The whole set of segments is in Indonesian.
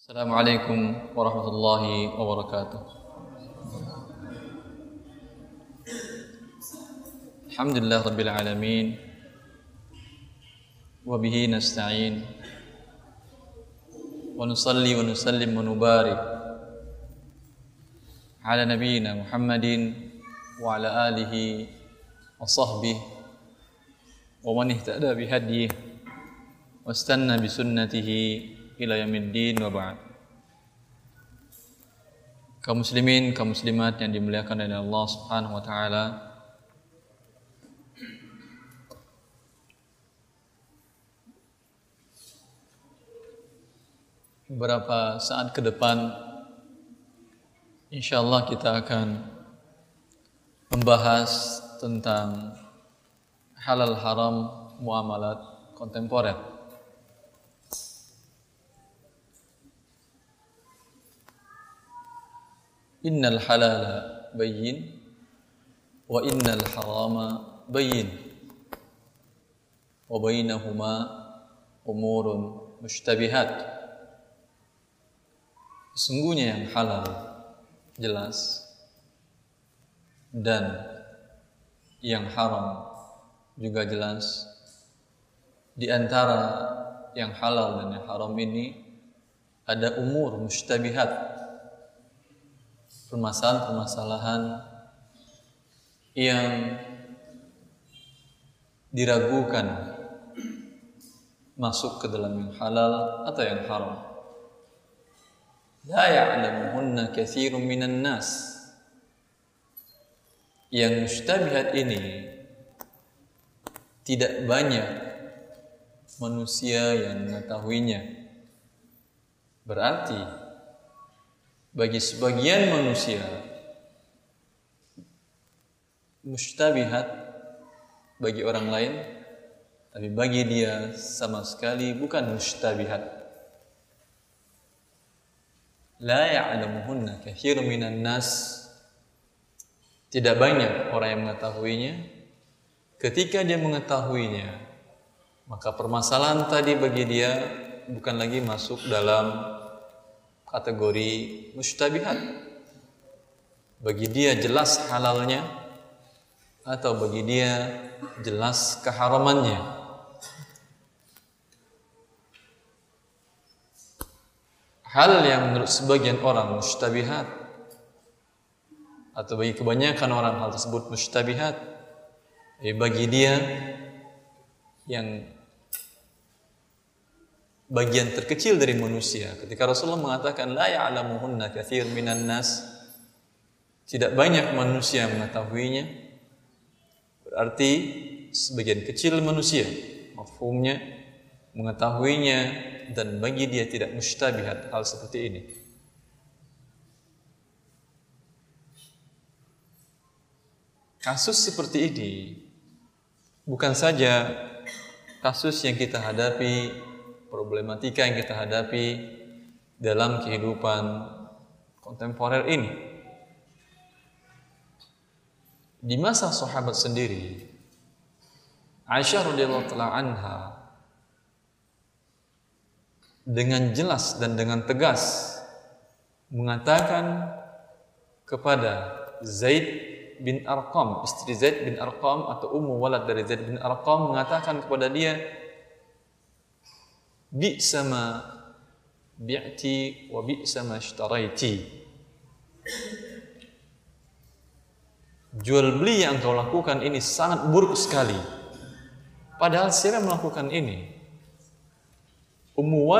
السلام عليكم ورحمة الله وبركاته. الحمد لله رب العالمين. وبه نستعين. ونصلي ونسلم ونبارك على نبينا محمد وعلى آله وصحبه ومن اهتدى بهديه واستنى بسنته ila yaumiddin wa ba'd. Kaum muslimin, kaum muslimat yang dimuliakan oleh Allah Subhanahu wa taala. Beberapa saat ke depan insyaallah kita akan membahas tentang halal haram muamalat kontemporer. Innal halala bayyin wa innal harama bayyin wa bainahuma umurun mushtabihat. Sesungguhnya yang halal jelas dan yang haram juga jelas. Di antara yang halal dan yang haram ini ada umur mushtabihat permasalahan-permasalahan yang diragukan masuk ke dalam yang halal atau yang haram. La ya'lamuhunna katsirun minan nas. Yang mustabihat ini tidak banyak manusia yang mengetahuinya. Berarti bagi sebagian manusia mustabihat bagi orang lain tapi bagi dia sama sekali bukan mustabihat la ya'lamuhunna katsirun minan nas. Tidak banyak orang yang mengetahuinya. Ketika dia mengetahuinya maka permasalahan tadi bagi dia bukan lagi masuk dalam kategori mustabihat. Bagi dia jelas halalnya atau bagi dia jelas keharamannya. Hal yang menurut sebagian orang mustabihat atau bagi kebanyakan orang hal tersebut mustabihat, bagi dia yang bagian terkecil dari manusia. Ketika Rasulullah mengatakan la ya'lamuhunna katsir minan nas tidak banyak manusia mengetahuinya berarti sebagian kecil manusia mafhumnya mengetahuinya dan bagi dia tidak mustabihat hal seperti ini. Kasus seperti ini bukan saja kasus yang kita hadapi problematika yang kita hadapi dalam kehidupan kontemporer ini. Di masa sahabat sendiri, Aisyah radhiyallahu taala anha dengan jelas dan dengan tegas mengatakan kepada Zaid bin Arqam, istri Zaid bin Arqam atau ummu walad dari Zaid bin Arqam mengatakan kepada dia, bi'sa ma bi'ti wa bi'sa ma ishtaraiti jual beli yang kau lakukan ini sangat buruk sekali. Padahal siapa melakukan ini? Ummu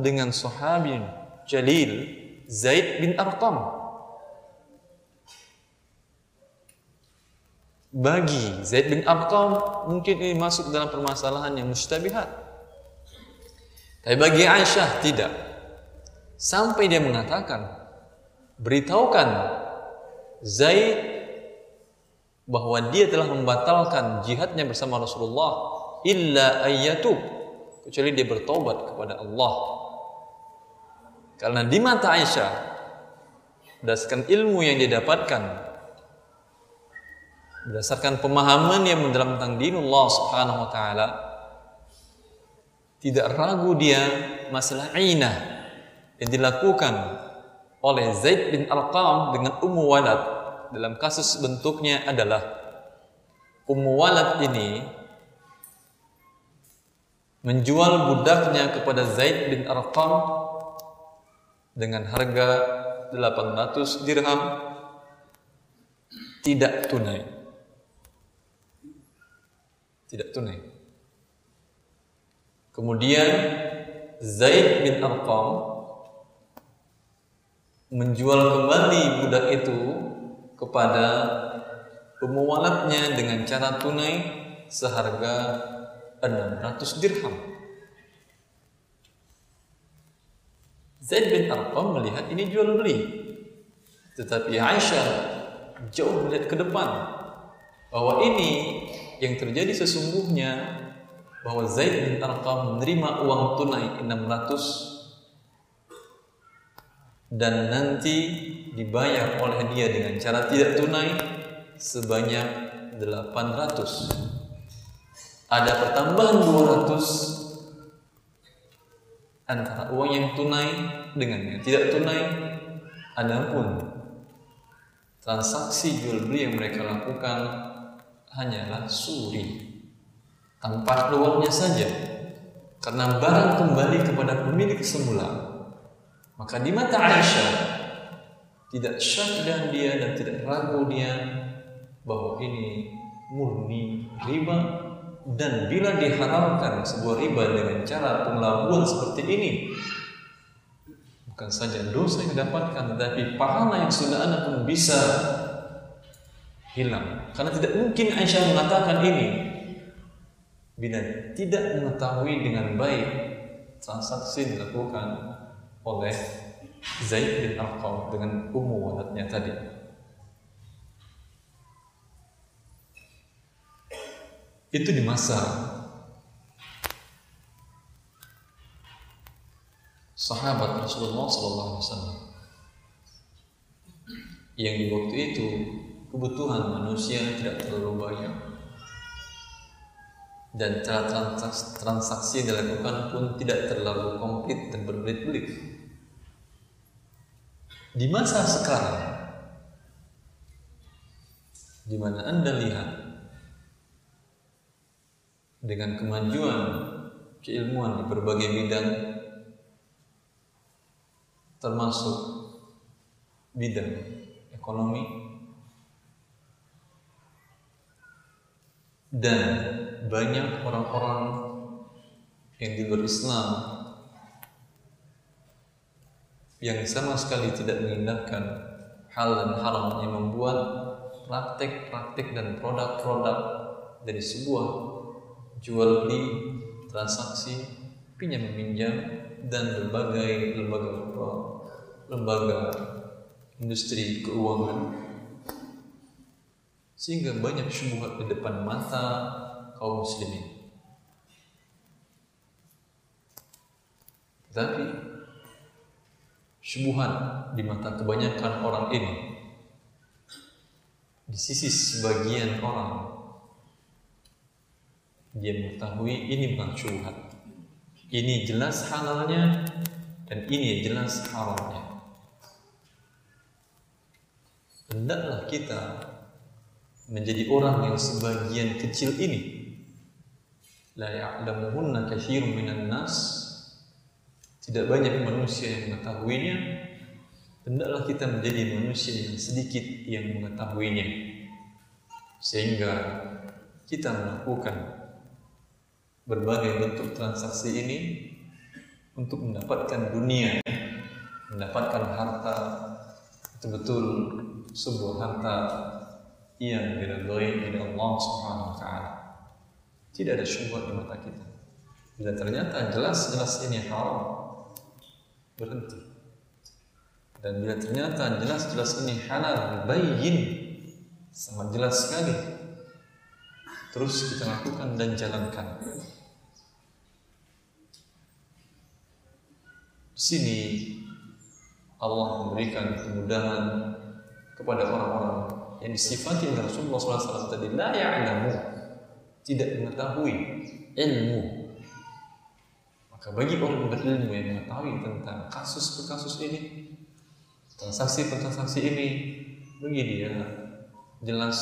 dengan sahabi Jalil Zaid bin Arqam. Bagi Zaid bin Arqam mungkin ini masuk dalam permasalahan yang mustabihat tapi bagi Aisyah tidak. Sampai dia mengatakan, beritahukan Zaid bahwa dia telah membatalkan jihadnya bersama Rasulullah illa ayyatub kecuali dia bertobat kepada Allah. Karena di mata Aisyah berdasarkan ilmu yang dia dapatkan berdasarkan pemahaman yang mendalam tentang dinullah subhanahu wa ta'ala tidak ragu dia masalah inah yang dilakukan oleh Zaid bin Arqam dengan Ummu Walad dalam kasus bentuknya adalah Ummu Walad ini menjual budaknya kepada Zaid bin Arqam dengan harga 800 dirham tidak tunai. Tidak tunai. Kemudian Zaid bin Arqam menjual kembali budak itu kepada pemualatnya dengan cara tunai seharga 600 dirham. Zaid bin Arqam melihat ini jual beli. Tetapi Aisyah jauh melihat ke depan bahwa ini yang terjadi sesungguhnya bahwa Zaid bin Arqam menerima uang tunai 600 dan nanti dibayar oleh dia dengan cara tidak tunai sebanyak 800 ada pertambahan 200 antara uang yang tunai dengan yang tidak tunai. Adapun transaksi jual beli yang mereka lakukan hanyalah suri tanpa peluangnya saja. Karena barang kembali kepada pemilik semula maka di mata Aisyah tidak syak dan dia dan tidak ragu dia bahwa ini murni riba dan bila diharamkan sebuah riba dengan cara pengelabuan seperti ini bukan saja dosa yang didapatkan tetapi pahala yang sudah anda pun bisa hilang. Karena tidak mungkin Aisyah mengatakan ini bila tidak mengetahui dengan baik transaksi dilakukan oleh Zaid bin Arqam dengan umum wadatnya tadi. Itu di masa sahabat Rasulullah SAW yang di waktu itu kebutuhan manusia tidak terlalu banyak dan cara transaksi, transaksi dilakukan pun tidak terlalu komplit dan berbelit-belit. Di masa sekarang, di mana Anda lihat dengan kemajuan keilmuan di berbagai bidang termasuk bidang ekonomi dan banyak orang-orang yang di luar Islam yang sama sekali tidak mengindahkan hal dan haram yang membuat praktek-praktek dan produk-produk dari sebuah jual beli, transaksi, pinjam meminjam dan berbagai lembaga lembaga industri keuangan. Sehingga banyak syubhat di depan mata kaum muslimin. Tetapi syubhat di mata kebanyakan orang ini di sisi sebagian orang dia mengetahui ini bukan syubhat. Ini jelas halalnya dan ini jelas haramnya. Hendaklah kita menjadi orang yang sebagian kecil ini la ya'lamuhunna katsirun minan nas. Tidak banyak manusia yang mengetahuinya. Hendaklah kita menjadi manusia yang sedikit yang mengetahuinya. Sehingga kita melakukan berbagai bentuk transaksi ini untuk mendapatkan dunia, mendapatkan harta betul-betul sebuah harta yang diridhoi oleh Allah Subhanahu wa taala. Tidak ada syubhat di mata kita. Bila ternyata jelas-jelas ini haram, berhenti. Dan bila ternyata jelas-jelas ini halal, bayyin, sangat jelas sekali. Terus kita lakukan dan jalankan. sini Allah memberikan kemudahan kepada orang-orang yang disifati oleh Rasulullah SAW tadi la ya'lamu tidak mengetahui ilmu Maka bagi orang berilmu yang mengetahui tentang kasus per kasus ini, transaksi per transaksi ini, bagi dia jelas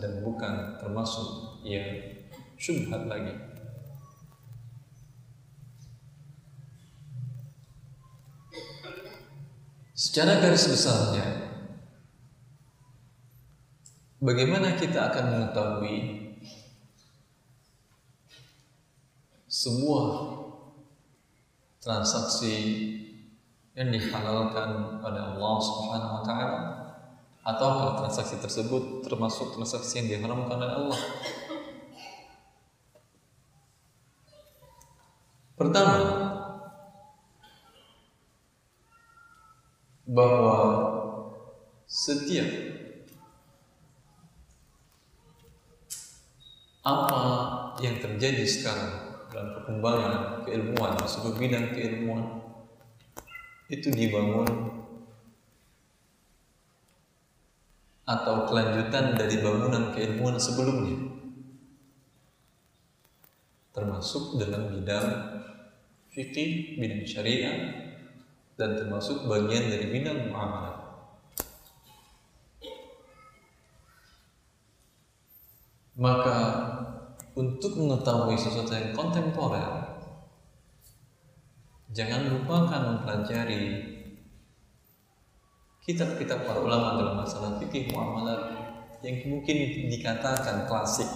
dan bukan termasuk yang syubhat lagi. Secara garis besarnya, bagaimana kita akan mengetahui sebuah transaksi yang dihalalkan pada Allah Subhanahu wa taala ataukah transaksi tersebut termasuk transaksi yang diharamkan oleh Allah? Pertama, bahwa setiap apa yang terjadi sekarang dalam perkembangan keilmuan, seluruh bidang keilmuan itu dibangun atau kelanjutan dari bangunan keilmuan sebelumnya termasuk dalam bidang fikih, bidang syariah dan termasuk bagian dari bidang muamalah. Maka untuk mengetahui sesuatu yang kontemporer jangan lupakan mempelajari kitab-kitab para ulama dalam masalah fikih muamalat yang mungkin dikatakan klasik.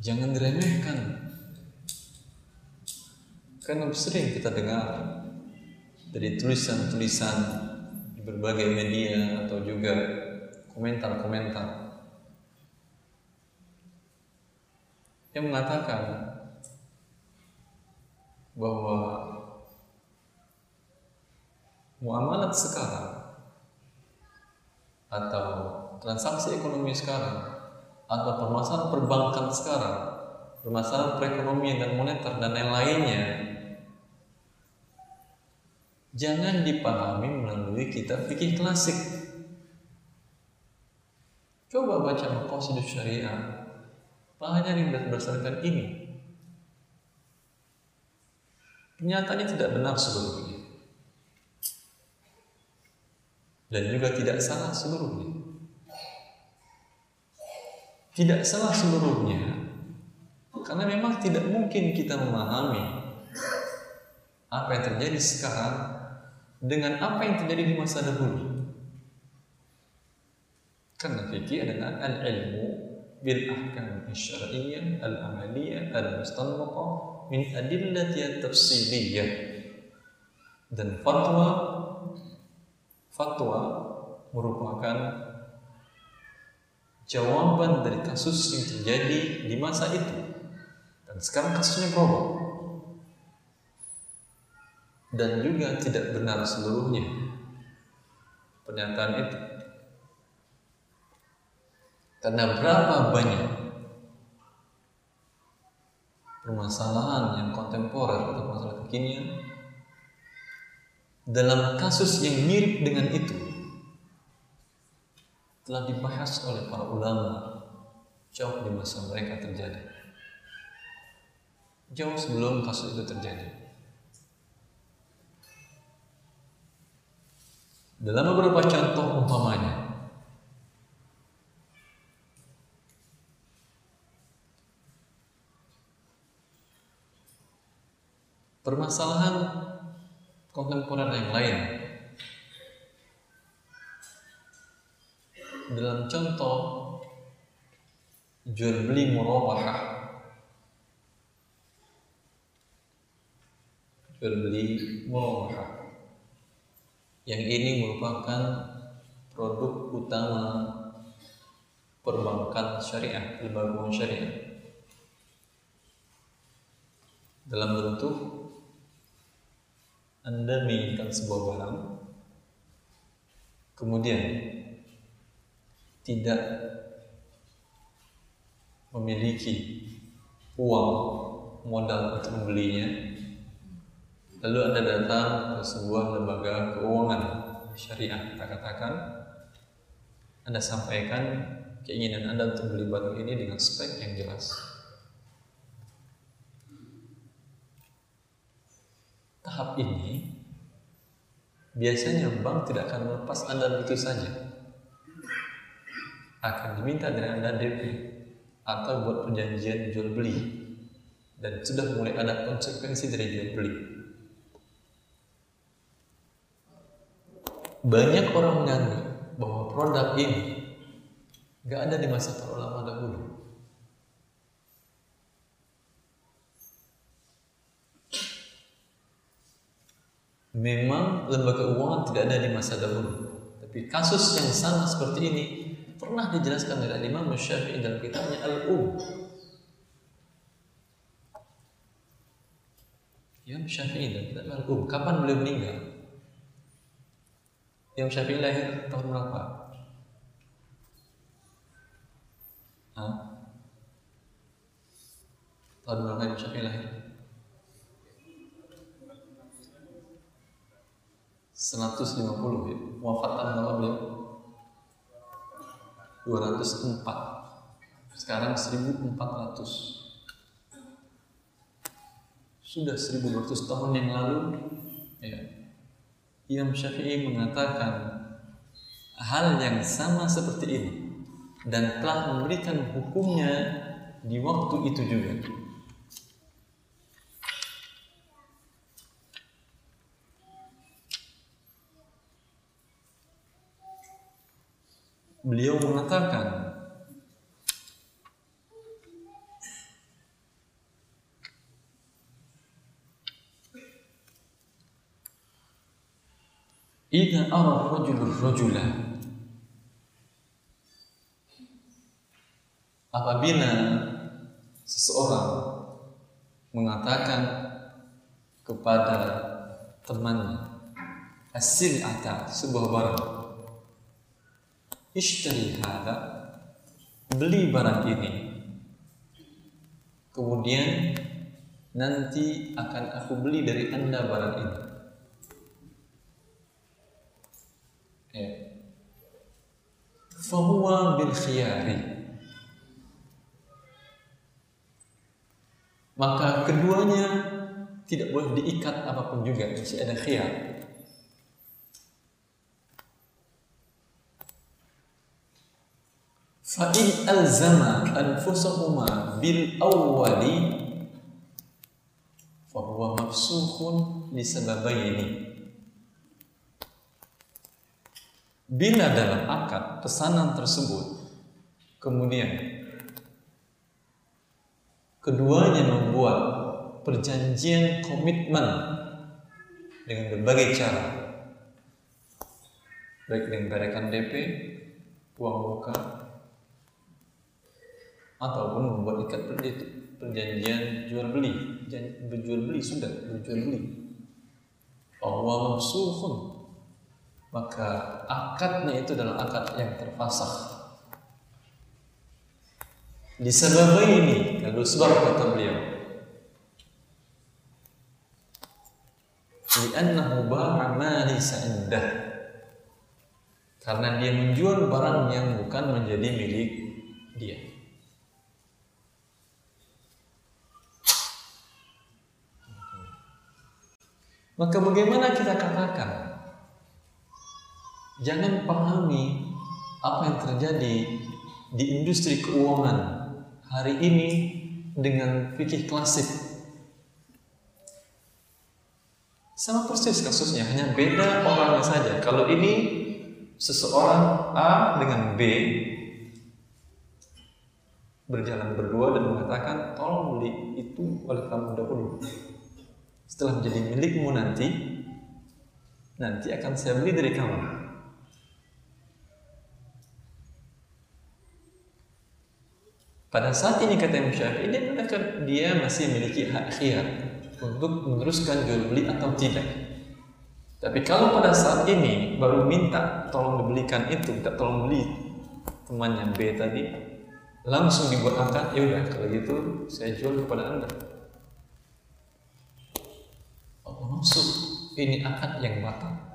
Jangan diremehkan. Karena sering kita dengar dari tulisan-tulisan berbagai media atau juga komentar-komentar yang mengatakan bahwa muamalat sekarang atau transaksi ekonomi sekarang atau permasalahan perbankan sekarang, permasalahan perekonomian dan moneter dan lain-lainnya jangan dipahami melalui kitab fikih klasik. Coba baca maqasid syariah. Pelajari berdasarkan ini. Kenyataannya tidak benar seluruhnya. Dan juga tidak salah seluruhnya. Tidak salah seluruhnya. Karena memang tidak mungkin kita memahami apa yang terjadi sekarang dengan apa yang terjadi di masa dahulu. Karena fikih adalah al-ilmu bil ahkam syar'iyyah al-amaliyah al-mustanbaqah min adillati tafsiliyah dan fatwa fatwa merupakan jawaban dari kasus yang terjadi di masa itu. Dan sekarang kasusnya berubah dan juga tidak benar seluruhnya. Pernyataan itu. Karena berapa banyak permasalahan yang kontemporer atau masalah kekinian dalam kasus yang mirip dengan itu telah dibahas oleh para ulama jauh di masa mereka terjadi. Jauh sebelum kasus itu terjadi dalam beberapa contoh umpamanya. Permasalahan kontemporer yang lain. Dalam contoh jual beli murabahah. Jual beli yang ini merupakan produk utama perbankan syariah lembaga syariah. Dalam bentuk anda menginginkan sebuah barang, kemudian tidak memiliki uang modal untuk membelinya, lalu Anda datang ke sebuah lembaga keuangan syariah, kita katakan, Anda sampaikan keinginan Anda untuk beli barang ini dengan spek yang jelas. Tahap ini biasanya bank tidak akan melepas Anda begitu saja. Akan diminta dari Anda DP atau buat perjanjian jual beli dan sudah mulai ada konsekuensi dari jual beli. Banyak orang menganggap bahwa produk ini nggak ada di masa ulama dahulu. Memang lembaga keuangan tidak ada di masa dahulu, tapi kasus yang sama seperti ini pernah dijelaskan oleh Imam Syafi'i dalam kitabnya Al-Um. Imam Syafi'i dalam kitab Al-Um. Kapan beliau meninggal? Imam Syafi'i lahir tahun berapa? Hah? Tahun berapa Imam Syafi'i lahir? 150 ya. Wafat tahun berapa beliau? 204. Sekarang 1400. Sudah 1200 tahun yang lalu ya. Imam Syafi'i mengatakan hal yang sama seperti ini dan telah memberikan hukumnya di waktu itu juga. Beliau mengatakan Idza ara rajulur rajulah apabila seseorang mengatakan kepada temannya hasil ata sebuah barang. Ishtari hada. Beli barang ini. Kemudian nanti akan aku beli dari anda barang ini ya. fahuwa bil khiyari maka keduanya tidak boleh diikat apa pun juga masih ada khiyar Fa'in alzama anfusahuma bil awwali fahuwa mafsukhun ini. Bila dalam akad pesanan tersebut kemudian Keduanya membuat perjanjian komitmen dengan berbagai cara. Baik dengan berikan DP, uang muka, ataupun membuat ikat perjanjian jual beli, berjual beli sudah berjual beli. Allah maka akadnya itu adalah akad yang terpasang Disebab ini, kalau sebab kata beliau. Liannahu ba'a ma indah. Karena dia menjual barang yang bukan menjadi milik dia. Maka bagaimana kita katakan? Jangan pahami apa yang terjadi di industri keuangan hari ini dengan fikih klasik. Sama persis kasusnya, hanya beda orangnya saja. Kalau ini seseorang A dengan B berjalan berdua dan mengatakan tolong beli itu oleh kamu dahulu. Setelah menjadi milikmu nanti, nanti akan saya beli dari kamu. Pada saat ini kata Imam Syafi'i dia mengatakan dia masih memiliki hak khiyar untuk meneruskan jual beli atau tidak. Tapi kalau pada saat ini baru minta tolong dibelikan itu, minta tolong beli temannya B tadi, langsung dibuat akad, ya udah kalau gitu saya jual kepada anda. Oh, maksud ini akad yang batal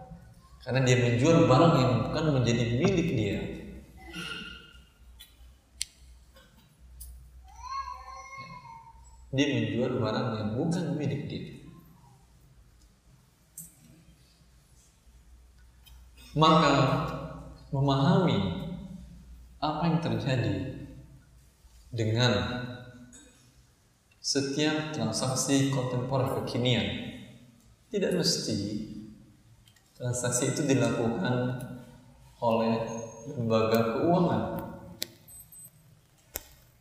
karena dia menjual barang yang bukan menjadi milik dia dia menjual barang yang bukan milik dia. Maka memahami apa yang terjadi dengan setiap transaksi kontemporer kekinian tidak mesti transaksi itu dilakukan oleh lembaga keuangan.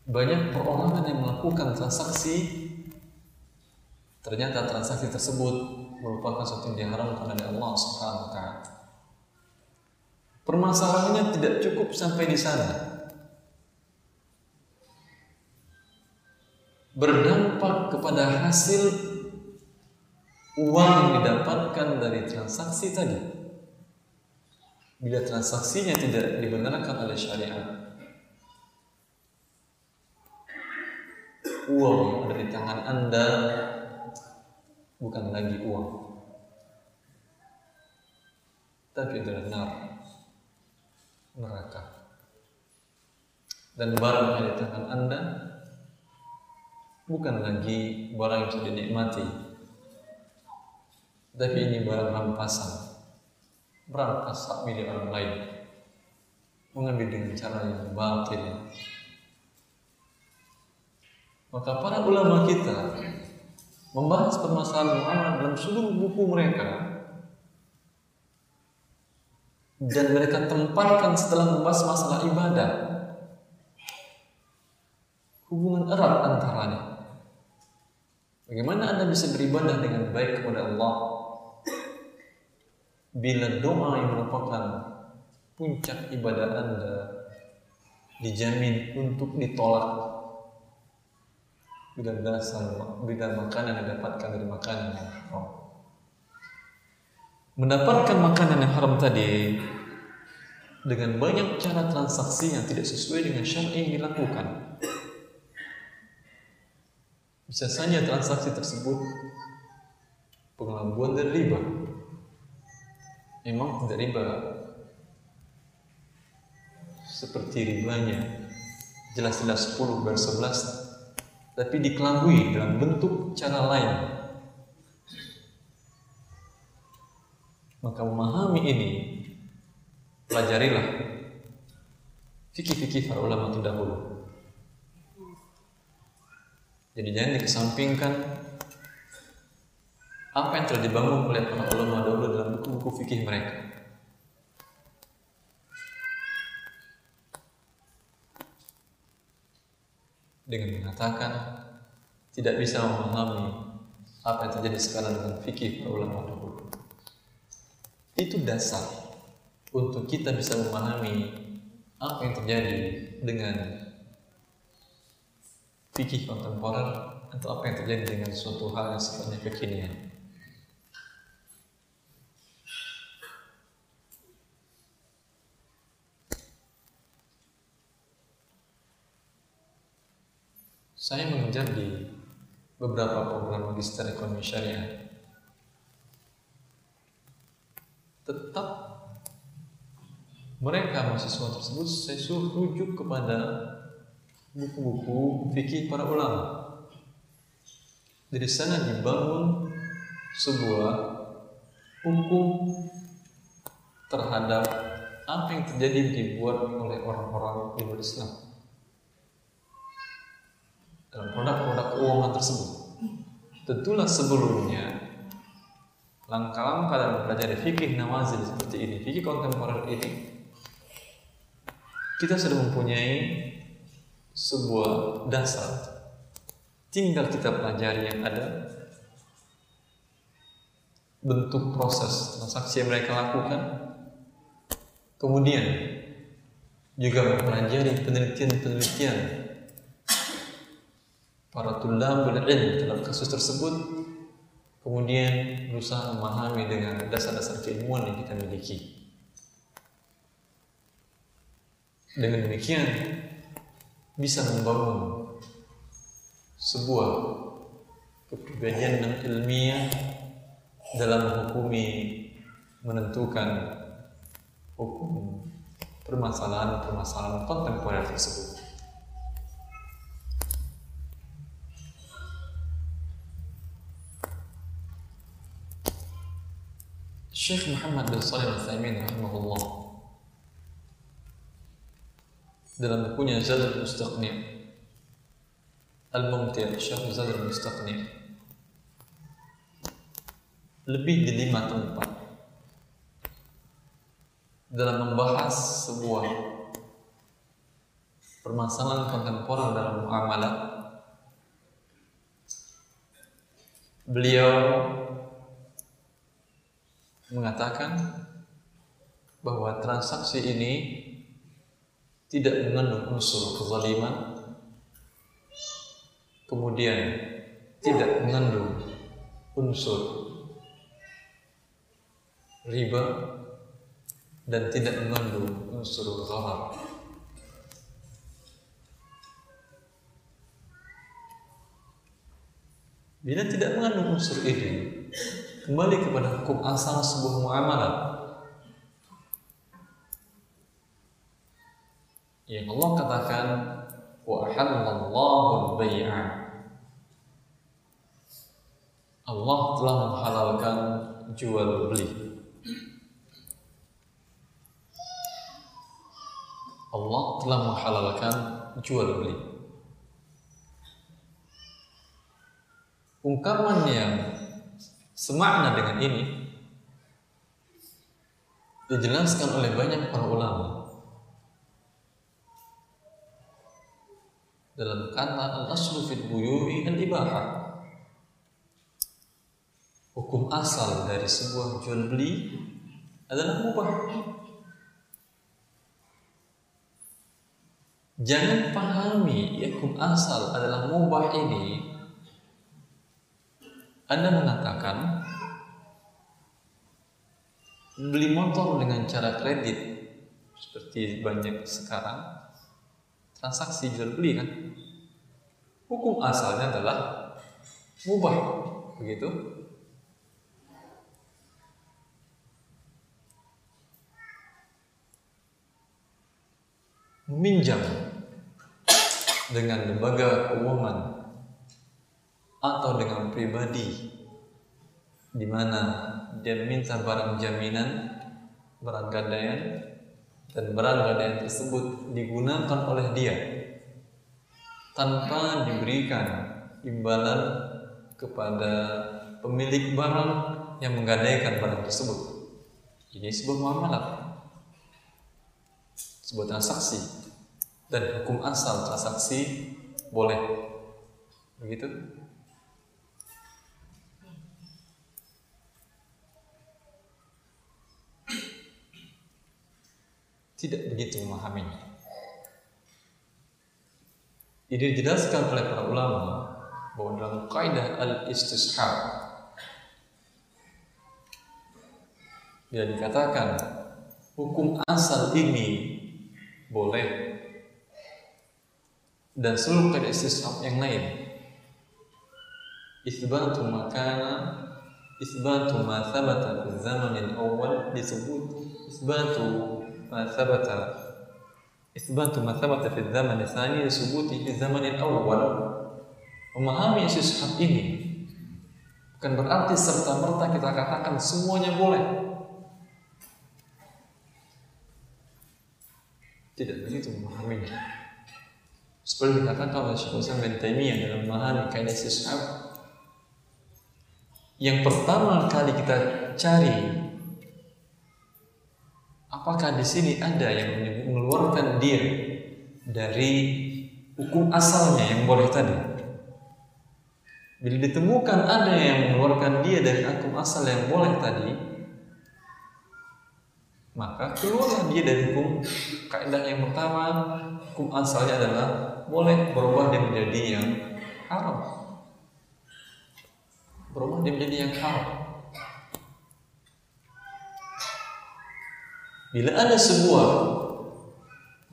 Banyak perorangan yang melakukan transaksi ternyata transaksi tersebut merupakan sesuatu yang diharamkan oleh Allah Subhanahu wa. Permasalahannya tidak cukup sampai di sana. Berdampak kepada hasil uang yang didapatkan dari transaksi tadi. Bila transaksinya tidak dibenarkan oleh syariat, uang di tangan Anda. Bukan lagi uang, tapi adalah nar, neraka. Dan barang di tangan Anda bukan lagi barang yang bisa dinikmati, tapi ini barang rampasan, merampas hak milik orang lain, mengambil dengan cara yang batil. Maka para ulama kita membahas permasalahan muamalah dalam seluruh buku mereka dan mereka tempatkan setelah membahas masalah ibadah. Hubungan erat antaranya. Bagaimana Anda bisa beribadah dengan baik kepada Allah? Bila doa yang merupakan puncak ibadah Anda dijamin untuk ditolak bila dasar bila makanan yang didapatkan dari makanan yang haram. Mendapatkan makanan yang haram tadi dengan banyak cara transaksi yang tidak sesuai dengan syar'i yang dilakukan. Bisa saja transaksi tersebut pengelabuan dan riba. Memang tidak riba seperti ribanya jelas-jelas 10 bersebelas tapi dikelabui dalam bentuk cara lain. Maka memahami ini, pelajarilah fikih-fikih para ulama terdahulu. Jadi jangan dikesampingkan apa yang telah dibangun oleh para ulama dahulu dalam buku-buku fikih mereka. Dengan mengatakan tidak bisa memahami apa yang terjadi sekarang dengan fikih para ulama dahulu. Itu dasar untuk kita bisa memahami apa yang terjadi dengan fikih kontemporer atau apa yang terjadi dengan suatu hal yang sifatnya kekinian. Saya mengejar di beberapa program magister ekonomi syariah. Tetap mereka mahasiswa tersebut saya suruh rujuk kepada buku-buku fikih para ulama. Dari sana dibangun sebuah hukum terhadap apa yang terjadi dibuat oleh orang-orang di luar Islam dalam produk-produk keuangan tersebut. Tentulah sebelumnya langkah-langkah dalam belajar fikih nawazil seperti ini, fikih kontemporer ini, kita sudah mempunyai sebuah dasar. Tinggal kita pelajari yang ada bentuk proses transaksi yang mereka lakukan. Kemudian juga mempelajari penelitian-penelitian para tulabul ilm dalam kasus tersebut kemudian berusaha memahami dengan dasar-dasar keilmuan yang kita miliki. Dengan demikian bisa membangun sebuah kepribadian dan ilmiah dalam menghukumi menentukan hukum permasalahan-permasalahan kontemporer tersebut. Syekh Muhammad bin Shalih Al-Utsaimin rahimahullah. Dalam bukunya Zadul Mustaqni. Al-Mumti' Syekh Zadul Mustaqni. Lebih di lima tempat. Dalam membahas sebuah permasalahan kontemporer dalam muamalah. Beliau mengatakan bahwa transaksi ini tidak mengandung unsur kezaliman kemudian tidak mengandung unsur riba dan tidak mengandung unsur gharar. Bila tidak mengandung unsur ini, kembali kepada hukum asal sebuah muamalah. Yang Allah katakan wa halallahu bai'a. Allah telah menghalalkan jual beli. Allah telah menghalalkan jual beli. Ungkapan yang semakna dengan ini dijelaskan oleh banyak para ulama dalam kata al-aslu fil buyu'i al-ibahah hukum asal dari sebuah jual beli adalah mubah Jangan pahami hukum asal adalah mubah ini. Anda mengatakan beli motor dengan cara kredit seperti banyak sekarang transaksi jual beli kan? Hukum asalnya adalah mubah begitu? Meminjam dengan lembaga keuangan atau dengan pribadi. Di mana dia meminta barang jaminan, barang gadaian dan barang gadaian tersebut digunakan oleh dia tanpa diberikan imbalan kepada pemilik barang yang menggadaikan barang tersebut. Ini sebuah muamalah sebuah transaksi dan hukum asal transaksi boleh. Begitu tidak begitu memahaminya. Ini dijelaskan oleh para ulama bahwa dalam kaidah al-istishab bila dikatakan hukum asal ini boleh dan seluruh kaidah istishab yang lain. Isbatu makana isbatu ma thabata fi zaman al-awwal disebut isbatu ma thabata isbatu ma thabata fi zaman al-thani disebut fi zaman al-awwal memahami istishab ini bukan berarti serta merta kita katakan semuanya boleh. Tidak begitu memahaminya. Seperti dikatakan oleh Syekh Islam bin Taimiyah dalam memahami kaidah istishab yang pertama kali kita cari apakah di sini ada yang mengeluarkan dia dari hukum asalnya yang boleh tadi. Bila ditemukan ada yang mengeluarkan dia dari hukum asal yang boleh tadi, maka keluarlah dia dari hukum kaidah yang pertama. Hukum asalnya adalah boleh berubah dia menjadi yang haram. Berubah dia menjadi yang haram bila ada sebuah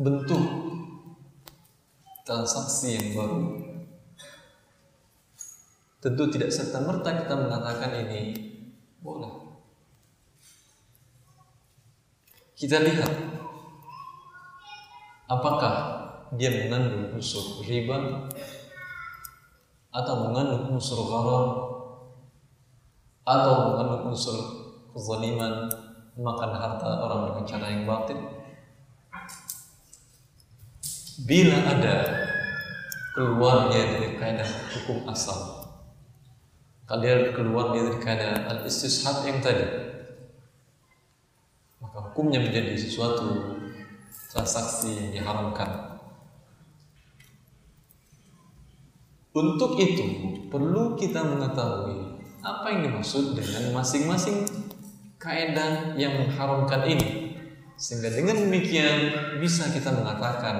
bentuk transaksi yang baru tentu tidak serta merta kita mengatakan ini boleh. Kita lihat apakah dia mengandung unsur riba atau mengandung unsur gharar atau mengandung unsur kezaliman, makan harta orang dengan cara yang batin. Bila ada keluarnya dari kaidah hukum asal, kalian keluarnya dari kaidah al-istishab yang tadi, maka hukumnya menjadi sesuatu transaksi yang diharamkan. Untuk itu perlu kita mengetahui apa yang dimaksud dengan masing-masing kaidah yang mengharamkan ini. Sehingga dengan demikian bisa kita mengatakan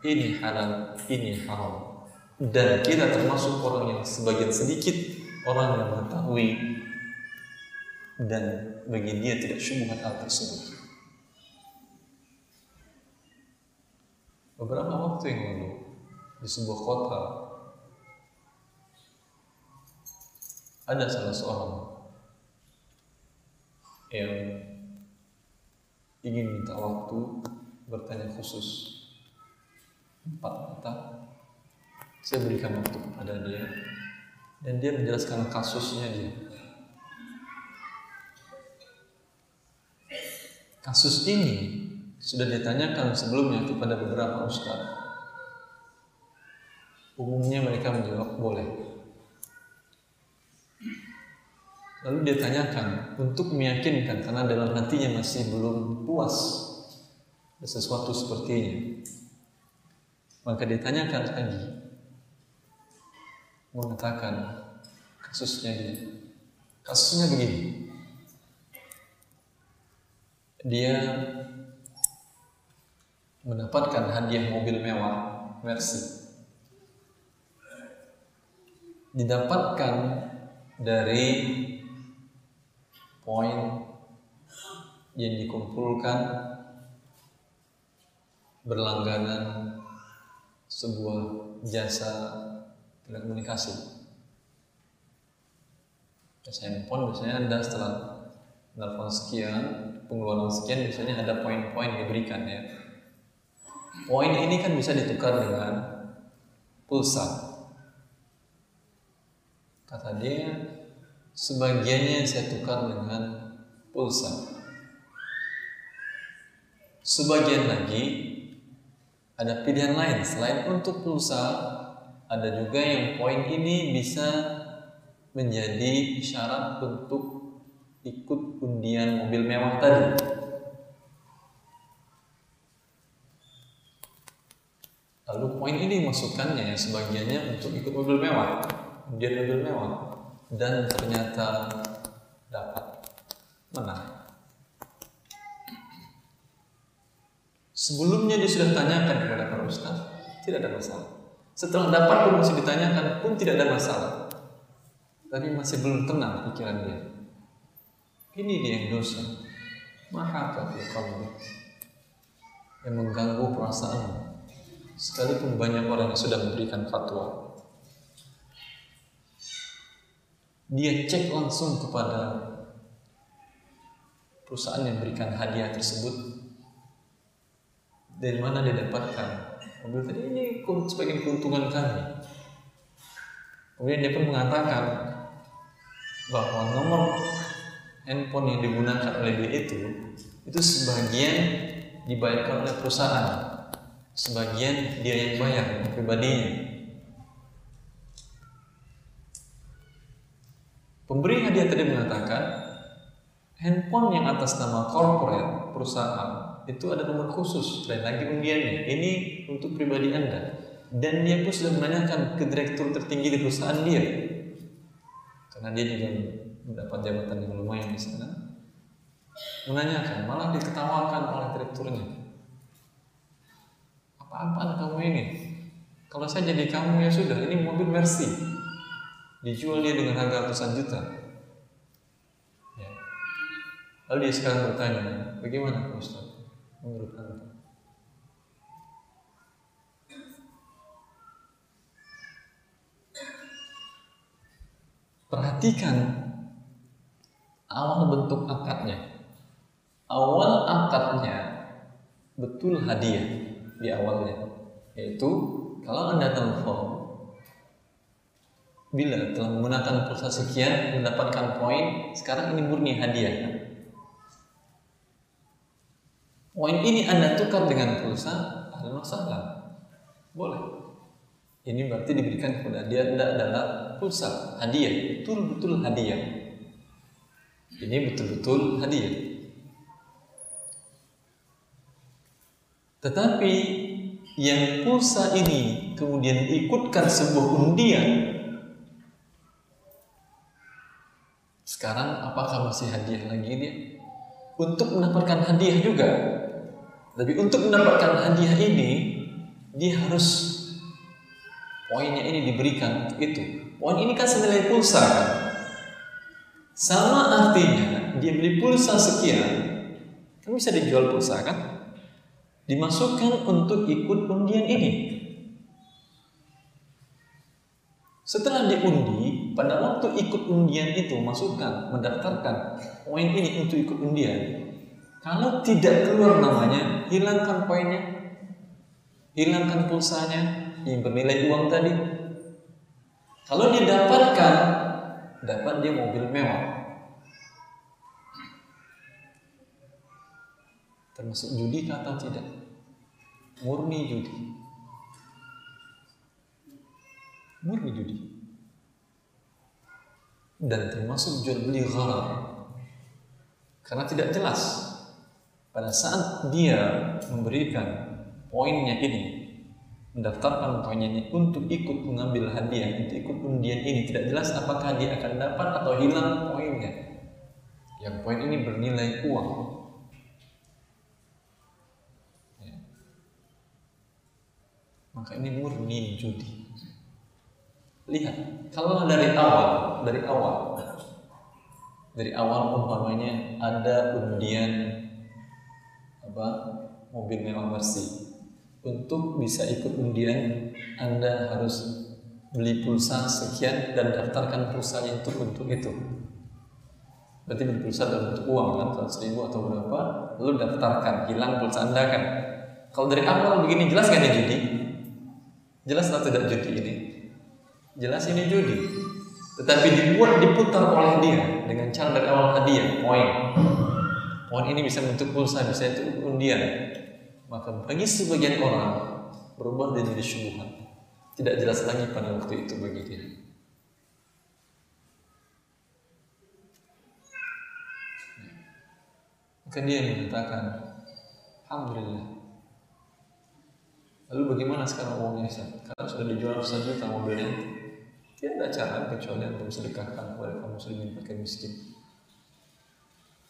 ini halal, ini haram. Dan kita termasuk orang yang sebagian sedikit orang yang mengetahui dan bagi dia tidak syubhat hal tersebut. Beberapa waktu yang lalu di sebuah kota ada salah seorang yang ingin minta waktu bertanya khusus. Empat mata saya berikan waktu kepada dia. Dan dia menjelaskan kasusnya dia. Kasus ini sudah ditanyakan sebelumnya kepada beberapa ustaz. Umumnya mereka menjawab boleh Lalu dia tanyakan untuk meyakinkan karena dalam hatinya masih belum puas sesuatu sepertinya. Maka dia tanyakan lagi mengatakan kasusnya dia. Kasusnya begini. Dia mendapatkan hadiah mobil mewah Mercy. Didapatkan dari poin yang dikumpulkan berlangganan sebuah jasa telekomunikasi. Jasa handphone biasanya Anda setelah telepon sekian, pengeluaran sekian biasanya ada poin-poin diberikan ya. Poin ini kan bisa ditukar dengan pulsa. Kata dia, Sebagiannya saya tukar dengan pulsa. Sebagian lagi ada pilihan lain selain untuk pulsa, ada juga yang poin ini bisa menjadi syarat untuk ikut undian mobil mewah tadi. Lalu poin ini masukkannya ya sebagiannya untuk ikut mobil mewah, undian mobil mewah dan ternyata dapat menang. Sebelumnya dia sudah tanyakan kepada para ustaz, tidak ada masalah. Setelah dapat pun masih ditanyakan pun tidak ada masalah. Tapi masih belum tenang pikiran dia. Ini dia yang dosa. Maha fi qalbi. Yang mengganggu perasaan. Sekalipun banyak orang yang sudah memberikan fatwa. Dia cek langsung kepada perusahaan yang berikan hadiah tersebut. Dari mana dia dapatkan? Mobil tadi ini sebagai keuntungan kami. Kemudian dia pun mengatakan bahwa nomor handphone yang digunakan oleh dia itu itu sebagian dibayarkan oleh perusahaan. Sebagian dia yang bayar pribadinya Pemberi hadiah tadi mengatakan handphone yang atas nama corporate perusahaan itu ada nomor khusus dan lagi undiannya. Ini untuk pribadi Anda. Dan dia pun sudah menanyakan ke direktur tertinggi di perusahaan dia. Karena dia juga mendapat jabatan yang lumayan di sana. Menanyakan, malah diketawakan oleh direkturnya. Apa-apaan kamu ini? Kalau saya jadi kamu ya sudah, ini mobil Mercy dijual dia dengan harga ratusan juta. Ya. Lalu dia sekarang bertanya, bagaimana Ustaz? Menurut Anda? Perhatikan awal bentuk akadnya. Awal akadnya betul hadiah di awalnya. Yaitu kalau Anda telepon bila telah menggunakan pulsa sekian mendapatkan poin sekarang ini murni hadiah poin ini Anda tukar dengan pulsa, ahlan masalah. Boleh. Ini berarti diberikan kepada dia tidak adalah pulsa, hadiah, betul-betul hadiah. Ini betul-betul hadiah. Tetapi yang pulsa ini kemudian ikutkan sebuah undian sekarang apakah masih hadiah lagi dia? Untuk mendapatkan hadiah juga. Tapi untuk mendapatkan hadiah ini dia harus poinnya ini diberikan untuk itu. Poin ini kan senilai pulsa kan? Sama artinya dia beli pulsa sekian kan bisa dijual pulsa kan? Dimasukkan untuk ikut undian ini setelah diundi pada waktu ikut undian itu masukkan mendaftarkan poin ini untuk ikut undian kalau tidak keluar namanya hilangkan poinnya hilangkan pulsanya yang bernilai uang tadi. Kalau didapatkan dapat dia mobil mewah. Termasuk judi atau tidak? Murni judi murni judi. Dan termasuk jual beli gharar karena tidak jelas pada saat dia memberikan poinnya ini mendaftarkan poinnya ini untuk ikut mengambil hadiah untuk ikut undian ini tidak jelas apakah dia akan dapat atau hilang poinnya. Yang poin ini bernilai uang. Ya. maka ini murni judi Lihat, kalau dari awal, dari awal, dari awal umpamanya ada undian apa mobil mewah Mercy. Untuk bisa ikut undian, Anda harus beli pulsa sekian dan daftarkan pulsanya itu untuk itu. Berarti beli pulsa dalam bentuk uang kan, seratus atau berapa, lalu daftarkan, hilang pulsa Anda kan. Kalau dari awal begini jelas nggak ada judi? Jelas atau tidak judi ini? Jelas ini judi. Tetapi dibuat diputar oleh dia dengan cara dari awal hadiah, poin. Poin ini bisa bentuk pulsa, bisa itu undian. Maka bagi sebagian orang berubah menjadi syubhat. Tidak jelas lagi pada waktu itu bagi dia. Maka dia mengatakan, Alhamdulillah. Lalu bagaimana sekarang uangnya Karena sudah dijual satu juta mobilnya. Tiada cara kecuali untuk sedekahkan kepada kaum muslimin fakir miskin.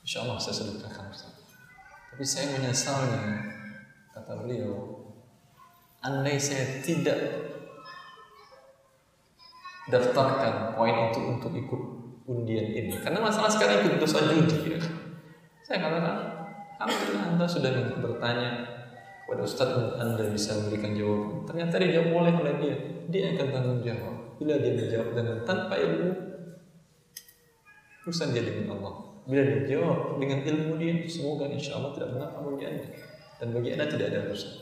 Insya Allah saya sedekahkan Tapi saya menyesalnya, kata beliau, andai saya tidak daftarkan poin itu untuk ikut undian ini. Karena masalah sekarang ikut dosa judi. Ya. Saya katakan, Alhamdulillah Anda sudah bertanya kepada Ustadz Anda bisa memberikan jawaban. Ternyata dijawab oleh oleh dia. Dia akan tanggung jawab. Bila dia menjawab dengan tanpa ilmu, urusan dia dengan Allah. Bila dia jawab dengan ilmu dia, semoga insya Allah tidak mengapa bagi anda. Dan bagi anda tidak ada urusan.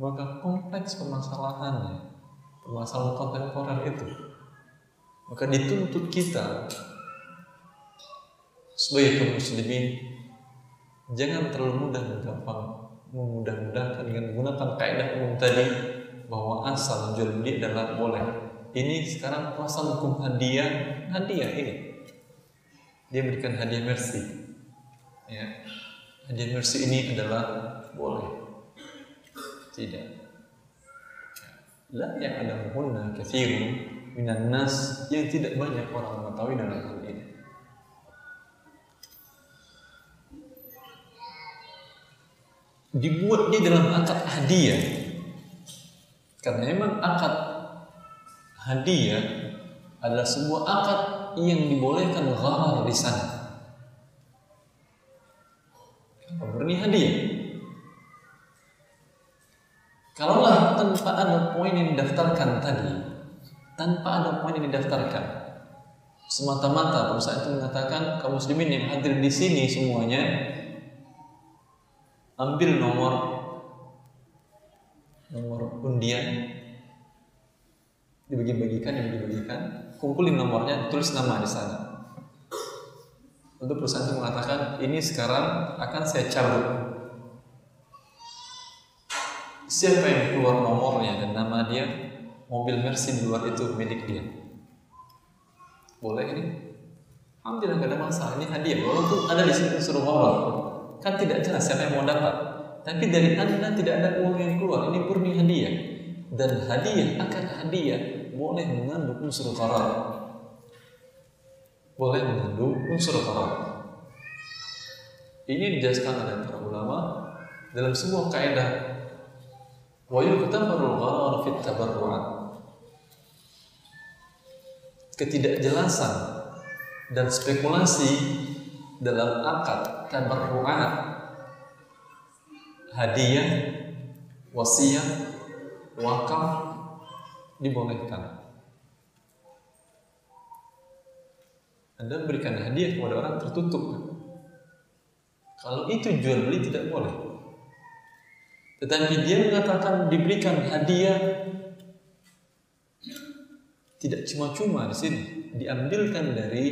Maka kompleks permasalahannya, permasalahan kontemporer itu, maka dituntut kita sebagai kaum muslimin jangan terlalu mudah dan gampang memudah-mudahkan dengan menggunakan kaidah umum tadi bahwa asal jual beli adalah boleh. Ini sekarang pasal hukum hadiah, hadiah ini. Dia berikan hadiah mercy. Ya. Hadiah mercy ini adalah boleh. Tidak. La yang ada hunna kathirun minan nas yang tidak banyak orang mengetahui dalam hal ini. dibuat dia dalam akad hadiah karena memang akad hadiah adalah sebuah akad yang dibolehkan gharar di sana memberi hadiah kalaulah tanpa ada poin yang didaftarkan tadi tanpa ada poin yang didaftarkan semata-mata perusahaan itu mengatakan kaum muslimin yang hadir di sini semuanya ambil nomor nomor undian dibagi-bagikan yang dibagikan kumpulin nomornya, tulis nama di sana. Untuk perusahaan itu mengatakan ini sekarang akan saya cabut. Siapa yang keluar nomornya dan nama dia, mobil Mercy di luar itu milik dia. Boleh ini? Alhamdulillah gak ada masalah. Ini hadiah. Walaupun ada di sini suruh horor, kan tidak jelas siapa yang mau dapat. Tapi dari anda tidak ada uang yang keluar. Ini murni hadiah. Dan hadiah akan hadiah boleh mengandung unsur haram boleh mengandung unsur haram. Ini dijelaskan oleh para ulama dalam sebuah kaidah wa fit. Ketidakjelasan dan spekulasi dalam akad tabarru'at hadiah, wasiat, wakaf dibolehkan. Anda berikan hadiah kepada orang tertutup. Kalau itu jual beli tidak boleh. Tetapi dia mengatakan diberikan hadiah tidak cuma-cuma di sini, diambilkan dari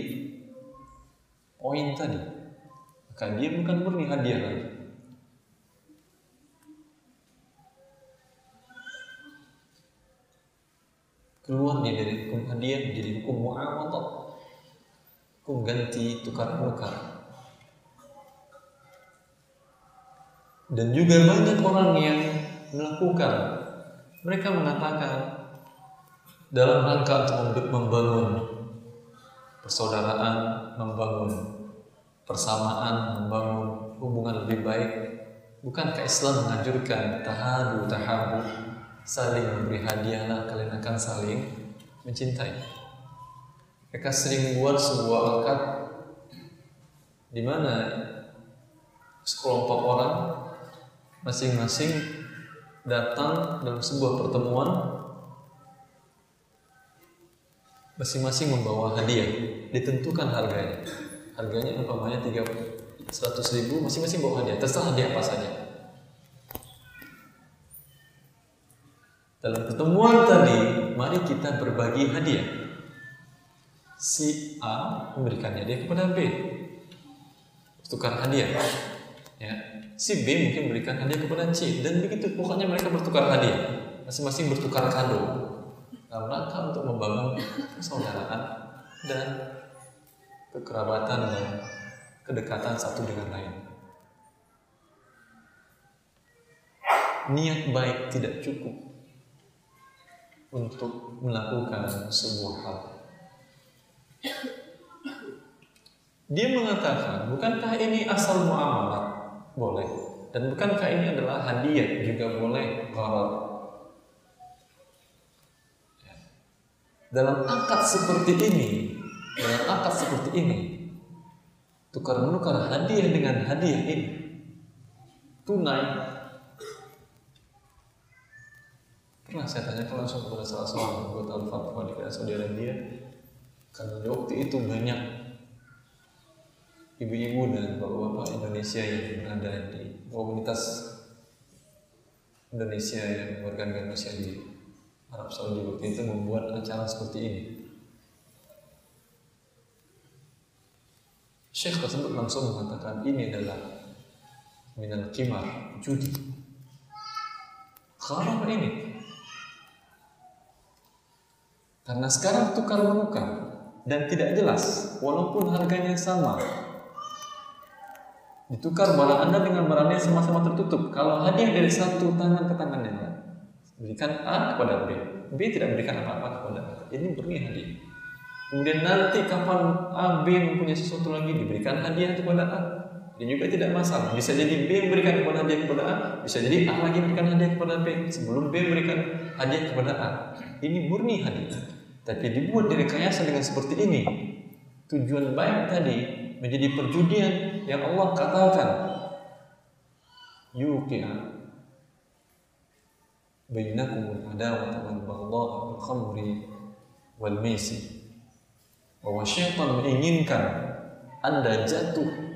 poin tadi. Maka dia bukan murni hadiah lagi. Keluar dia dari hukum hadiah menjadi hukum muamalah pengganti tukar menukar. Dan juga banyak orang yang melakukan. Mereka mengatakan dalam rangka untuk membangun persaudaraan, membangun persamaan, membangun hubungan lebih baik. Bukankah Islam menganjurkan tahadu tahabu saling memberi hadiahlah kalian akan saling mencintai. Mereka sering buat sebuah akad di mana sekelompok orang masing-masing datang dalam sebuah pertemuan masing-masing membawa hadiah ditentukan harganya harganya umpamanya 3 100 ribu masing-masing bawa hadiah. Terserah hadiah apa saja. Dalam pertemuan tadi mari kita berbagi hadiah. Si A memberikannya dia kepada B. Bertukar hadiah. Ya. Si B mungkin memberikan hadiah kepada C. Dan begitu pokoknya mereka bertukar hadiah. Masing-masing bertukar kado. Dalam rangka untuk membangun persaudaraan dan kekerabatan dan kedekatan satu dengan lain niat baik tidak cukup untuk melakukan sebuah hal dia mengatakan, bukankah ini asal muamalah? Boleh. Dan bukankah ini adalah hadiah juga boleh gharar? Ya. Dalam akad seperti ini, dalam akad seperti ini, tukar menukar hadiah dengan hadiah ini. Tunai. Pernah saya tanyakan langsung kepada salah seorang anggota al-fatwa di Saudi Arabia karena waktu itu banyak ibu-ibu dan bapak-bapak Indonesia yang berada di komunitas Indonesia yang warga Indonesia di Arab Saudi waktu itu membuat acara seperti ini. Syekh tersebut langsung mengatakan ini adalah minal kimar judi. Haram ini. Karena sekarang tukar menukar dan tidak jelas walaupun harganya sama. Ditukar barang anda dengan barang yang sama-sama tertutup. Kalau hadiah dari satu tangan ke tangan yang lain berikan A kepada B. B tidak berikan apa-apa kepada A ini beri hadiah kemudian nanti kapan A B mempunyai sesuatu lagi diberikan hadiah kepada A ini juga tidak masalah. Bisa jadi B memberikan kepada hadiah kepada A bisa jadi A lagi memberikan hadiah kepada B sebelum B memberikan hadiah kepada A. Ini murni hadiah. Tapi dibuat direkayasa dengan seperti ini. Tujuan baik tadi menjadi perjudian yang Allah katakan. Yuqi'a bainakumul adawata wal baghdha bil khamri wal maisi bahwa syaitan menginginkan anda jatuh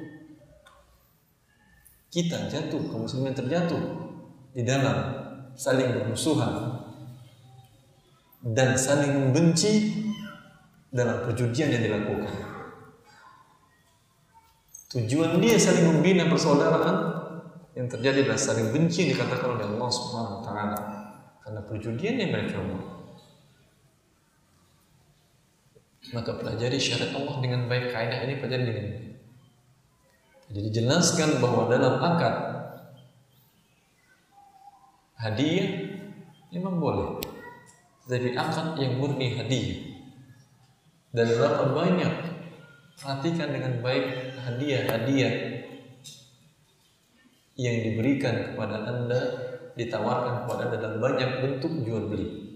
kita jatuh kaum muslimin terjatuh di dalam saling bermusuhan dan saling membenci dalam perjudian yang dilakukan. Tujuan dia saling membina persaudaraan yang terjadi adalah saling benci dikatakan oleh Allah Subhanahu wa taala karena perjudian yang mereka buat. Maka pelajari syariat Allah dengan baik kaidah ini pelajari dengan. Jadi jelaskan bahwa dalam akad hadiah memang boleh. Tapi akad yang murni hadiah dan berapa banyak perhatikan dengan baik hadiah-hadiah yang diberikan kepada anda ditawarkan kepada anda dalam banyak bentuk jual beli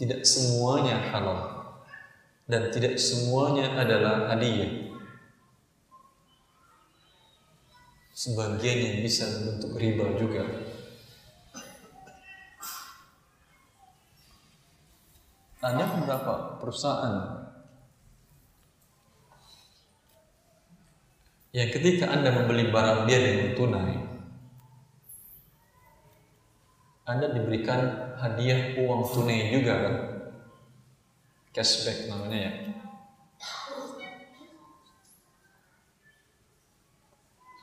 tidak semuanya halal. Dan tidak semuanya adalah hadiah. Sebagian yang bisa bentuk riba juga. Ada beberapa perusahaan? Yang ketika Anda membeli barang dia dengan tunai, Anda diberikan hadiah uang tunai juga kan? Cashback namanya ya.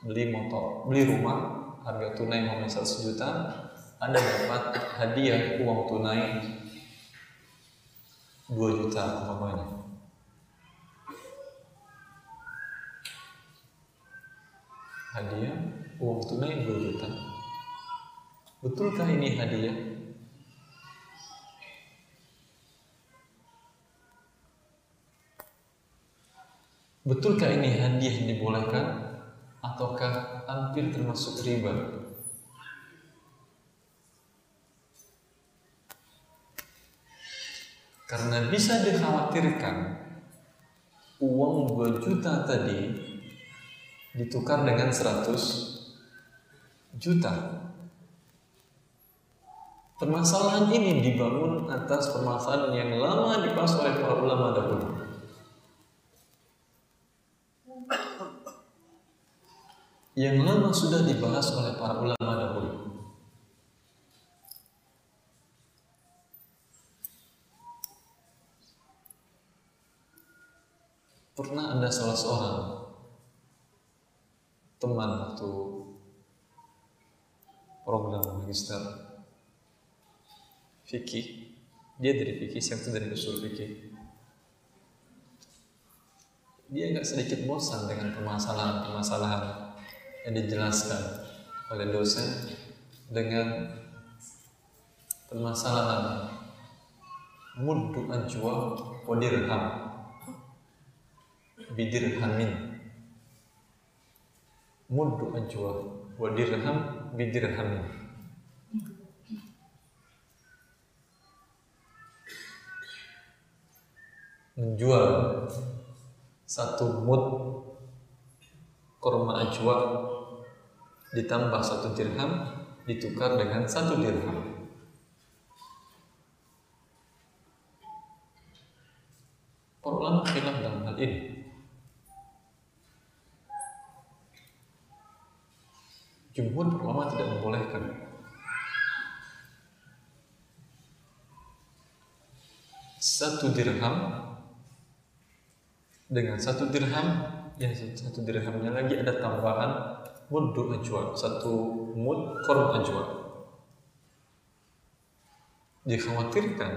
Beli motor, beli rumah, harga tunai mau 100 juta, Anda dapat hadiah uang tunai 2 juta umpamanya. Hadiah uang tunai 2 juta. Betulkah ini hadiah? Betulkah ini hadiah dibolehkan ataukah hampir termasuk riba? Karena bisa dikhawatirkan uang 2 juta tadi ditukar dengan 100 juta. Permasalahan ini dibangun atas permasalahan yang lama dibahas oleh para ulama dahulu. Yang lama sudah dibahas oleh para ulama dahulu. Pernah ada salah seorang teman waktu program magister fikih dia dari fikih saya itu dari usul fikih dia nggak sedikit bosan dengan permasalahan-permasalahan yang dijelaskan oleh dosen dengan permasalahan muddu ajwa wa dirham bidirhamin. Muddu ajwa wa dirham bidirhamin menjual satu mud korma ajwa ditambah satu dirham ditukar dengan satu dirham Para khilaf dalam hal ini. Jumhur ulama tidak membolehkan. Satu dirham dengan satu dirham yang satu dirhamnya lagi ada tambahan muddu ajwa satu mud korb ajwa. Dikhawatirkan.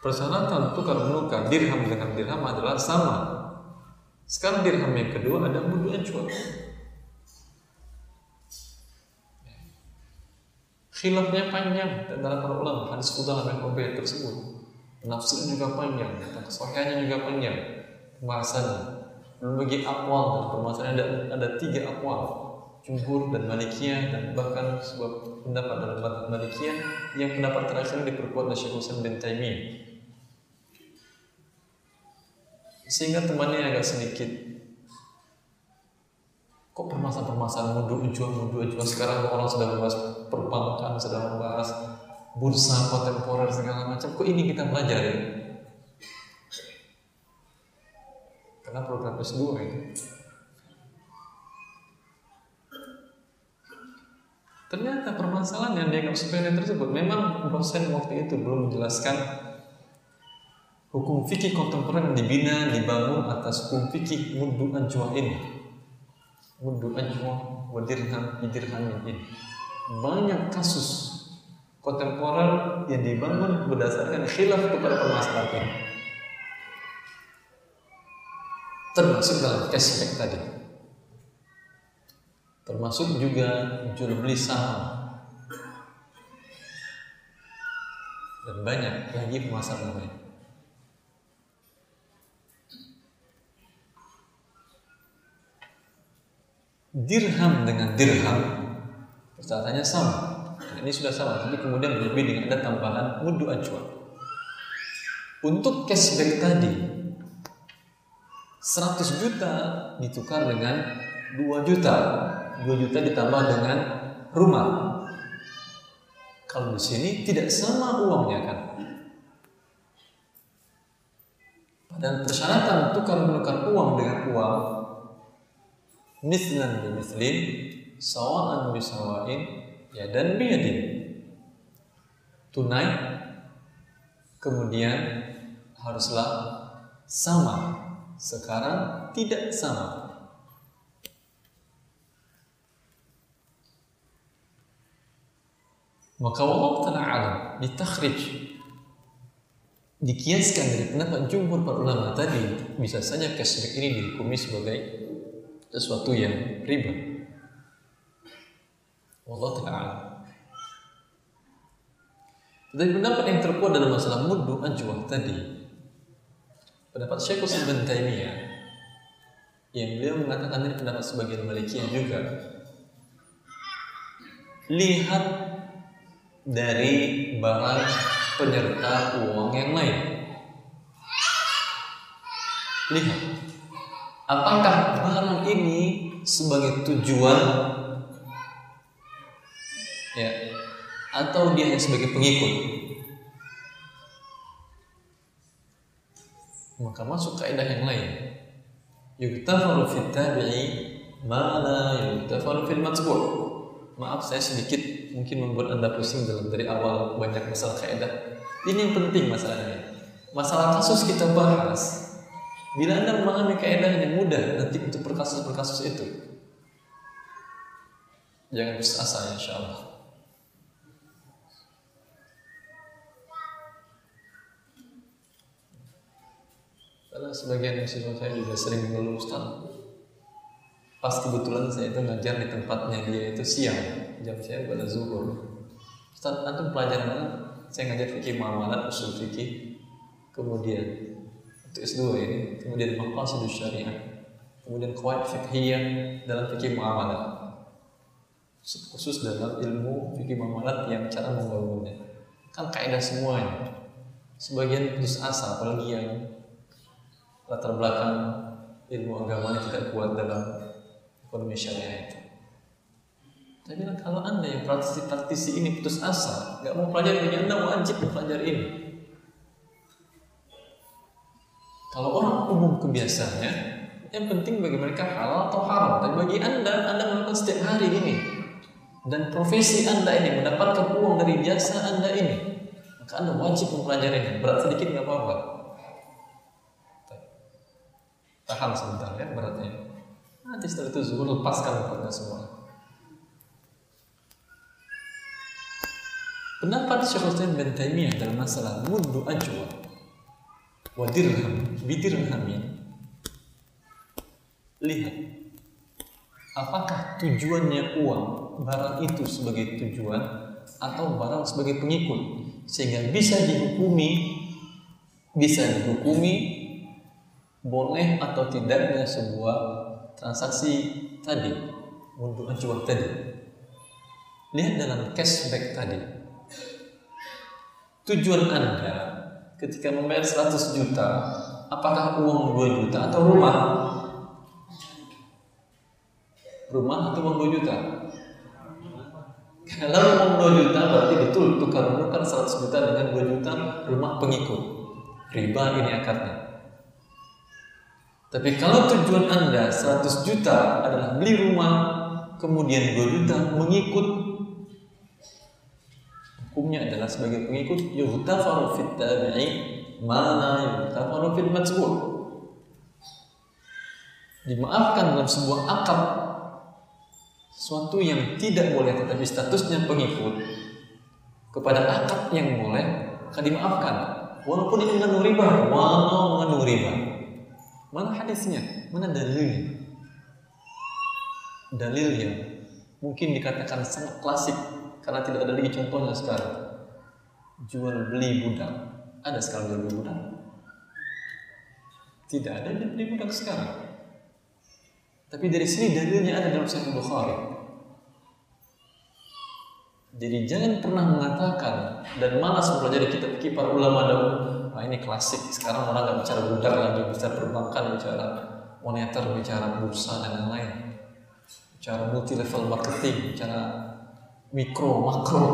Persyaratan tukar menukar dirham dengan dirham adalah sama. Sekarang dirham yang kedua ada muddu ajwa. Khilafnya panjang antara para ulama hadis bin Ubaid tersebut. Penafsiran juga panjang, kesohiannya juga panjang pembahasannya. Dan bagi akwal dan permasalahan ada, ada tiga akwal jumhur dan malikiyah dan bahkan sebuah pendapat dalam madhab malikiyah yang pendapat terakhir diperkuat oleh Syekh Husain bin Taimiyah sehingga temannya agak sedikit kok permasalahan-permasalahan mudu ujua mudu ujua sekarang orang sudah membahas perbankan sudah membahas bursa kontemporer segala macam kok ini kita pelajari karena program S2 itu. Ternyata permasalahan yang dianggap sepele tersebut memang dosen waktu itu belum menjelaskan hukum fikih kontemporer yang dibina dibangun atas hukum fikih muddu ajwa ini. Muddu ajwa wa dirham bidirhamin ini. Banyak kasus kontemporer yang dibangun berdasarkan khilaf kepada permasalahan termasuk dalam cashback tadi termasuk juga jual beli saham dan banyak lagi permasalahan lain. Dirham dengan dirham persyaratannya sama. Ini sudah sama, tapi kemudian berlebih dengan ada tambahan mudu acuan. Untuk cashback tadi 100 juta ditukar dengan 2 juta 2 juta ditambah dengan rumah kalau di sini tidak sama uangnya kan. Padahal persyaratan tukar menukar uang dengan uang mislan bi mislin sawaan bi sawain ya dan biyadin tunai kemudian haruslah sama. Sekarang tidak sama. Maka Allah Ta'ala alam ditakhrij dikiaskan dari pendapat jumhur para ulama tadi bisa saja cashback ini dihukumi sebagai sesuatu yang riba. Allah Ta'ala alam. Dari pendapat yang terkuat dalam masalah muddu ajwah tadi pendapat Syekh Utsman bin Taimiyah yang beliau mengatakan ini pendapat sebagian Malikiyah juga lihat dari barang penyerta uang yang lain. Lihat, apakah barang ini sebagai tujuan ya atau dia hanya sebagai pengikut? Maka masuk kaidah yang lain. Yuktafaru fit tabi'i ma la yuktafaru fil matbu'. Maaf saya sedikit mungkin membuat anda pusing dalam dari awal banyak masalah kaidah. Ini yang penting masalahnya. Masalah kasus kita bahas. Bila anda memahami kaidahnya mudah nanti untuk per kasus per kasus itu. Jangan putus asa. Karena sebagian mahasiswa saya juga sering mengeluh Ustaz Pas kebetulan saya itu ngajar di tempatnya dia itu siang Jam saya pada zuhur. Ustaz, antum pelajaran mana? Saya ngajar fikih muamalat, usul fikih. Kemudian Untuk S2 ini Kemudian maqasid syariah. Kemudian kuat fikhiyah dalam fikih muamalat. Khusus dalam ilmu fikih muamalat yang cara membangunnya. Kan kaidah semuanya. Sebagian putus asa apalagi yang latar belakang ilmu agamanya tidak kuat dalam ekonomi syariah itu. Tapi kalau anda yang praktisi-praktisi ini putus asa, nggak mau pelajari ini, anda wajib mempelajari ini. Kalau orang umum kebiasaannya, yang penting bagi mereka halal atau haram. Tapi bagi anda, anda melakukan setiap hari ini. Dan profesi anda ini mendapatkan uang dari jasa anda ini. Maka anda wajib mempelajarinya. Berat sedikit nggak apa-apa tahan sebentar ya beratnya nanti setelah itu zuhur lepaskan beratnya semua. Pendapat Syekh Utsaimin bin Taimiyah dalam masalah muddu ajwa wa dirham bidirhamin lihat apakah tujuannya uang barang itu sebagai tujuan atau barang sebagai pengikut? Sehingga bisa dihukumi bisa dihukumi boleh atau tidaknya sebuah transaksi tadi untuk acuan tadi. Lihat dalam cashback tadi. Tujuan anda ketika membayar 100 juta apakah uang 2 juta atau rumah? Rumah atau uang 2 juta? Kalau uang 2 juta berarti betul tukar menukar 100 juta dengan 2 juta rumah pengikut. Riba ini akarnya tapi kalau tujuan Anda 100 juta adalah beli rumah, kemudian 2 juta mengikut hukumnya adalah sebagai pengikut yuhtafaru fit tabi'i mana yutafaru fil majbur dimaafkan dalam sebuah akad sesuatu yang tidak boleh tetapi statusnya pengikut kepada akad yang boleh akan dimaafkan. Walaupun ini mengandung riba walau mengandung riba mana hadisnya? Mana dalilnya? Dalil yang mungkin dikatakan sangat klasik karena tidak ada lagi contohnya sekarang. Jual beli budak ada sekarang jual beli budak tidak ada jual beli budak sekarang. Tapi dari sini dalilnya ada dalam Sahih Bukhari. Jadi jangan pernah mengatakan dan malas mempelajari kitab fikih para ulama dahulu. Nah, ini klasik. Sekarang orang nggak bicara budak lagi, bicara perbankan, bicara moneter, bicara bursa dan lain-lain. Bicara multi level marketing, bicara mikro, makro.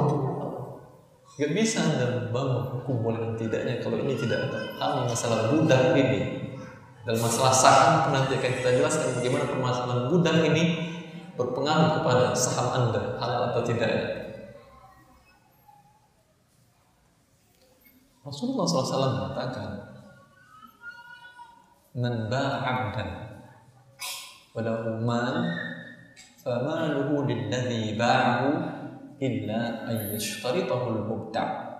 Gak bisa anda bangun hukum boleh dan tidaknya kalau ini tidak ada hal masalah budak ini dalam masalah saham nanti akan kita jelaskan bagaimana permasalahan budak ini berpengaruh kepada saham Anda, halal atau tidak. Rasulullah SAW mengatakan, "Man ba'abdan walahu mal famaluhu lilladhi ba'ahu illa an yashtaritahu al-mubta'."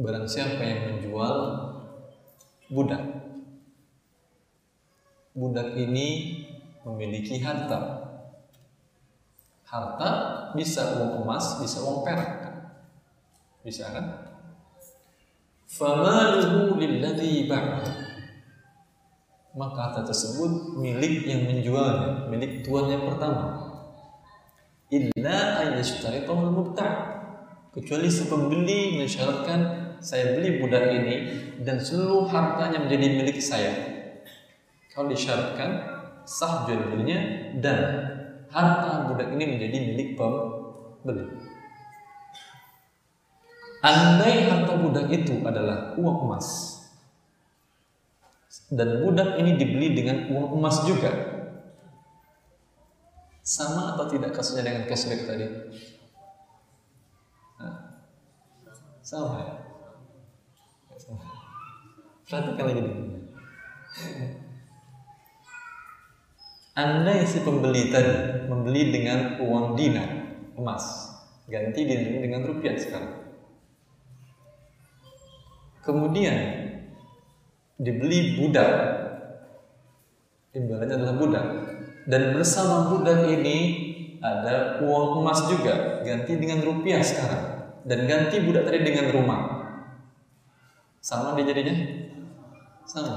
Barang siapa yang menjual budak Budak ini memiliki harta Harta bisa uang emas, bisa uang perak Bisa kan? Famaluhu lilladhi Maka harta tersebut milik yang menjualnya Milik tuan yang pertama Illa ayyashtaritahu al-mubta' Kecuali si pembeli mensyaratkan saya beli budak ini dan seluruh hartanya menjadi milik saya. Kalau disyaratkan sah jual belinya dan harta budak ini menjadi milik pembeli. Andai harta budak itu adalah uang emas dan budak ini dibeli dengan uang emas juga, sama atau tidak kasusnya dengan cashback tadi? sama ya? Perhatikan lagi dulu. Anda yang si pembeli tadi membeli dengan uang dinar emas, ganti dinar dengan rupiah sekarang. Kemudian dibeli budak, imbalannya adalah budak, dan bersama budak ini ada uang emas juga, ganti dengan rupiah sekarang, dan ganti budak tadi dengan rumah. Sama dia jadinya? Sama.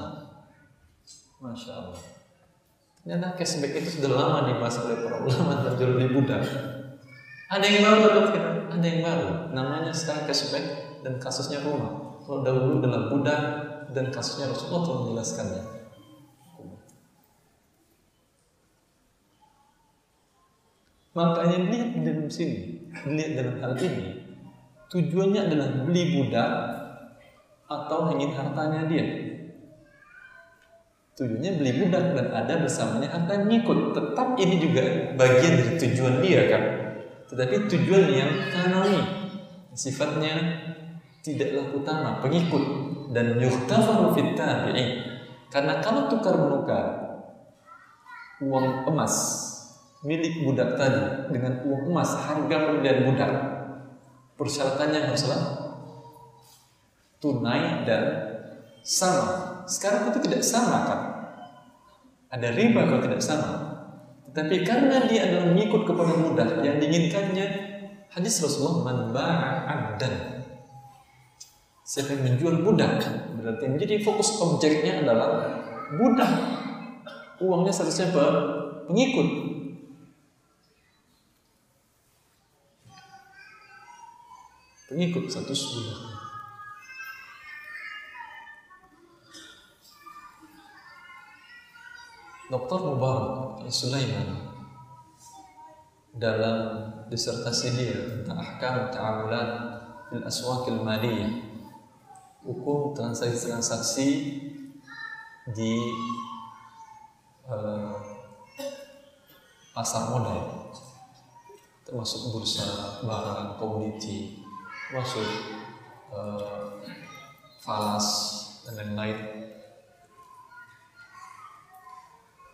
Masya Allah. Ternyata cashback itu sudah lama dibahas oleh para ulama dan beli budak. Ada yang baru atau tidak? Ada yang baru. Namanya sekarang cashback dan kasusnya rumah. Kalau dahulu adalah budak dan kasusnya Rasulullah telah menjelaskannya. Makanya lihat di dalam sini, lihat dalam hal ini, tujuannya adalah beli budak atau ingin hartanya dia. Tujuannya beli budak dan ada bersamanya akan ngikut. Tetap ini juga bagian dari tujuan dia kan. Tetapi tujuan yang tanawi. Sifatnya tidaklah utama, pengikut dan yuhtafaru fit Karena kalau tukar menukar uang emas milik budak tadi dengan uang emas harga pembelian budak persyaratannya haruslah tunai dan sama sekarang itu tidak sama kan? Ada riba kalau tidak sama. Tetapi karena dia adalah mengikut kepada mudah yang diinginkannya, hadis Rasulullah man abdan. Siapa yang menjual budak berarti menjadi fokus objeknya adalah budak. Uangnya seharusnya apa? Pengikut. Pengikut satu budak. Dr. Mubarak Sulaiman dalam disertasi dia tentang ahkam ta'amulat fil aswakil maliyah hukum transaksi-transaksi di uh, pasar modal termasuk bursa barang komoditi, termasuk uh, falas dan lain-lain.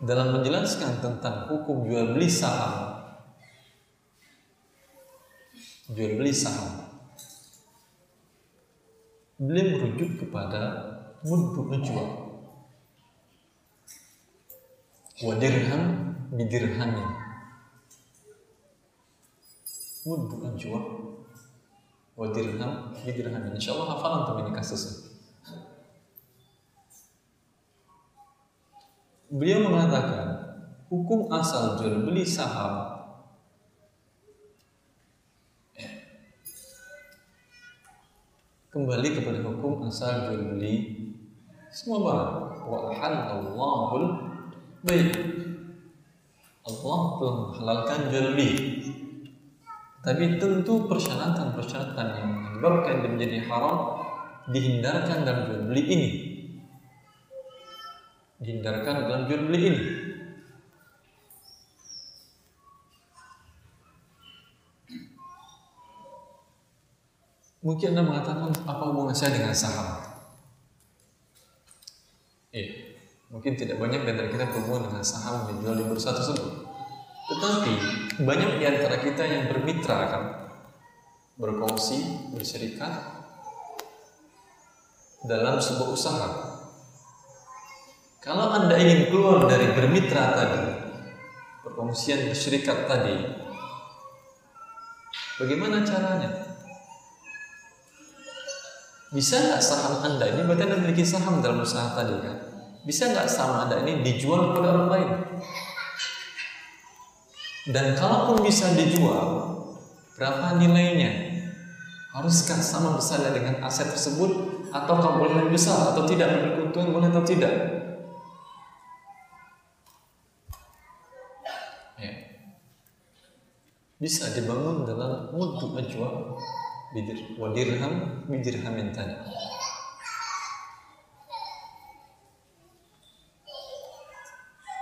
Dalam menjelaskan tentang hukum jual beli saham, jual beli saham, beliau merujuk kepada mudbu najwa wa dirham bidirhamin mudbu najwa wa dirham bidirhamin insyaallah hafalan tuh ini kasusnya beliau mengatakan hukum asal jual beli saham. Kembali kepada hukum asal jual beli. Semua barang. Wa Allahul baik. Allah telah menghalalkan jual beli. Tapi tentu persyaratan-persyaratan yang menyebabkan menjadi haram dihindarkan dalam jual beli ini dihindarkan dalam jual beli ini Mungkin Anda mengatakan apa hubungan saya dengan saham? Eh, mungkin tidak banyak dari kita berhubungan dengan saham yang dijual di bursa tersebut. Tetapi banyak di antara kita yang bermitra kan, berkongsi, berserikat dalam sebuah usaha. Kalau Anda ingin keluar dari bermitra tadi, perkongsian berserikat tadi, bagaimana caranya? Bisa nggak saham Anda ini berarti Anda memiliki saham dalam usaha tadi kan? Bisa nggak saham Anda ini dijual kepada orang lain? Dan kalaupun bisa dijual, berapa nilainya? Haruskah sama besarnya dengan aset tersebut atau boleh lebih besar atau tidak memiliki keuntungan boleh atau tidak? Bisa dibangun dalam mutu ajwa bidir wa dirham bidirhamin tadi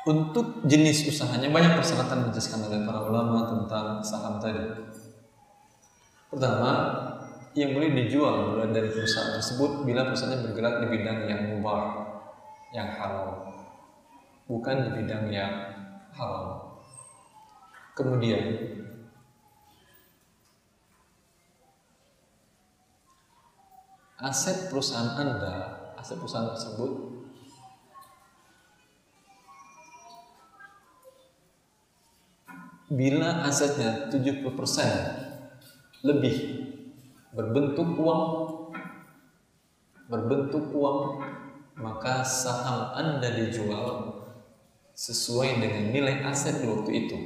untuk jenis usahanya banyak persyaratan dijelaskan oleh para ulama tentang saham tadi. Pertama, yang boleh dijual mulai dari perusahaan tersebut bila perusahaannya bergerak di bidang yang mubah, yang halal, bukan di bidang yang haram. Kemudian aset perusahaan Anda, aset perusahaan tersebut bila asetnya 70% lebih berbentuk uang berbentuk uang maka saham Anda dijual sesuai dengan nilai aset waktu itu.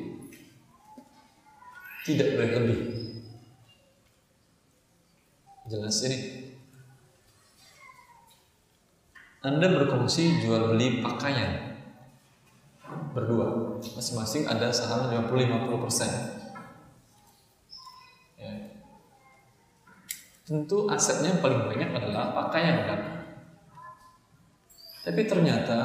Tidak boleh lebih. Jelas ini anda berkongsi jual beli pakaian berdua, masing-masing ada saham 50-50 persen. Ya. Tentu asetnya yang paling banyak adalah pakaian kan. Tapi ternyata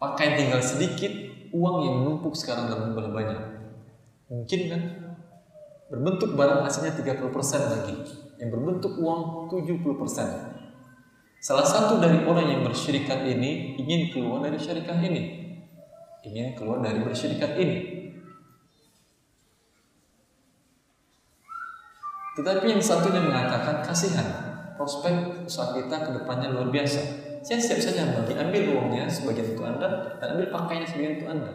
pakaian tinggal sedikit, uang yang menumpuk sekarang dalam jumlah banyak. Mungkin kan berbentuk barang hasilnya 30% lagi, yang berbentuk uang 70%. Salah satu dari orang yang bersyirikat ini ingin keluar dari syarikat ini. Ingin keluar dari bersyirikat ini. Tetapi yang satunya mengatakan kasihan, prospek usaha kita ke depannya luar biasa. Saya siap saja bagi ambil uangnya sebagian untuk Anda dan ambil pakainya sebagian untuk Anda.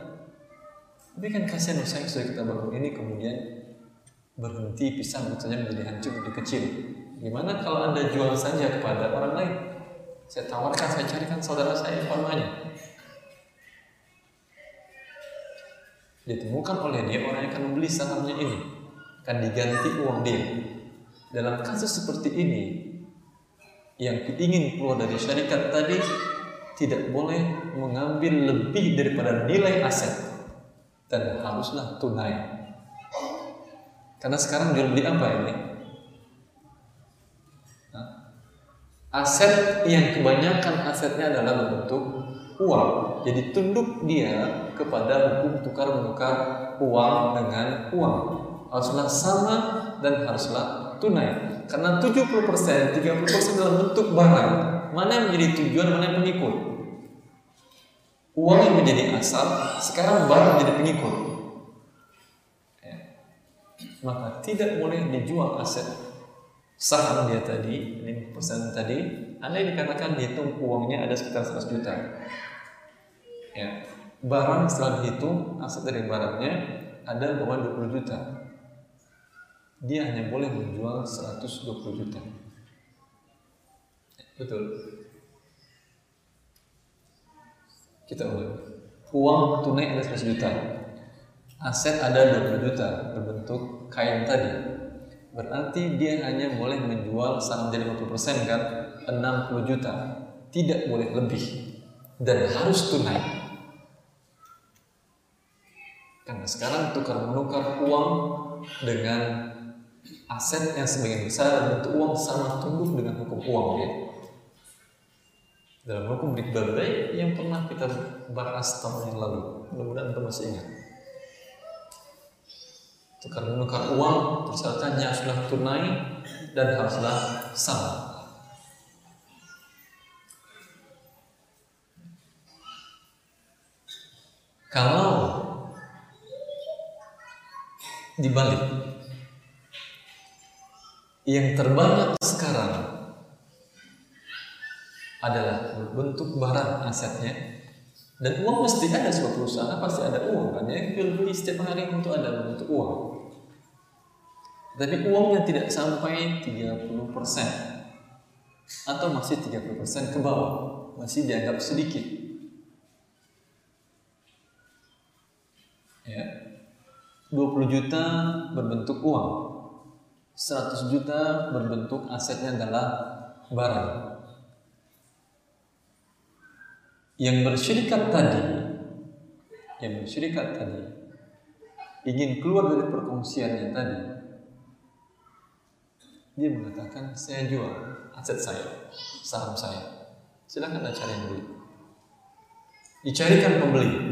Tapi kan kasihan usaha yang sudah kita bangun ini kemudian berhenti pisang saja menjadi hancur menjadi kecil. Gimana kalau Anda jual saja kepada orang lain? Saya tawarkan, saya carikan saudara saya informanya. Ditemukan oleh dia orang yang akan membeli sahamnya ini. Akan diganti uang dia. Dalam kasus seperti ini, yang ingin keluar dari syarikat tadi tidak boleh mengambil lebih daripada nilai aset dan haruslah tunai. Karena sekarang jual beli apa ini? Aset yang kebanyakan asetnya adalah berbentuk uang. Jadi tunduk dia kepada hukum tukar menukar uang dengan uang. Haruslah sama dan haruslah tunai. Karena 70%, 30% dalam bentuk barang. Mana yang menjadi tujuan, mana yang pengikut. Uang yang menjadi asal, sekarang barang menjadi pengikut. Ya. Maka tidak boleh dijual aset saham dia tadi, 5% tadi, Anda dikatakan dihitung uangnya ada sekitar 100 juta. Ya. Barang setelah dihitung, aset dari barangnya ada umpama 20 juta. Dia hanya boleh menjual 120 juta. Betul. Kita ulang. Uang tunai ada 100 juta. Aset ada 20 juta berbentuk kain tadi. Berarti dia hanya boleh menjual saham dari 50% kan 60 juta. Tidak boleh lebih dan harus tunai. Karena sekarang tukar menukar uang dengan aset yang sebagian besar bentuk uang sama tunduk dengan hukum uang ya. Dalam hukum riba yang pernah kita bahas tahun yang lalu, mudah-mudahan kita masih ingat. Tukar menukar uang persyaratannya haruslah tunai dan haruslah sama. Kalau dibalik. Yang terbanyak sekarang adalah bentuk barang asetnya dan uang mesti ada sebuah perusahaan pasti ada uang kan ya beli setiap hari untuk ada bentuk uang tapi uangnya tidak sampai 30% atau masih 30% ke bawah. Masih dianggap sedikit. Ya. 20 juta berbentuk uang. 100 juta berbentuk asetnya adalah barang. Yang bersyirikat tadi yang bersyirikat tadi ingin keluar dari perkongsiannya tadi dia mengatakan saya jual aset saya saham saya silahkan anda cari yang beli dicarikan pembeli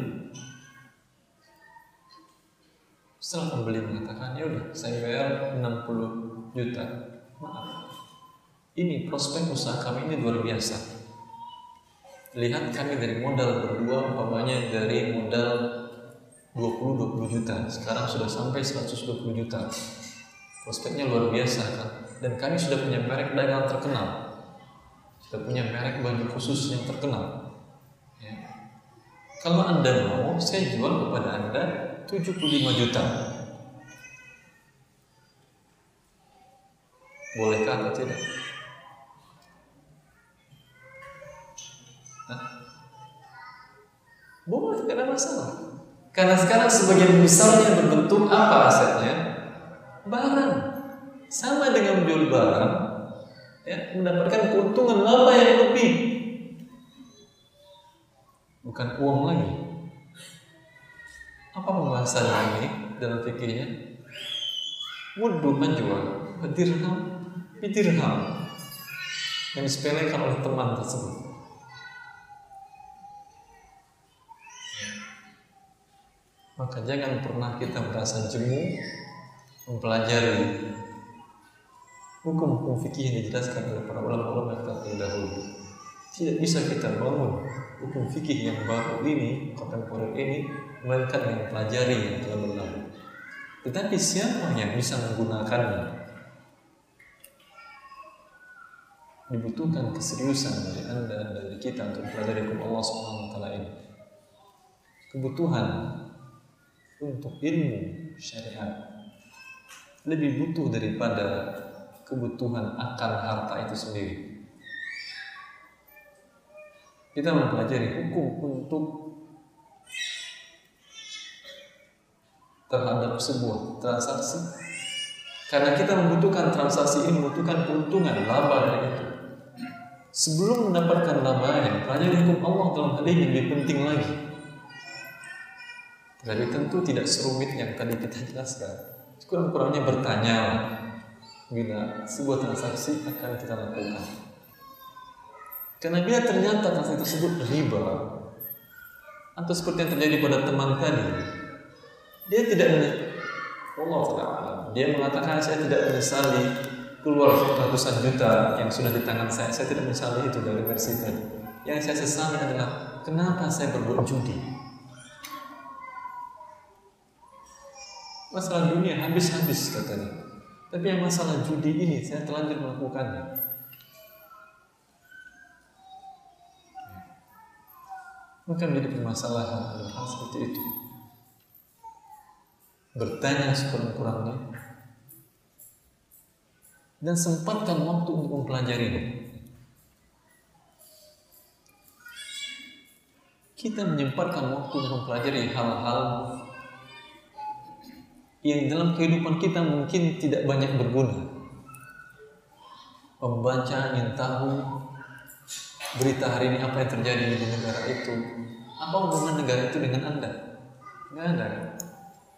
setelah pembeli mengatakan, ya udah saya bayar 60 juta. Maaf. Ini prospek usaha kami ini luar biasa. Lihat kami dari modal berdua umpamanya dari modal 20-20 juta. Sekarang sudah sampai 120 juta. Prospeknya luar biasa kan. Dan kami sudah punya merek dagang terkenal. Sudah punya merek baju khusus yang terkenal. Ya. Kalau Anda mau, saya jual kepada Anda 75 juta. Bolehkah atau tidak? Hah? Boleh, tidak ada masalah. Karena sekarang sebagian besarnya berbentuk apa asetnya? Barang. Sama dengan menjual barang, ya, mendapatkan keuntungan laba yang lebih. Bukan uang lagi. Apa pembahasan ini dalam fikirnya? Mudah menjual dirham bidirham yang disepelekan oleh teman tersebut. Maka jangan pernah kita merasa jemu mempelajari hukum-hukum fikih yang dijelaskan oleh para ulama-ulama yang terdahulu. Tidak bisa kita bangun hukum fikih yang baru ini, kontemporer ini, melainkan yang pelajari yang telah berlalu. Tetapi siapa yang bisa menggunakannya? Dibutuhkan keseriusan dari Anda dan dari kita untuk belajar hukum Allah taala ini. Kebutuhan untuk ilmu syariat lebih butuh daripada kebutuhan akan harta itu sendiri. Kita mempelajari hukum untuk terhadap sebuah transaksi. Karena kita membutuhkan transaksi ini membutuhkan keuntungan laba dari itu. Sebelum mendapatkan laba yang pelajari hukum Allah dalam hal ini lebih penting lagi. Tapi tentu tidak serumit yang tadi kita jelaskan. Kurang-kurangnya bertanya bila sebuah transaksi akan kita lakukan. Karena bila ternyata transaksi tersebut riba atau seperti yang terjadi pada teman tadi dia tidak Allah dia mengatakan saya tidak menyesali keluar ratusan juta yang sudah di tangan saya. Saya tidak menyesali itu dari versi tadi. Yang saya sesali adalah kenapa saya berbuat judi? Masalah dunia habis-habis katanya tapi yang masalah judi ini saya telanjur melakukannya maka menjadi permasalahan hal seperti itu. Bertanya sekurang-kurangnya dan sempatkan waktu untuk mempelajarinya. Kita menyempatkan waktu untuk mempelajari hal-hal yang dalam kehidupan kita mungkin tidak banyak berguna. Membaca, ingin tahu, berita hari ini apa yang terjadi di negara itu apa hubungan negara itu dengan anda? Nggak ada.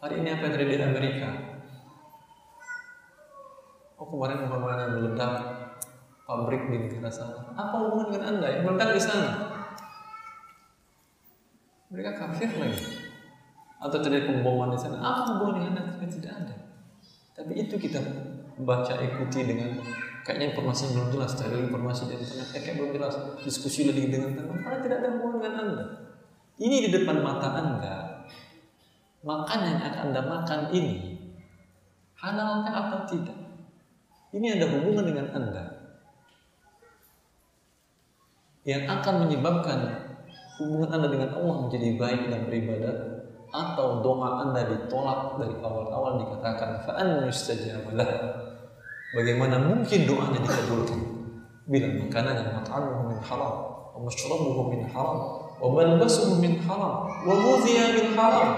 Hari ini apa yang terjadi di Amerika? Oh kemarin umpamanya meledak pabrik di negara sana. Apa hubungan dengan anda yang meledak di sana? Mereka kafir lagi atau terjadi pemboman di sana? Apa hubungan dengan anda tidak ada. Tapi itu kita baca ikuti dengan kayaknya informasi belum jelas cari informasi dari internet eh, kayak belum jelas diskusi lagi dengan teman karena tidak ada hubungan dengan anda. Ini di depan mata anda. Makanan yang akan anda makan ini halalkah atau tidak? Ini ada hubungan dengan anda. Yang akan menyebabkan hubungan anda dengan Allah menjadi baik dan beribadah atau doa anda ditolak dari awal-awal dikatakan fa'an yustajabalah Bagaimana mungkin doanya dikabulkan bila makanan yang mat'amuhu min haram wa mashrabuhu min haram wa malbasuhu min haram wa ghudhiya min haram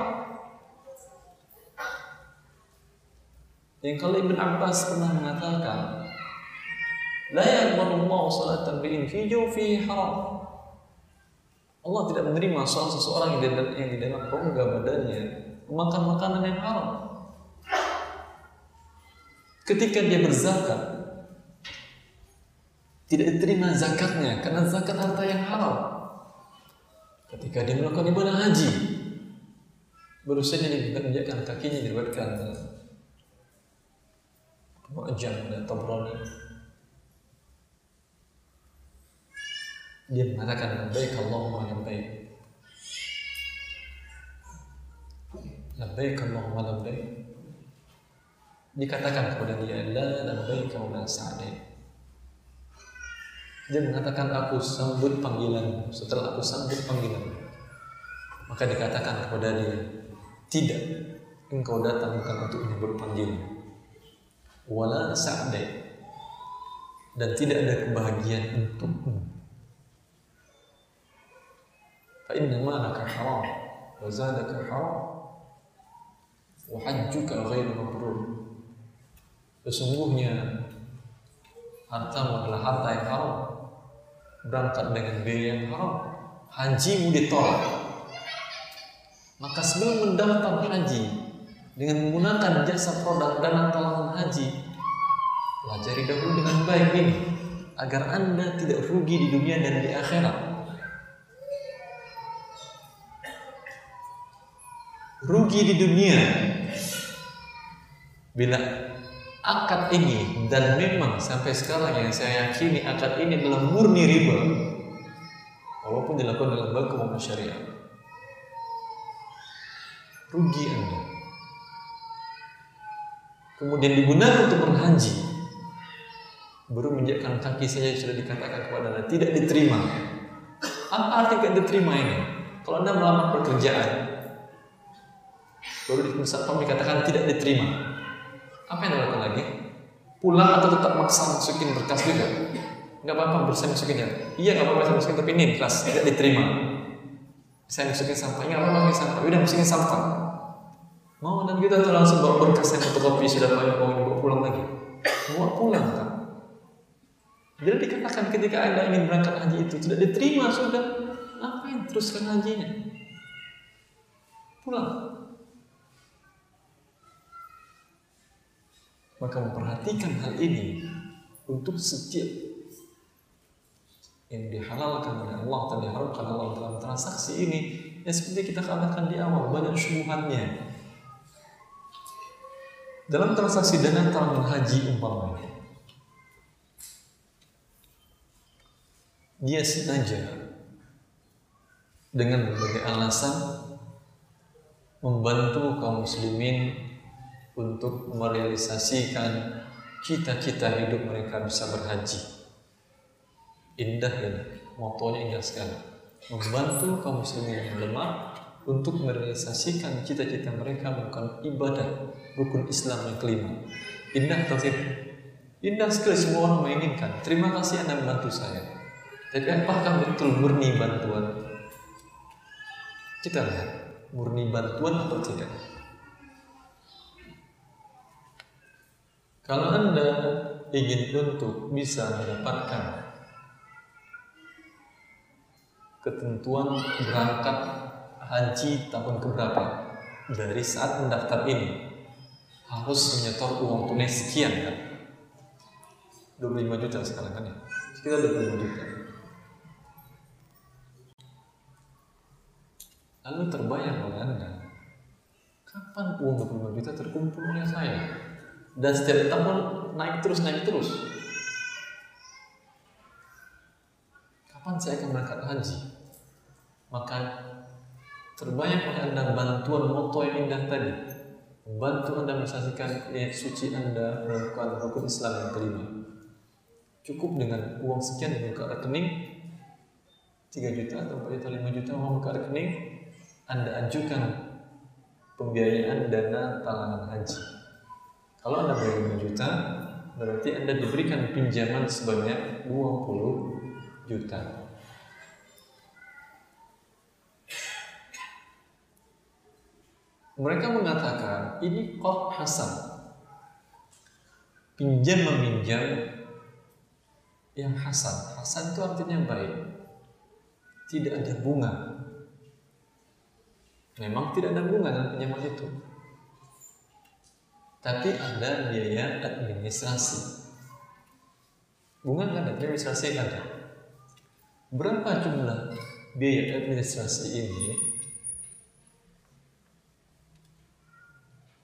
yang kalau Ibn Abbas pernah mengatakan la yaqbalu Allah salatan bi'in fi haram Allah tidak menerima salat seseorang yang di dalam rongga badannya memakan makanan yang haram Ketika dia berzakat, tidak diterima zakatnya karena zakat harta yang haram. Ketika dia melakukan ibadah haji, dia menginjakkan kakinya diriwayatkan Mu'jam dan Tabrani. Dia mengatakan labbaik Allahumma labbaik. Labbaik Allahumma labbaik. Dikatakan kepada dia la labbaika wa la dia mengatakan aku sambut panggilan setelah aku sambut panggilan. Maka dikatakan kepada dia tidak engkau datang bukan untuk menyebut panggilan. Wala sa'daik dan tidak ada kebahagiaan untukmu haram wa zadaka haram wa hajjuka ghairu mabrur Sesungguhnya hartamu adalah harta yang haram. Berangkat dengan biaya yang haram. Hajimu ditolak. Maka sebelum mendaftar haji dengan menggunakan jasa produk dana talangan haji, pelajari dahulu dengan baik ini agar Anda tidak rugi di dunia dan di akhirat. Rugi di dunia. Bila akad ini dan memang sampai sekarang yang saya yakini akad ini adalah murni riba walaupun dilakukan dalam lembaga maupun syariah rugi anda. Kemudian digunakan untuk berhaji baru menjadikan kaki saja sudah dikatakan kepada anda tidak diterima. Apa arti tidak diterima ini? Kalau anda melamar pekerjaan baru di kami katakan tidak diterima apa yang dilakukan lagi? Pulang atau tetap maksa masukin berkas juga? Enggak apa-apa, bisa masukin ya. Iya nggak apa-apa masukin tapi ini kelas tidak diterima. Saya masukin sampah, nggak apa-apa masukin sampah. Udah masukin sampah. Mau dan kita tuh langsung bawa berkas yang fotokopi sudah banyak mau dibawa pulang lagi. Bawa pulang kan? Jadi dikatakan ketika anda ingin berangkat haji itu tidak diterima sudah, apa yang teruskan hajinya? Pulang. Maka memperhatikan hal ini untuk setiap yang dihalalkan oleh Allah dan diharamkan Allah dalam transaksi ini ya seperti kita katakan di awal banyak syubhatnya dalam transaksi dana tabungan haji umpamanya dia sengaja dengan berbagai alasan membantu kaum muslimin untuk merealisasikan cita-cita hidup mereka bisa berhaji. Indah ini, motonya indah sekali. Membantu kaum muslimin yang lemah untuk merealisasikan cita-cita mereka melakukan ibadah rukun Islam yang kelima. Indah atau tidak? Indah sekali semua orang menginginkan. Terima kasih Anda membantu saya. Tapi apakah betul murni bantuan? Kita lihat murni bantuan atau tidak. Kalau Anda ingin untuk bisa mendapatkan ketentuan berangkat haji tahun keberapa dari saat mendaftar ini harus menyetor uang tunai sekian kan? 25 juta sekarang kan ya? Sekitar 25 juta. Lalu terbayang oleh Anda, kapan uang 25 juta terkumpul oleh saya? Dan setiap tahun naik terus, naik terus. Kapan saya akan berangkat haji? Maka oleh Anda bantuan moto yang indah tadi. Membantu Anda menyaksikan niat suci Anda melakukan rukun Islam yang kelima. Cukup dengan uang sekian di buka rekening 3 juta atau 4 juta 5 juta uang buka rekening anda ajukan pembiayaan dana talangan haji. Kalau Anda bayar 5 juta, berarti Anda diberikan pinjaman sebanyak 20 juta. Mereka mengatakan ini kok hasan. Pinjam meminjam yang hasan. Hasan itu artinya baik. Tidak ada bunga, Memang tidak ada bunga dalam pinjaman itu. Tapi ada biaya administrasi. Bunga ada, administrasi ada. Berapa jumlah biaya administrasi ini?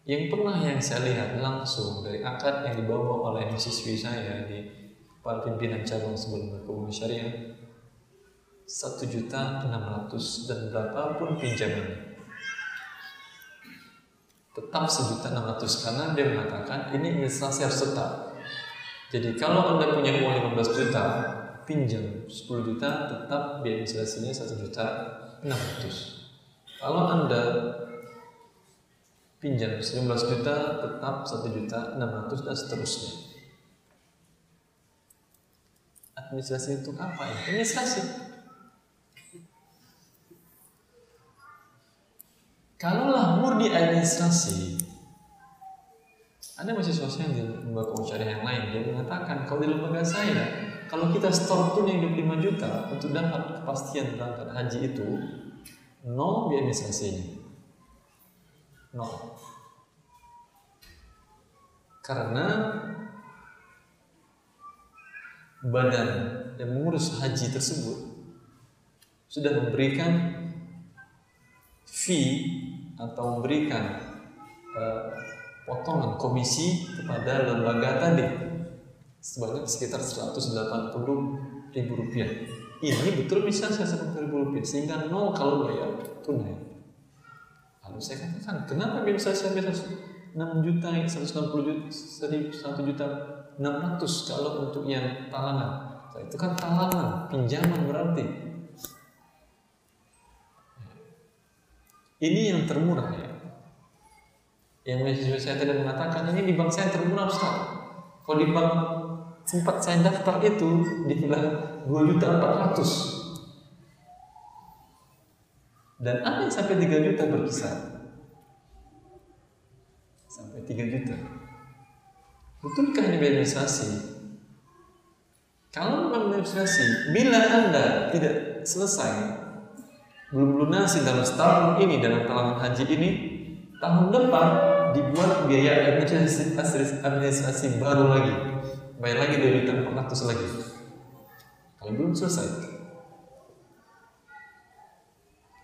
Yang pernah yang saya lihat langsung dari akad yang dibawa oleh siswi saya di para pimpinan cabang sebelum berkomunikasi syariah satu juta enam ratus dan berapapun pinjamannya tetap sejuta enam ratus karena dia mengatakan ini administrasi harus tetap. Jadi kalau anda punya uang 15 juta, pinjam 10 juta, tetap biaya administrasinya satu juta enam ratus. Kalau anda pinjam 19 juta, tetap satu juta enam ratus dan seterusnya. Administrasi untuk apa ya? Administrasi Kalaulah murni administrasi, ada mahasiswa saya di lembaga syariah yang lain, dia mengatakan kalau di lembaga saya, kalau kita store pun yang 25 juta untuk dapat kepastian berangkat haji itu, nol biaya administrasinya. Nol. Karena badan yang mengurus haji tersebut sudah memberikan fee atau memberikan uh, potongan komisi kepada lembaga tadi sebanyak sekitar 180 ribu rupiah. Ini betul bisa saya sebut ribu rupiah sehingga nol kalau bayar tunai. Lalu saya katakan, kenapa bisa saya bisa 6 juta, 160 juta, 1 juta 600 kalau untuk yang talangan. Itu kan talangan, pinjaman berarti Ini yang termurah ya. Yang mahasiswa saya tadi mengatakan ini di bank saya termurah Ustaz. Kalau di bank sempat saya daftar itu dibilang 2 juta 400 dan ada yang sampai 3 juta berkisar sampai 3 juta betulkah ini administrasi kalau memang administrasi bila anda tidak selesai belum lunasi dalam setahun ini dalam talangan haji ini tahun depan dibuat biaya administrasi, administrasi baru lagi bayar lagi dari juta 400 lagi kalau belum selesai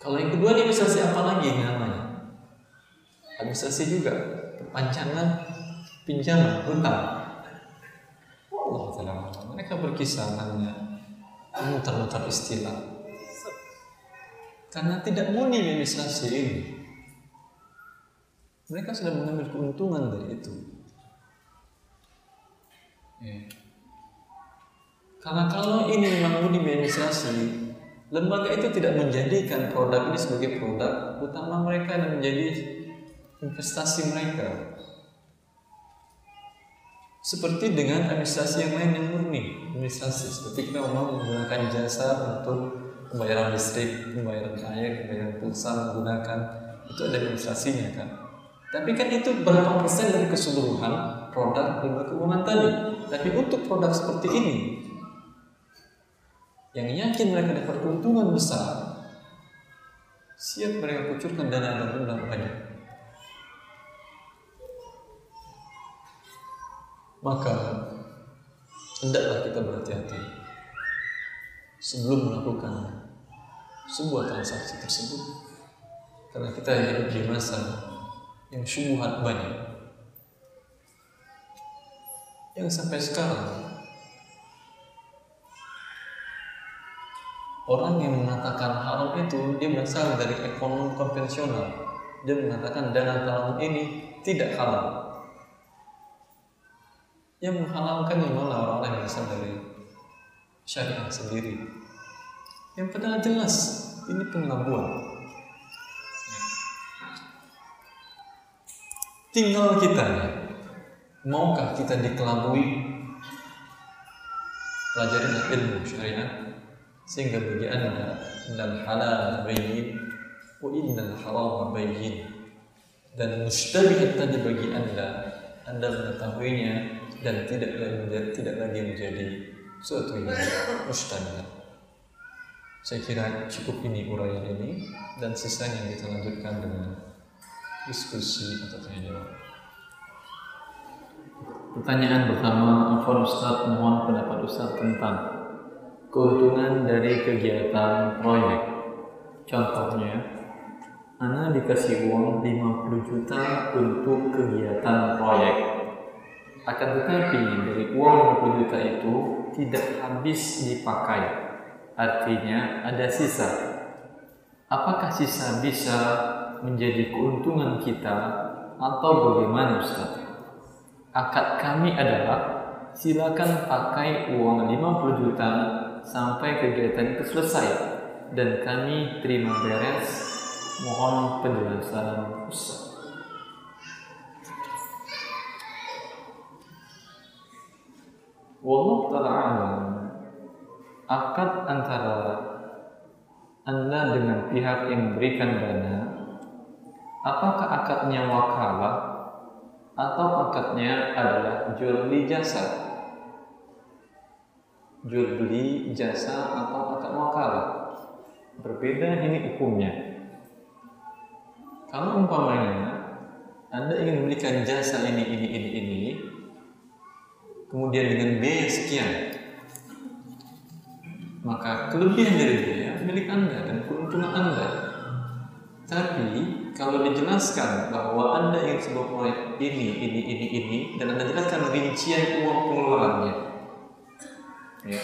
Kalau yang kedua administrasi apa lagi namanya? Administrasi juga perpanjangan pinjaman hutang. Allah taala mereka berkisah muter-muter istilah. Karena tidak murni administrasi ini. Mereka sudah mengambil keuntungan dari itu. Ya. Karena kalau ini memang murni administrasi, lembaga itu tidak menjadikan produk ini sebagai produk utama mereka dan menjadi investasi mereka. Seperti dengan administrasi yang lain yang murni, administrasi seperti kita mau menggunakan jasa untuk pembayaran listrik, pembayaran air, pembayaran pulsa menggunakan itu ada administrasinya kan. Tapi kan itu berapa persen dari keseluruhan produk lembaga keuangan tadi. Tapi untuk produk seperti ini, yang yakin mereka dapat keuntungan besar, siap mereka kucurkan dana dan dana banyak. Maka hendaklah kita berhati-hati sebelum melakukan sebuah transaksi tersebut karena kita hidup di masa yang syubhat banyak yang sampai sekarang Orang yang mengatakan haram itu dia berasal dari ekonomi konvensional. Dia mengatakan dana talangan ini tidak halal. Yang menghalalkan yang malah orang-orang yang berasal dari syariah sendiri. Yang padahal jelas ini pengelabuan. Tinggal kita maukah kita dikelabui pelajaran ilmu syariah sehingga bagi anda innal halal bayyin wa innal haram bayyin dan mustabihat tadi bagi anda anda mengetahuinya dan tidak lagi tidak lagi menjadi yang mustabihat saya kira cukup ini uraian ini dan sisanya kita lanjutkan dengan diskusi atau tanya jawab. Pertanyaan pertama, Afwan Ustaz mohon pendapat Ustaz tentang keuntungan dari kegiatan proyek. Contohnya, Ana dikasih uang 50 juta untuk kegiatan proyek. Akan tetapi dari uang 50 juta itu tidak habis dipakai. Artinya ada sisa. Apakah sisa bisa menjadi keuntungan kita atau bagaimana Ustaz? Akad kami adalah silakan pakai uang 50 juta sampai kegiatan itu selesai dan kami terima beres mohon penjelasan Ustaz Wallahu ta'ala akad antara anda dengan pihak yang memberikan dana apakah akadnya wakalah atau akadnya adalah jual beli jasa jual beli jasa atau akad wakalah. Berbeda ini hukumnya. Kalau umpamanya Anda ingin memberikan jasa ini, ini, ini, ini, kemudian dengan biaya sekian, maka kelebihan dari biaya milik Anda dan keuntungan Anda. Tapi kalau dijelaskan bahwa Anda ingin sebuah proyek ini, ini, ini, ini, dan Anda jelaskan rincian uang pengeluarannya, ya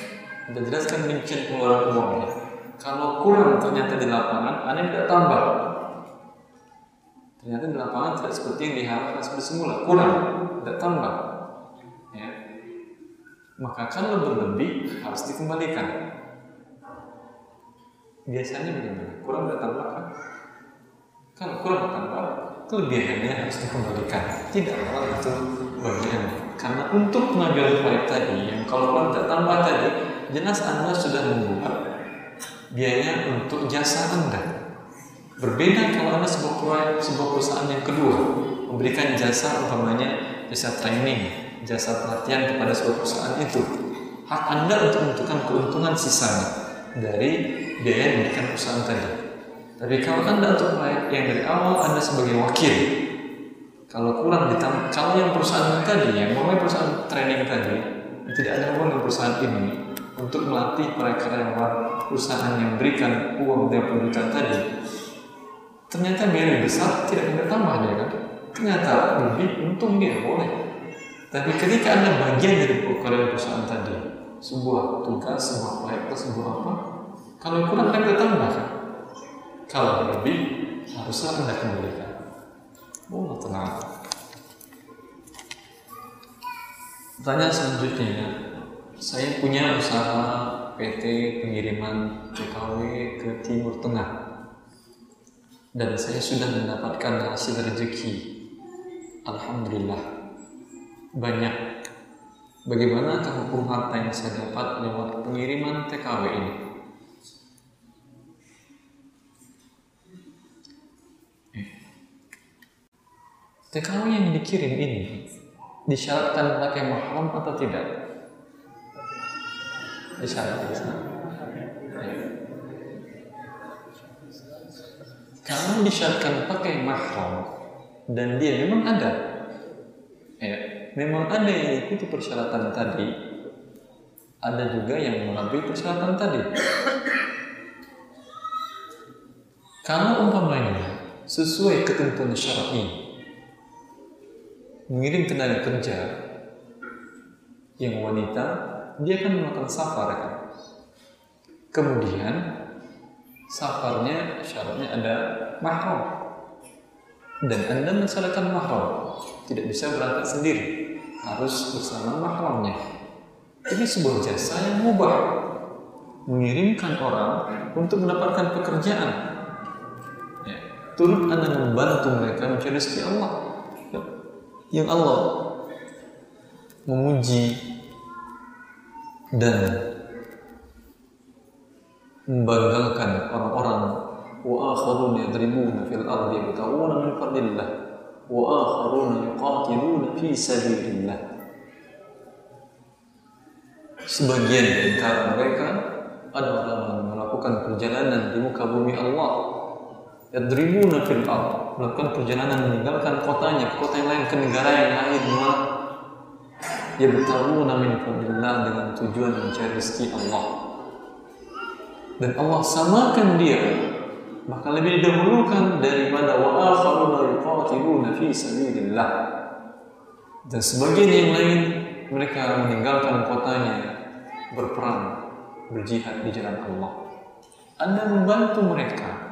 kita jelaskan rincian pengeluaran uangnya. Kalau kurang ternyata di lapangan anda tidak tambah. Ternyata di lapangan tidak seperti yang diharapkan semula. Kurang tidak tambah maka kalau berlebih harus dikembalikan. Biasanya bagaimana? Kurang tambah kan kalau kurang tambah kelebihannya harus dikembalikan. Tidak kalau itu bagian. Karena untuk pengambilan proyek tadi yang kalau orang tidak tambah tadi, jelas Anda sudah membuat biaya untuk jasa Anda. Berbeda kalau Anda sebuah sebuah perusahaan yang kedua memberikan jasa umpamanya jasa training, jasa pelatihan kepada sebuah perusahaan itu. Hak Anda untuk menentukan keuntungan sisanya dari biaya yang diberikan perusahaan tadi. Tapi kalau Anda untuk yang dari awal Anda sebagai wakil kalau kurang ditambah, kalau yang perusahaan tadi, yang mau perusahaan training tadi, tidak ada hubungan dengan perusahaan ini, untuk melatih para karyawan perusahaan yang berikan uang 20 juta tadi ternyata biaya besar tidak ada tambahnya kan ternyata lebih untung dia boleh tapi ketika anda bagian dari perusahaan tadi sebuah tugas, sebuah proyek, sebuah apa kalau kurang anda tambah kalau lebih haruslah anda kembalikan. Oh tenang. Pertanyaan selanjutnya, saya punya usaha PT pengiriman TKW ke Timur Tengah. Dan saya sudah mendapatkan hasil rezeki. Alhamdulillah banyak. Bagaimana hukum harta yang saya dapat lewat pengiriman TKW ini? Eh. TKW yang dikirim ini disyaratkan pakai mahram atau tidak? Disyaratkan. Kalau disyaratkan pakai mahram dan dia memang ada, ya, memang ada yang ikuti persyaratan tadi, ada juga yang melampaui persyaratan tadi. Kalau umpamanya sesuai ketentuan syar'i mengirim tenaga kerja yang wanita, dia akan melakukan safar kan. Kemudian safarnya syaratnya ada mahram dan anda mensyaratkan mahram tidak bisa berangkat sendiri. Harus bersama mahramnya. Ini sebuah jasa yang mubah. Mengirimkan orang untuk mendapatkan pekerjaan. Ya, turut anda membantu mereka mencari rezeki Allah. Yang Allah memuji dan membanggakan orang-orang. Wa akharun yadribuna fil ardi yabtaguna min wa akharun yuqatiluna fi sabilillah sebagian di antara mereka ada orang yang melakukan perjalanan di muka bumi Allah. Yadribuna fil ard melakukan perjalanan meninggalkan kotanya ke kota yang lain ke negara yang lain. Dia bertaruh min fadlillah dengan tujuan mencari rezeki Allah. Dan Allah samakan dia maka lebih didahulukan daripada wa akharuna yuqatiluna fi sabilillah dan sebagian yang lain mereka meninggalkan kotanya berperang berjihad di jalan Allah Anda membantu mereka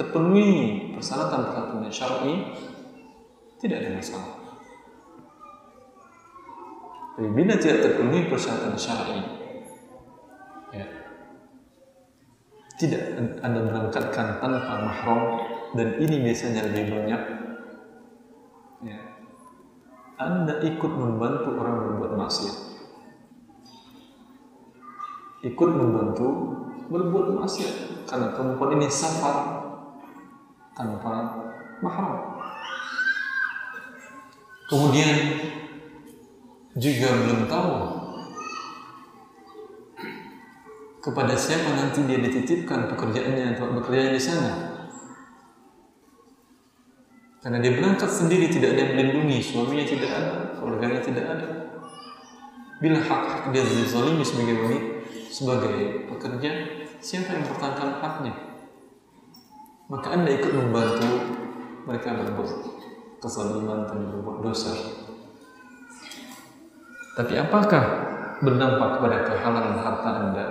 terpenuhi persyaratan-persyaratan syar'i tidak ada masalah. Tapi bila tidak terpenuhi persyaratan syar'i, tidak anda berangkatkan tanpa mahram. Dan ini biasanya lebih banyak, ya, anda ikut membantu orang berbuat maksiat, ikut membantu berbuat maksiat. Karena perempuan ini safar tanpa mahram. Kemudian juga belum tahu kepada siapa nanti dia dititipkan pekerjaannya atau bekerja di sana. Karena dia berangkat sendiri tidak ada yang melindungi, suaminya tidak ada, keluarganya tidak ada. Bila hak-hak dia dizalimi sebagai wanita, sebagai pekerja, siapa yang mempertahankan haknya? maka Anda ikut membantu mereka berbuat kesaliman dan berbuat dosa. Tapi apakah berdampak kepada kehalalan harta Anda?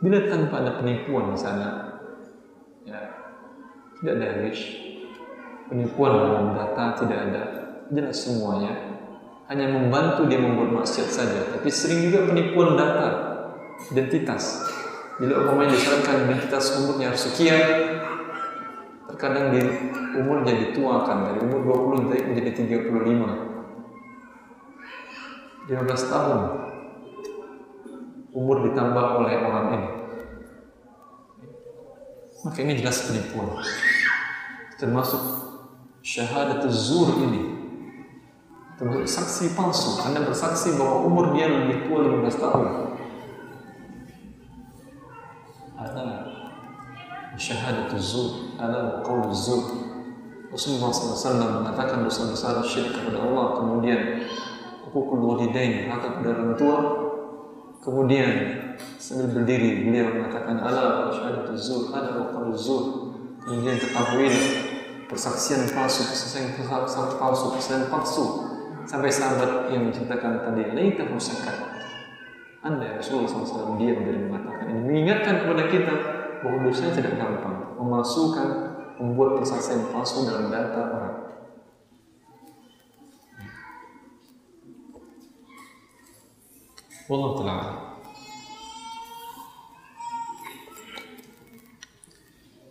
Bila tanpa ada penipuan di sana, ya, tidak ada risk, penipuan dalam data tidak ada, jelas semuanya, hanya membantu dia membuat maksiat saja, tapi sering juga penipuan data, identitas. Bila umpamanya disyaratkan identitas umurnya harus sekian, terkadang di umurnya dituakan dari umur 20 naik menjadi 35. 15 tahun umur ditambah oleh orang ini. Maka ini jelas penipuan. Termasuk syahadat zur ini. Termasuk saksi palsu. Anda bersaksi bahwa umur dia lebih tua 15 tahun. syahadat zur adalah qaul zur Rasulullah SAW mengatakan dosa besar syirik kepada Allah kemudian hukukul walidain hak kepada orang tua Kemudian sambil berdiri beliau mengatakan ala syahadatu zur ada wa zur. Kemudian ketahuilah persaksian palsu, persaksian palsu, persaksian palsu. Sampai sahabat yang menceritakan tadi, laita musakat. Anda ya Rasulullah SAW diam dari mengatakan ini mengingatkan kepada kita bahwa dosanya tidak gampang memasukkan membuat persaksian palsu dalam data orang. Taala.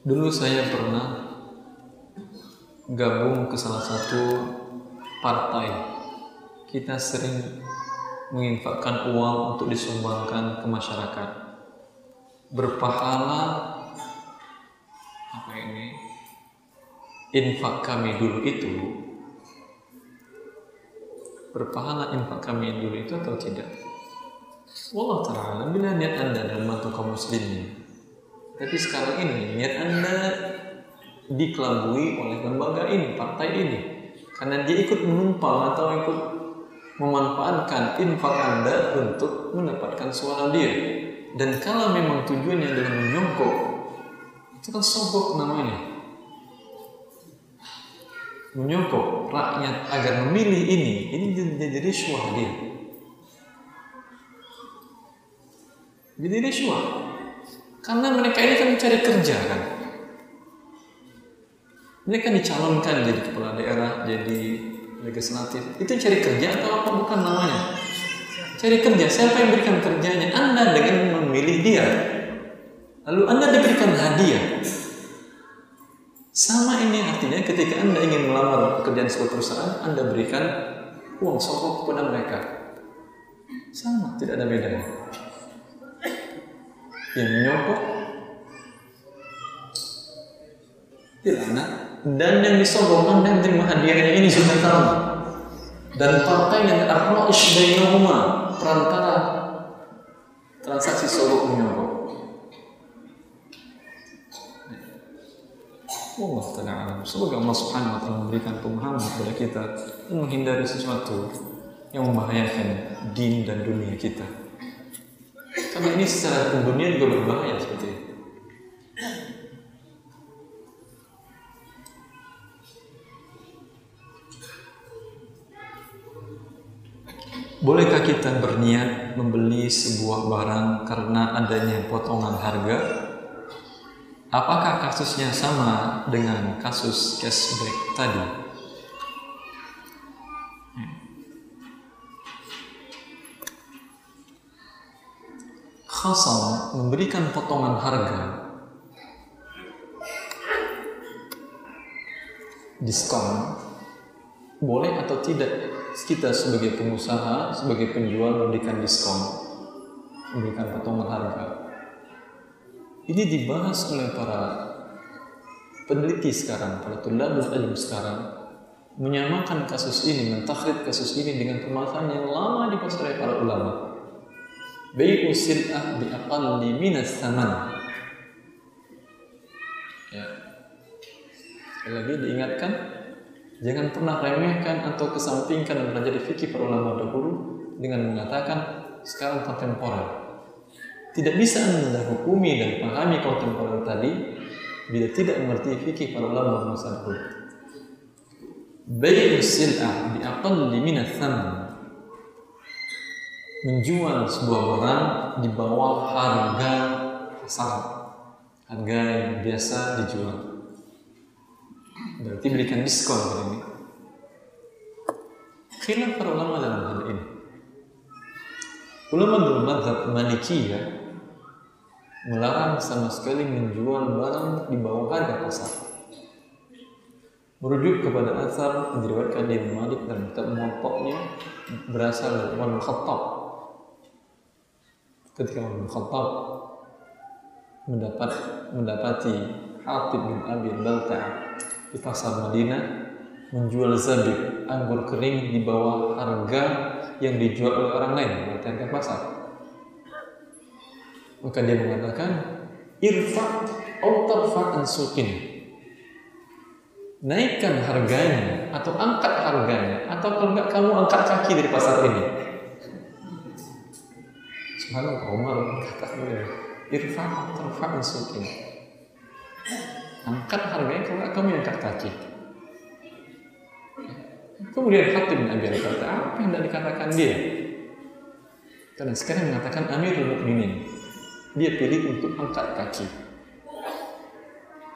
Dulu saya pernah gabung ke salah satu partai. Kita sering menginfakkan uang untuk disumbangkan ke masyarakat. Berpahala apa ini? Infak kami dulu itu berpahala infak kami dulu itu atau tidak? Wallah ta'ala bila niat anda dalam membantu kaum muslimin tapi sekarang ini niat anda dikelabui oleh lembaga ini, partai ini karena dia ikut menumpang atau ikut memanfaatkan infak Anda untuk mendapatkan suara dia. Dan kalau memang tujuannya adalah menyongkok, itu kan sogok namanya. Menyongkok rakyat agar memilih ini, ini jadi riswah dia. Jadi riswah. Karena mereka ini kan mencari kerja kan. Mereka dicalonkan jadi kepala daerah, jadi legislatif itu cari kerja atau apa? Bukan namanya. Cari kerja. Siapa yang berikan kerjanya? Anda dengan memilih dia. Lalu anda diberikan hadiah. Sama ini artinya ketika anda ingin melamar pekerjaan sebuah perusahaan anda berikan uang sokok kepada mereka. Sama tidak ada bedanya yang menyokok tidak dan yang disogong dan terima hadiahnya ini sudah tahu dan partai yang ar-ra'ish bainahuma perantara transaksi sogok menyogok Allah Ta'ala Semoga Allah Subhanahu Wa Ta'ala memberikan pemahaman kepada kita menghindari sesuatu yang membahayakan din dan dunia kita. Karena ini secara dunia juga berbahaya seperti itu. Bolehkah kita berniat membeli sebuah barang karena adanya potongan harga? Apakah kasusnya sama dengan kasus cashback tadi? Khasam memberikan potongan harga diskon boleh atau tidak kita sebagai pengusaha, sebagai penjual memberikan diskon, memberikan potongan harga. Ini dibahas oleh para peneliti sekarang, para tulabul ilmu sekarang, menyamakan kasus ini, mentakrid kasus ini dengan permasalahan yang lama dipasari para ulama. Bai'u sil'ah bi'aqalli minas saman. Ya. Sekali lagi diingatkan, Jangan pernah remehkan atau kesampingkan dan belajar fikih para ulama dahulu dengan mengatakan sekarang kontemporer. Tidak bisa anda hukumi dan pahami kontemporer tadi bila tidak mengerti fikih para ulama masa dahulu. Bai'u sil'ah di min thaman menjual sebuah barang di bawah harga pasar harga yang biasa dijual Berarti berikan diskon ini. Khilaf para ulama dalam hal ini. Ulama dalam madhab Malikiyah melarang sama sekali menjual barang di bawah harga pasar. Merujuk kepada asar yang diriwayatkan di Malik dan kitab Muwatta'nya berasal dari Umar Khattab. Ketika Umar Khattab mendapat mendapati Hatib bin Abi Balta'ah di pasar Madinah menjual zabib anggur kering di bawah harga yang dijual oleh orang lain berarti harga pasar. Maka dia mengatakan irfa atau tarfa naikkan harganya atau angkat harganya atau kalau enggak kamu angkat kaki dari pasar ini Lalu Umar berkata kepada Irfa terfa sukin. Angkat harganya kalau kamu yang angkat kaki. Kemudian Hatib bin Abi berkata, apa yang tidak dikatakan dia? Karena sekarang mengatakan Amirul Mukminin. Dia pilih untuk angkat kaki.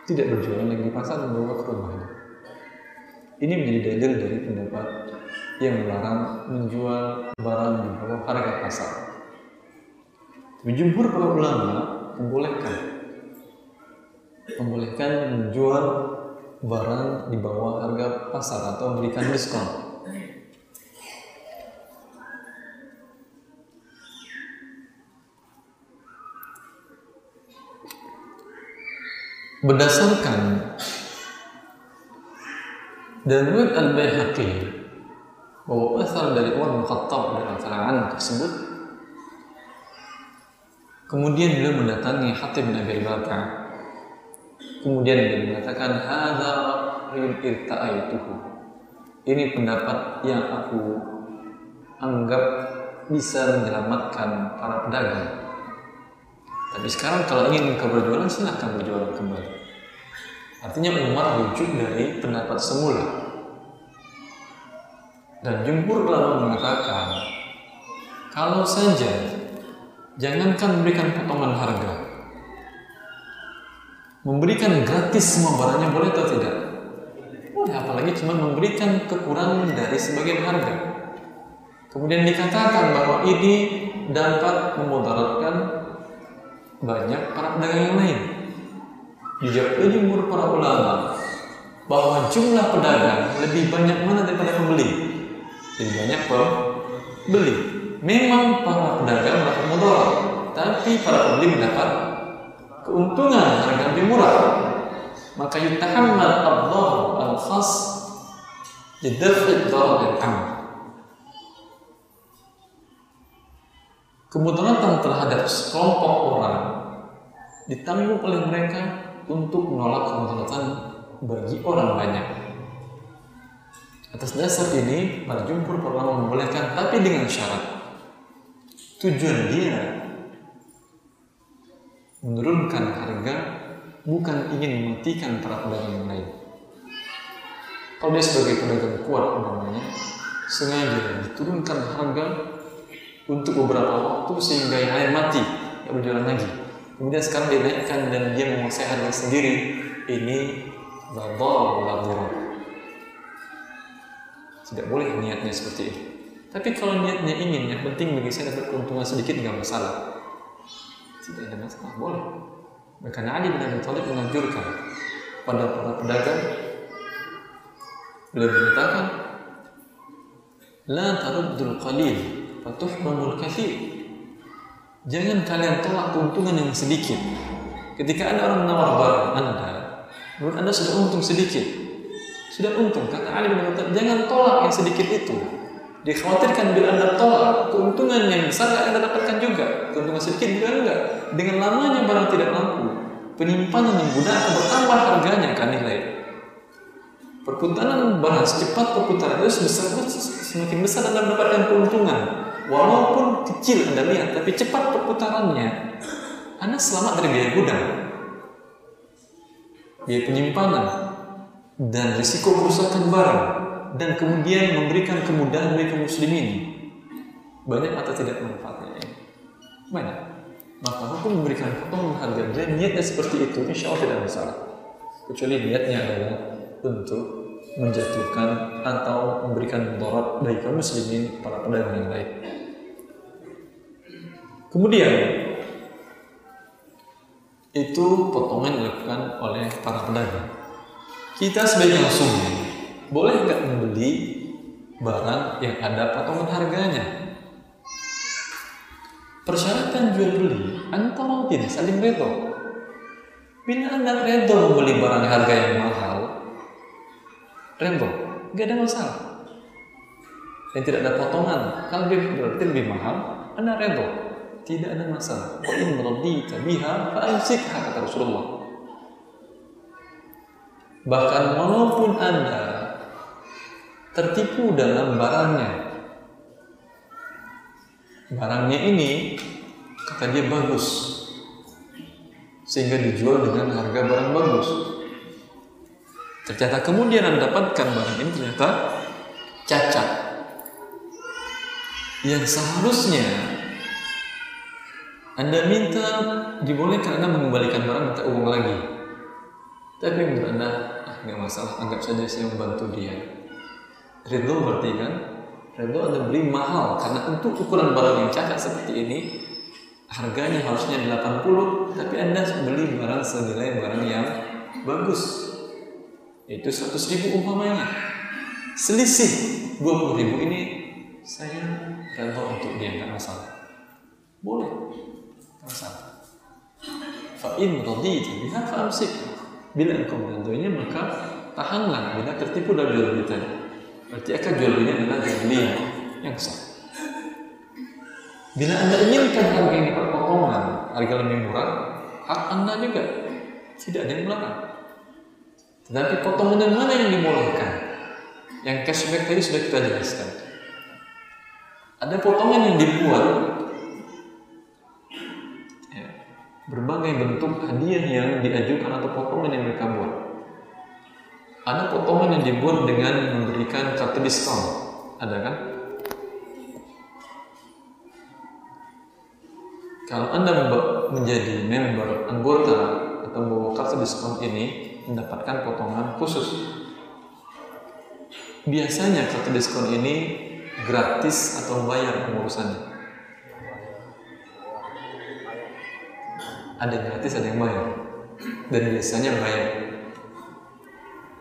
Tidak berjualan lagi di pasar dan bawa ke rumahnya. Ini menjadi dalil dari pendapat yang melarang menjual barang di bawah harga pasar. Jumhur para ulama membolehkan membolehkan menjual barang di bawah harga pasar atau memberikan diskon. Berdasarkan dan menurut Al-Baihaqi bahwa asal dari Umar bin Khattab dan al tersebut kemudian beliau mendatangi Hatib bin Abi Bakar kemudian beliau mengatakan hadza irta'aituhu. Ini pendapat yang aku anggap bisa menyelamatkan para pedagang. Tapi sekarang kalau ingin kau berjualan silahkan berjualan kembali. Artinya Umar rujuk dari pendapat semula. Dan jumhur ulama mengatakan, kalau saja jangankan memberikan potongan harga, memberikan gratis semua barangnya boleh atau tidak? Boleh, apalagi cuma memberikan kekurangan dari sebagian harga. Kemudian dikatakan bahwa ini dapat memudaratkan banyak para pedagang yang lain dijawab jumhur para ulama bahwa jumlah pedagang lebih banyak mana daripada pembeli lebih banyak pembeli memang para pedagang mendapat mudarat tapi para pembeli mendapat keuntungan harga lebih murah maka yutahammal Allah al-khas lidaf'i darar al kemudaratan terhadap sekelompok orang ditanggung oleh mereka untuk menolak kemudaratan bagi orang banyak. Atas dasar ini, para jumhur ulama membolehkan, tapi dengan syarat. Tujuan dia. Menurunkan harga bukan ingin mematikan para pedagang yang lain. Kalau dia sebagai pedagang kuat namanya, sengaja diturunkan harga untuk beberapa waktu sehingga yang lain mati, tidak berjualan lagi. Kemudian sekarang dinaikkan dan dia menguasai harga sendiri. Ini ladar tidak boleh niatnya seperti itu tapi kalau niatnya ingin yang penting bagi saya dapat keuntungan sedikit nggak masalah tidak ada masalah boleh karena Ali bin Abi Thalib menganjurkan pada para pedagang beliau mengatakan la taruddul qalil fatuhramul kathir Jangan kalian tolak keuntungan yang sedikit. Ketika ada orang menawar barang Anda, menurut Anda sudah untung sedikit. Sudah untung. Kata Ali bin Abi jangan tolak yang sedikit itu. Dikhawatirkan bila Anda tolak, keuntungan yang besar Anda dapatkan juga. Keuntungan sedikit juga enggak. Dengan lamanya barang tidak laku, penyimpanan yang guna akan bertambah harganya kan nilai. Perputaran barang secepat perputaran itu semakin besar Anda mendapatkan keuntungan walaupun kecil Anda lihat, tapi cepat perputarannya, Anda selamat dari biaya gudang, biaya penyimpanan, dan risiko kerusakan barang, dan kemudian memberikan kemudahan bagi kaum muslimin. Banyak atau tidak manfaatnya? Banyak. Maka hukum memberikan harga dan niatnya seperti itu, insya Allah tidak masalah. Kecuali niatnya adalah untuk menjatuhkan atau memberikan mudarat bagi kaum muslimin para pedagang yang lain. Kemudian itu potongan dilakukan oleh para pedagang. Kita sebagai konsumen boleh nggak membeli barang yang ada potongan harganya? Persyaratan jual beli antara tidak saling redo. Bila anda redo membeli barang harga yang mahal, redo, nggak ada masalah. Dan tidak ada potongan, kalau berarti lebih mahal, anda redo tidak ada masalah. Wa in radita biha fa'amsikha kata Rasulullah. Bahkan walaupun Anda tertipu dalam barangnya, barangnya ini kata dia bagus sehingga dijual dengan harga barang bagus ternyata kemudian anda dapatkan barang ini ternyata cacat yang seharusnya anda minta dibolehkan Anda mengembalikan barang minta uang lagi. Tapi menurut Anda, ah nggak masalah, anggap saja saya membantu dia. Ridho berarti kan? Ridho Anda beri mahal karena untuk ukuran barang yang cacat seperti ini harganya harusnya 80 tapi Anda beli barang senilai barang yang bagus itu 100 ribu umpamanya selisih 20 ribu ini saya rela untuk dia nggak masalah boleh masalah. Fa'in radita biha fa'amsik. Bila engkau meridhoinya maka tahanlah bila tertipu dari beli tadi. Berarti akan jual beli adalah beli yang sah. Bila anda inginkan harga yang dapat potongan, harga lebih murah, hak anda juga tidak ada yang melarang. Tetapi potongan yang mana yang dibolehkan? Yang cashback tadi sudah kita jelaskan. Ada potongan yang dibuat berbagai bentuk hadiah yang diajukan atau potongan yang mereka buat. Ada potongan yang dibuat dengan memberikan kartu diskon, ada kan? Kalau Anda menjadi member anggota atau membawa kartu diskon ini mendapatkan potongan khusus. Biasanya kartu diskon ini gratis atau bayar pengurusannya. ada yang gratis ada yang bayar dan biasanya bayar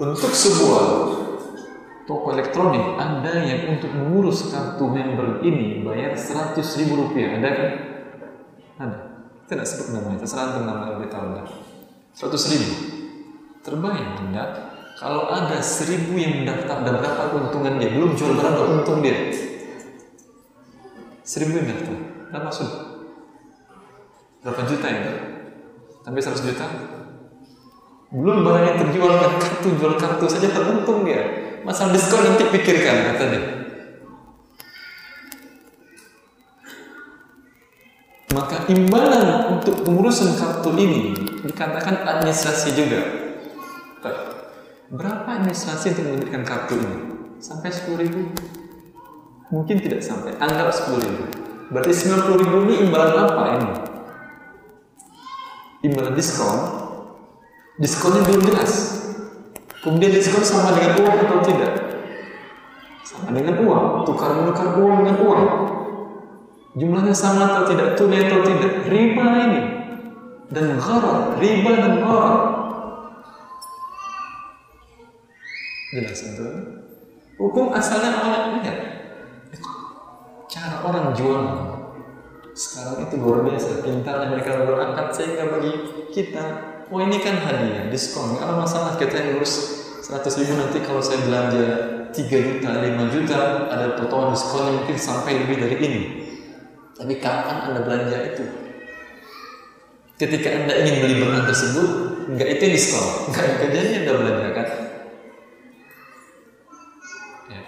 untuk sebuah toko elektronik ada yang untuk mengurus kartu member ini bayar 100 ribu rupiah. Ada kan? ada. Tidak sebut namanya terserah untuk nama lebih tahu anda 100 ribu. Terbayang anda kalau ada seribu yang mendaftar dan berapa keuntungan dia belum jual berapa untung dia. Seribu yang mendaftar. Berapa sudah berapa juta ya sampai 100 juta belum barangnya terjual kan kartu jual kartu saja teruntung dia. Masalah diskon nanti pikirkan kata dia. Maka imbalan untuk pengurusan kartu ini dikatakan administrasi juga. Berapa administrasi untuk memberikan kartu ini? Sampai 10 ribu? Mungkin tidak sampai anggap 10 ribu. Berarti 90 ribu ini imbalan apa ini? Imbalan diskon, diskonnya belum jelas. Kemudian diskon sama dengan uang atau tidak? Sama dengan uang, tukar menukar uang dengan uang. Jumlahnya sama atau tidak, tunai atau tidak, riba ini. Dan gharar, riba dan gharar. Jelas itu. Hukum asalnya orang lihat. Cara orang jual sekarang itu luar biasa pintarnya mereka berangkat sehingga bagi kita oh ini kan hadiah diskon nggak ada masalah kita yang lulus 100 ribu nanti kalau saya belanja 3 juta 5 juta ada potongan diskonnya mungkin sampai lebih dari ini tapi kapan anda belanja itu ketika anda ingin beli barang tersebut nggak itu diskon nggak kejadian anda belanja kan ya.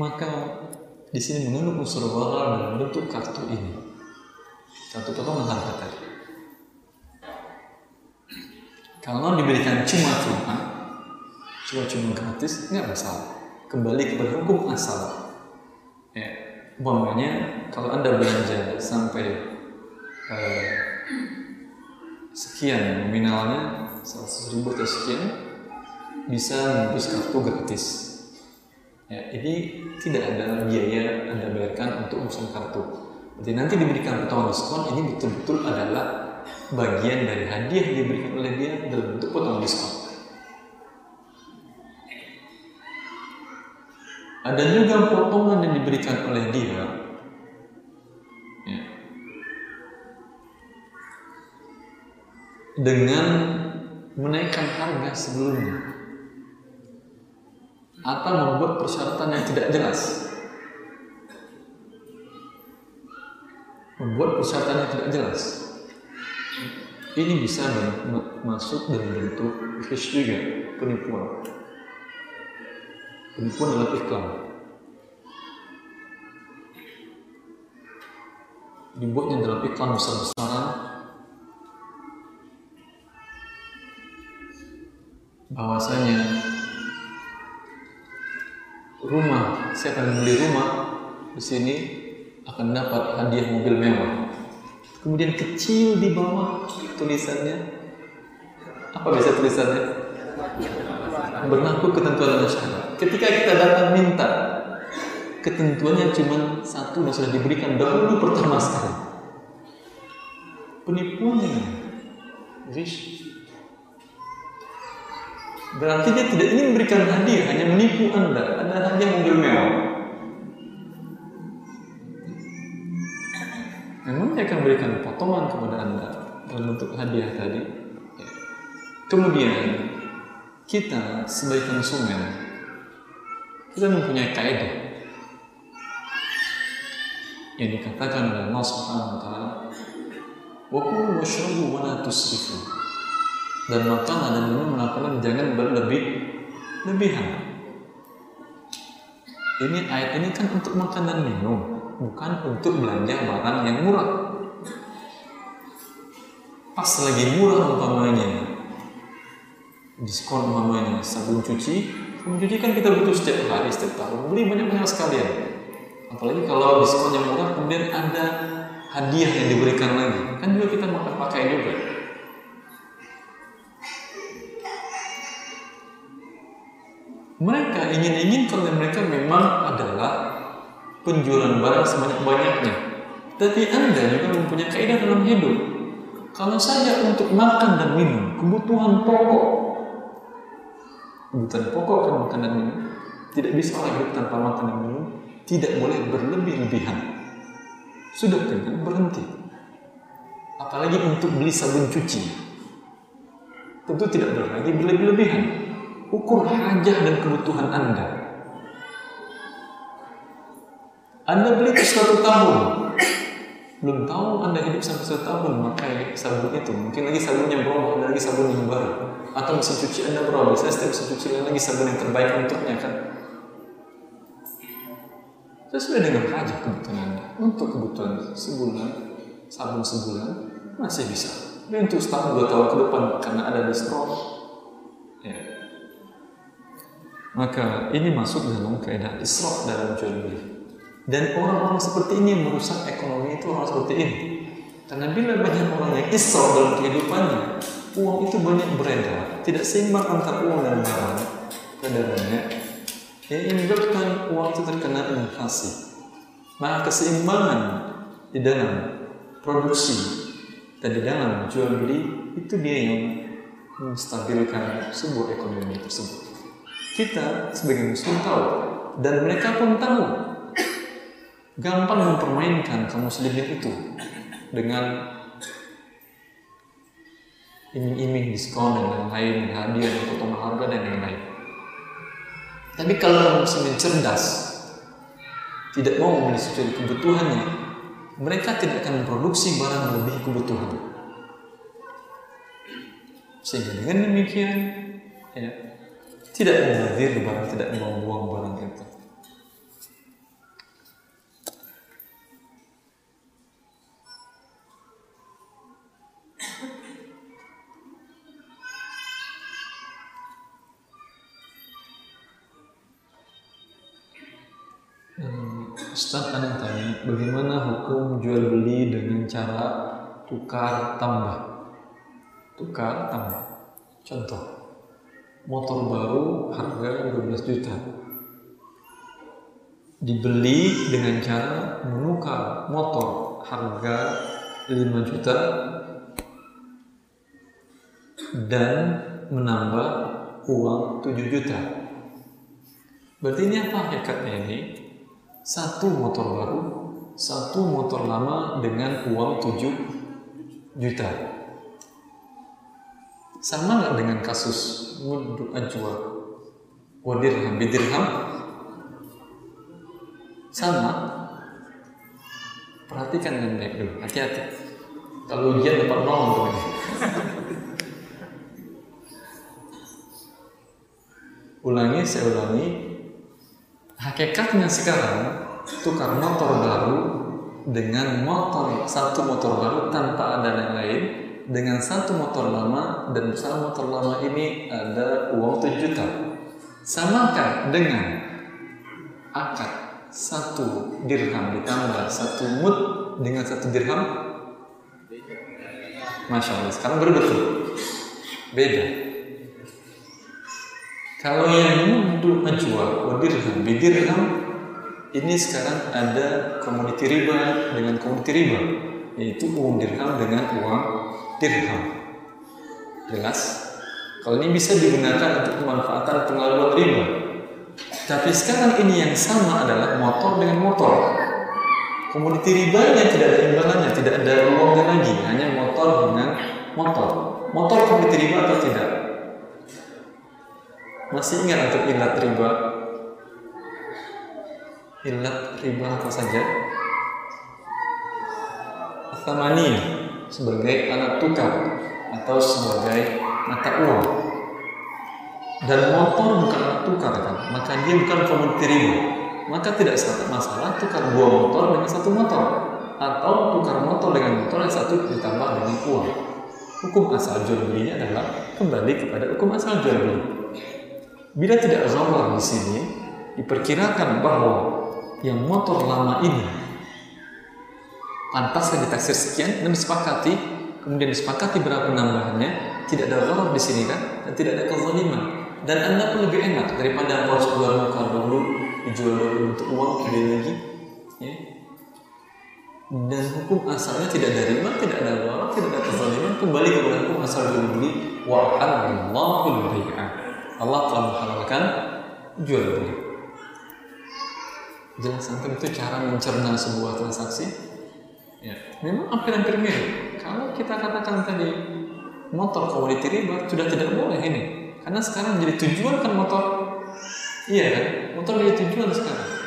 maka di sini mengandung unsur gharar dalam bentuk kartu ini. Kartu potongan harga tadi. Kalau diberikan cuma-cuma, cuma-cuma gratis, nggak masalah. Kembali kepada hukum asal. Ya, umpamanya kalau anda belanja sampai eh, sekian nominalnya 100 ribu atau sekian bisa membus kartu gratis Ya, ini tidak ada biaya Anda bayarkan untuk urusan kartu. Jadi nanti diberikan potongan diskon ini betul-betul adalah bagian dari hadiah yang diberikan oleh dia dalam bentuk potongan diskon. Ada juga potongan yang diberikan oleh dia ya, dengan menaikkan harga sebelumnya atau membuat persyaratan yang tidak jelas. Membuat persyaratan yang tidak jelas. Ini bisa masuk dalam bentuk fish juga, penipuan. Penipuan dalam iklan. dibuatnya dalam iklan besar-besaran bahwasanya rumah siapa yang beli rumah di sini akan dapat hadiah mobil mewah. Kemudian kecil di bawah tulisannya apa bisa tulisannya? Berlaku ketentuan syarat. Ketika kita datang minta ketentuannya cuma satu dan sudah diberikan dahulu pertama sekali. Penipuan ini. Rish. Berarti dia tidak ingin memberikan hadiah, hanya menipu Anda. Ada hadiah mobil mewah. Memang dia akan berikan potongan kepada Anda dalam bentuk hadiah tadi. Ya. Kemudian kita sebagai konsumen kita mempunyai kaidah yang dikatakan oleh Allah Subhanahu wa taala wa kulu washrabu wa la tusrifu dan makan dan minum melakukan jangan berlebih lebihan ini ayat ini kan untuk makan dan minum bukan untuk belanja barang yang murah. Pas lagi murah umpamanya diskon umpamanya sabun cuci sabun cuci kan kita butuh setiap hari setiap tahun. Beli banyak-banyak sekalian. Apalagi kalau diskonnya murah kemudian ada hadiah yang diberikan lagi. Kan juga kita makan pakai juga. Mereka ingin-ingin karena mereka memang adalah penjualan barang sebanyak-banyaknya. Tapi anda juga mempunyai kaidah dalam hidup. Kalau saja untuk makan dan minum kebutuhan pokok. Kebutuhan pokok kan makan dan minum. Tidak bisa orang hidup tanpa makan dan minum. Tidak boleh berlebih-lebihan. Sudah kenyang berhenti. Apalagi untuk beli sabun cuci. Tentu tidak boleh lagi berlebih-lebihan. Ukur hajah dan kebutuhan anda anda beli ke satu tahun. Belum tahu anda hidup sampai satu tahun memakai sabun itu. Mungkin lagi sabunnya berubah ada lagi sabun yang baru. Atau mesin cuci anda berubah. Saya setiap mesin cuci lagi sabun yang terbaik untuknya kan? Sesuai dengan hajat kebutuhan anda. Untuk kebutuhan sebulan sabun sebulan masih bisa. Tapi untuk setahun dua tahun ke depan karena ada diskon ya. Maka ini masuk dalam kaidah israf dalam jual beli dan orang-orang seperti ini merusak ekonomi itu orang seperti ini. Karena bila banyak orang yang israf dalam kehidupannya, uang itu banyak beredar, tidak seimbang antara uang dan barang peredarannya, yang menyebabkan uang itu terkena inflasi. Maka keseimbangan di dalam produksi dan di dalam jual beli itu dia yang menstabilkan sebuah ekonomi tersebut. Kita sebagai muslim tahu dan mereka pun tahu gampang mempermainkan kaum muslimin itu dengan iming-iming diskon dan lain-lain, hadiah dan potongan harga dan lain-lain. Tapi kalau muslimin cerdas, tidak mau membeli sesuai kebutuhannya, mereka tidak akan memproduksi barang lebih kebutuhan. Sehingga dengan demikian, ya, tidak menghadir barang, tidak mau buang barang Ustaz ada tanya, bagaimana hukum jual beli dengan cara tukar tambah? Tukar tambah. Contoh, motor baru harga 12 juta. Dibeli dengan cara menukar motor harga 5 juta dan menambah uang 7 juta. Berarti ini apa hakikatnya ini? Satu motor baru, satu motor lama dengan uang 7 juta. Sama nggak dengan kasus wudhu ajwa wadirham bidirham? Sama. Perhatikan dengan baik dulu, hati-hati. Kalau ujian dapat nol Ulangi, saya ulangi, Hakikatnya sekarang tukar motor baru dengan motor satu motor baru tanpa ada yang lain dengan satu motor lama dan bersama motor lama ini ada uang 7 juta. Samakan dengan akad satu dirham ditambah satu mut dengan satu dirham? Masya Allah sekarang betul beda kalau yang muddu menjual wadirham bidirham ini sekarang ada komoditi riba dengan komoditi riba yaitu uang dirham dengan uang dirham. Jelas? Kalau ini bisa digunakan untuk pemanfaatan pengelolaan riba. Tapi sekarang ini yang sama adalah motor dengan motor. Komoditi ribanya tidak ada imbalannya, tidak ada uangnya lagi, hanya motor dengan motor. Motor komoditi riba atau tidak? Masih ingat untuk ilat riba? Ilat riba apa saja? Thamani sebagai alat tukar atau sebagai mata uang. Dan motor bukan alat tukar kan, maka dia bukan komoditi riba. Maka tidak satu masalah tukar dua motor dengan satu motor atau tukar motor dengan motor yang satu ditambah dengan uang. Hukum asal jual belinya adalah kembali kepada hukum asal jual beli. Bila tidak zarar di sini, diperkirakan bahwa yang motor lama ini pantasnya ditaksir sekian dan disepakati kemudian disepakati berapa penambahannya tidak ada gharar di sini kan? Dan tidak ada kezaliman. Dan anda pun lebih enak daripada harus jual muka dulu dijual dulu untuk uang kemudian lagi ya. Dan hukum asalnya tidak ada riba, tidak ada gharar, tidak ada kezaliman kembali kepada hukum asal jual beli wa halallahu bai'ah Allah telah menghalalkan jual beli jelas antum itu cara mencerna sebuah transaksi Ya, memang hampir-hampir mirip. Kalau kita katakan tadi motor komoditi riba sudah tidak boleh ini, karena sekarang jadi tujuan kan motor, iya kan? Motor jadi tujuan sekarang.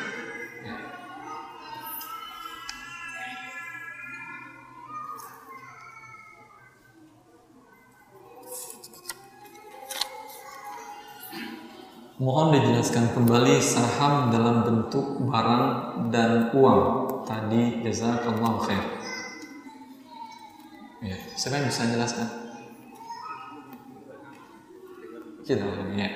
Mohon dijelaskan kembali saham dalam bentuk barang dan uang tadi jazakallahu khair. Ya, siapa yang bisa jelaskan? Kita ya.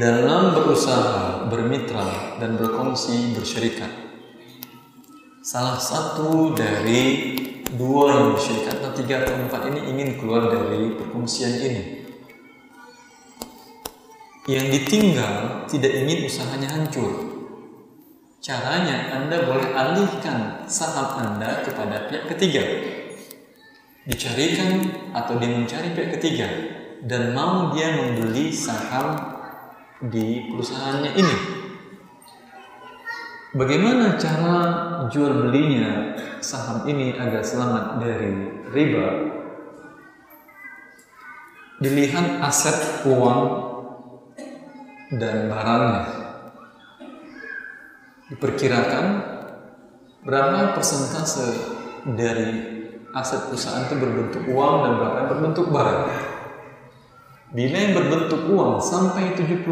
Dalam berusaha, bermitra, dan berkongsi bersyarikat, salah satu dari dua bersyarikat atau tiga atau empat ini ingin keluar dari perkongsian ini yang ditinggal tidak ingin usahanya hancur. Caranya Anda boleh alihkan saham Anda kepada pihak ketiga. Dicarikan atau dia mencari pihak ketiga dan mau dia membeli saham di perusahaannya ini. Bagaimana cara jual belinya saham ini agar selamat dari riba? Dilihat aset uang dan barangnya. Diperkirakan berapa persentase dari aset perusahaan itu berbentuk uang dan berapa yang berbentuk barang. Bila yang berbentuk uang sampai 70%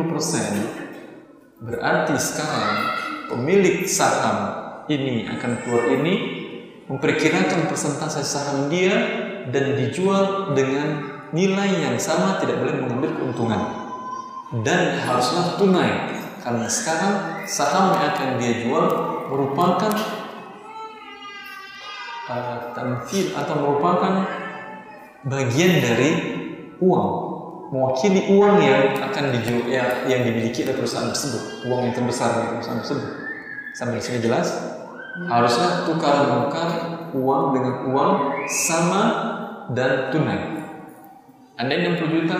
berarti sekarang pemilik saham ini akan keluar ini memperkirakan persentase saham dia dan dijual dengan nilai yang sama tidak boleh mengambil keuntungan. Dan haruslah tunai karena sekarang saham yang akan dia jual merupakan uh, atau merupakan bagian dari uang mewakili uang yang akan dijual ya, yang dimiliki oleh perusahaan tersebut uang yang terbesar dari perusahaan tersebut. Sampai sini jelas harusnya tukar menukar uang dengan uang sama dan tunai. Anda 60 juta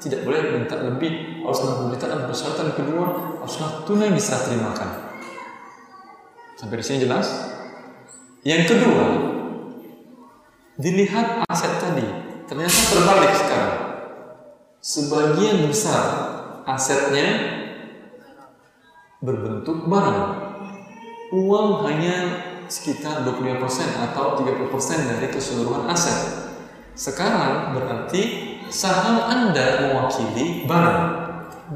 tidak boleh minta lebih. Harus juta dan persyaratan kedua haruslah tunai bisa terimakan. Sampai di sini jelas? Yang kedua dilihat aset tadi. Ternyata terbalik sekarang. Sebagian besar asetnya berbentuk barang uang hanya sekitar 25% atau 30% dari keseluruhan aset sekarang berarti saham Anda mewakili barang.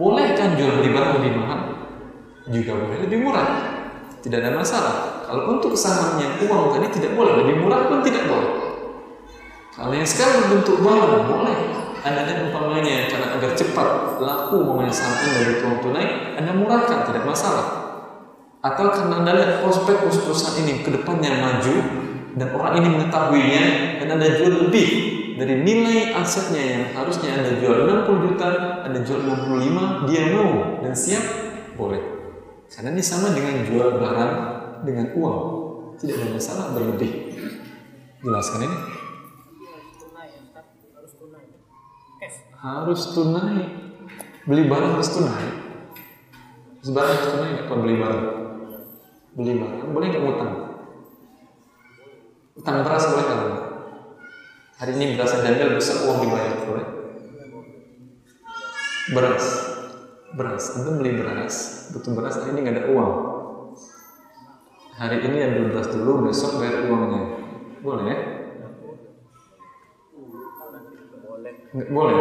Boleh kan jual beli barang lebih mahal? juga boleh lebih murah. Tidak ada masalah. Kalau untuk sahamnya uang tadi tidak boleh, lebih murah pun tidak boleh. Kalau yang sekarang berbentuk barang boleh. Anda lihat umpamanya karena agar cepat laku umpamanya saham Anda dari uang tunai, Anda murahkan tidak masalah. Atau karena Anda lihat prospek perusahaan ini ke depannya maju dan orang ini mengetahuinya dan Anda jual lebih dari nilai asetnya yang harusnya Anda jual 60 juta, Anda jual 65, dia mau dan siap, boleh. Karena ini sama dengan jual barang dengan uang. Tidak ada masalah berlebih. Jelaskan ini? Harus tunai. Beli barang harus tunai. Sebarang harus tunai kalau beli barang? Beli barang boleh nggak utang? Utang beras boleh nggak? Hari ini beras yang diambil besar uang dibayar boleh? Beras, beras. Anda beli beras, butuh beras hari ini nggak ada uang. Hari ini ambil beras dulu, besok bayar uangnya. Boleh ya? Nggak boleh.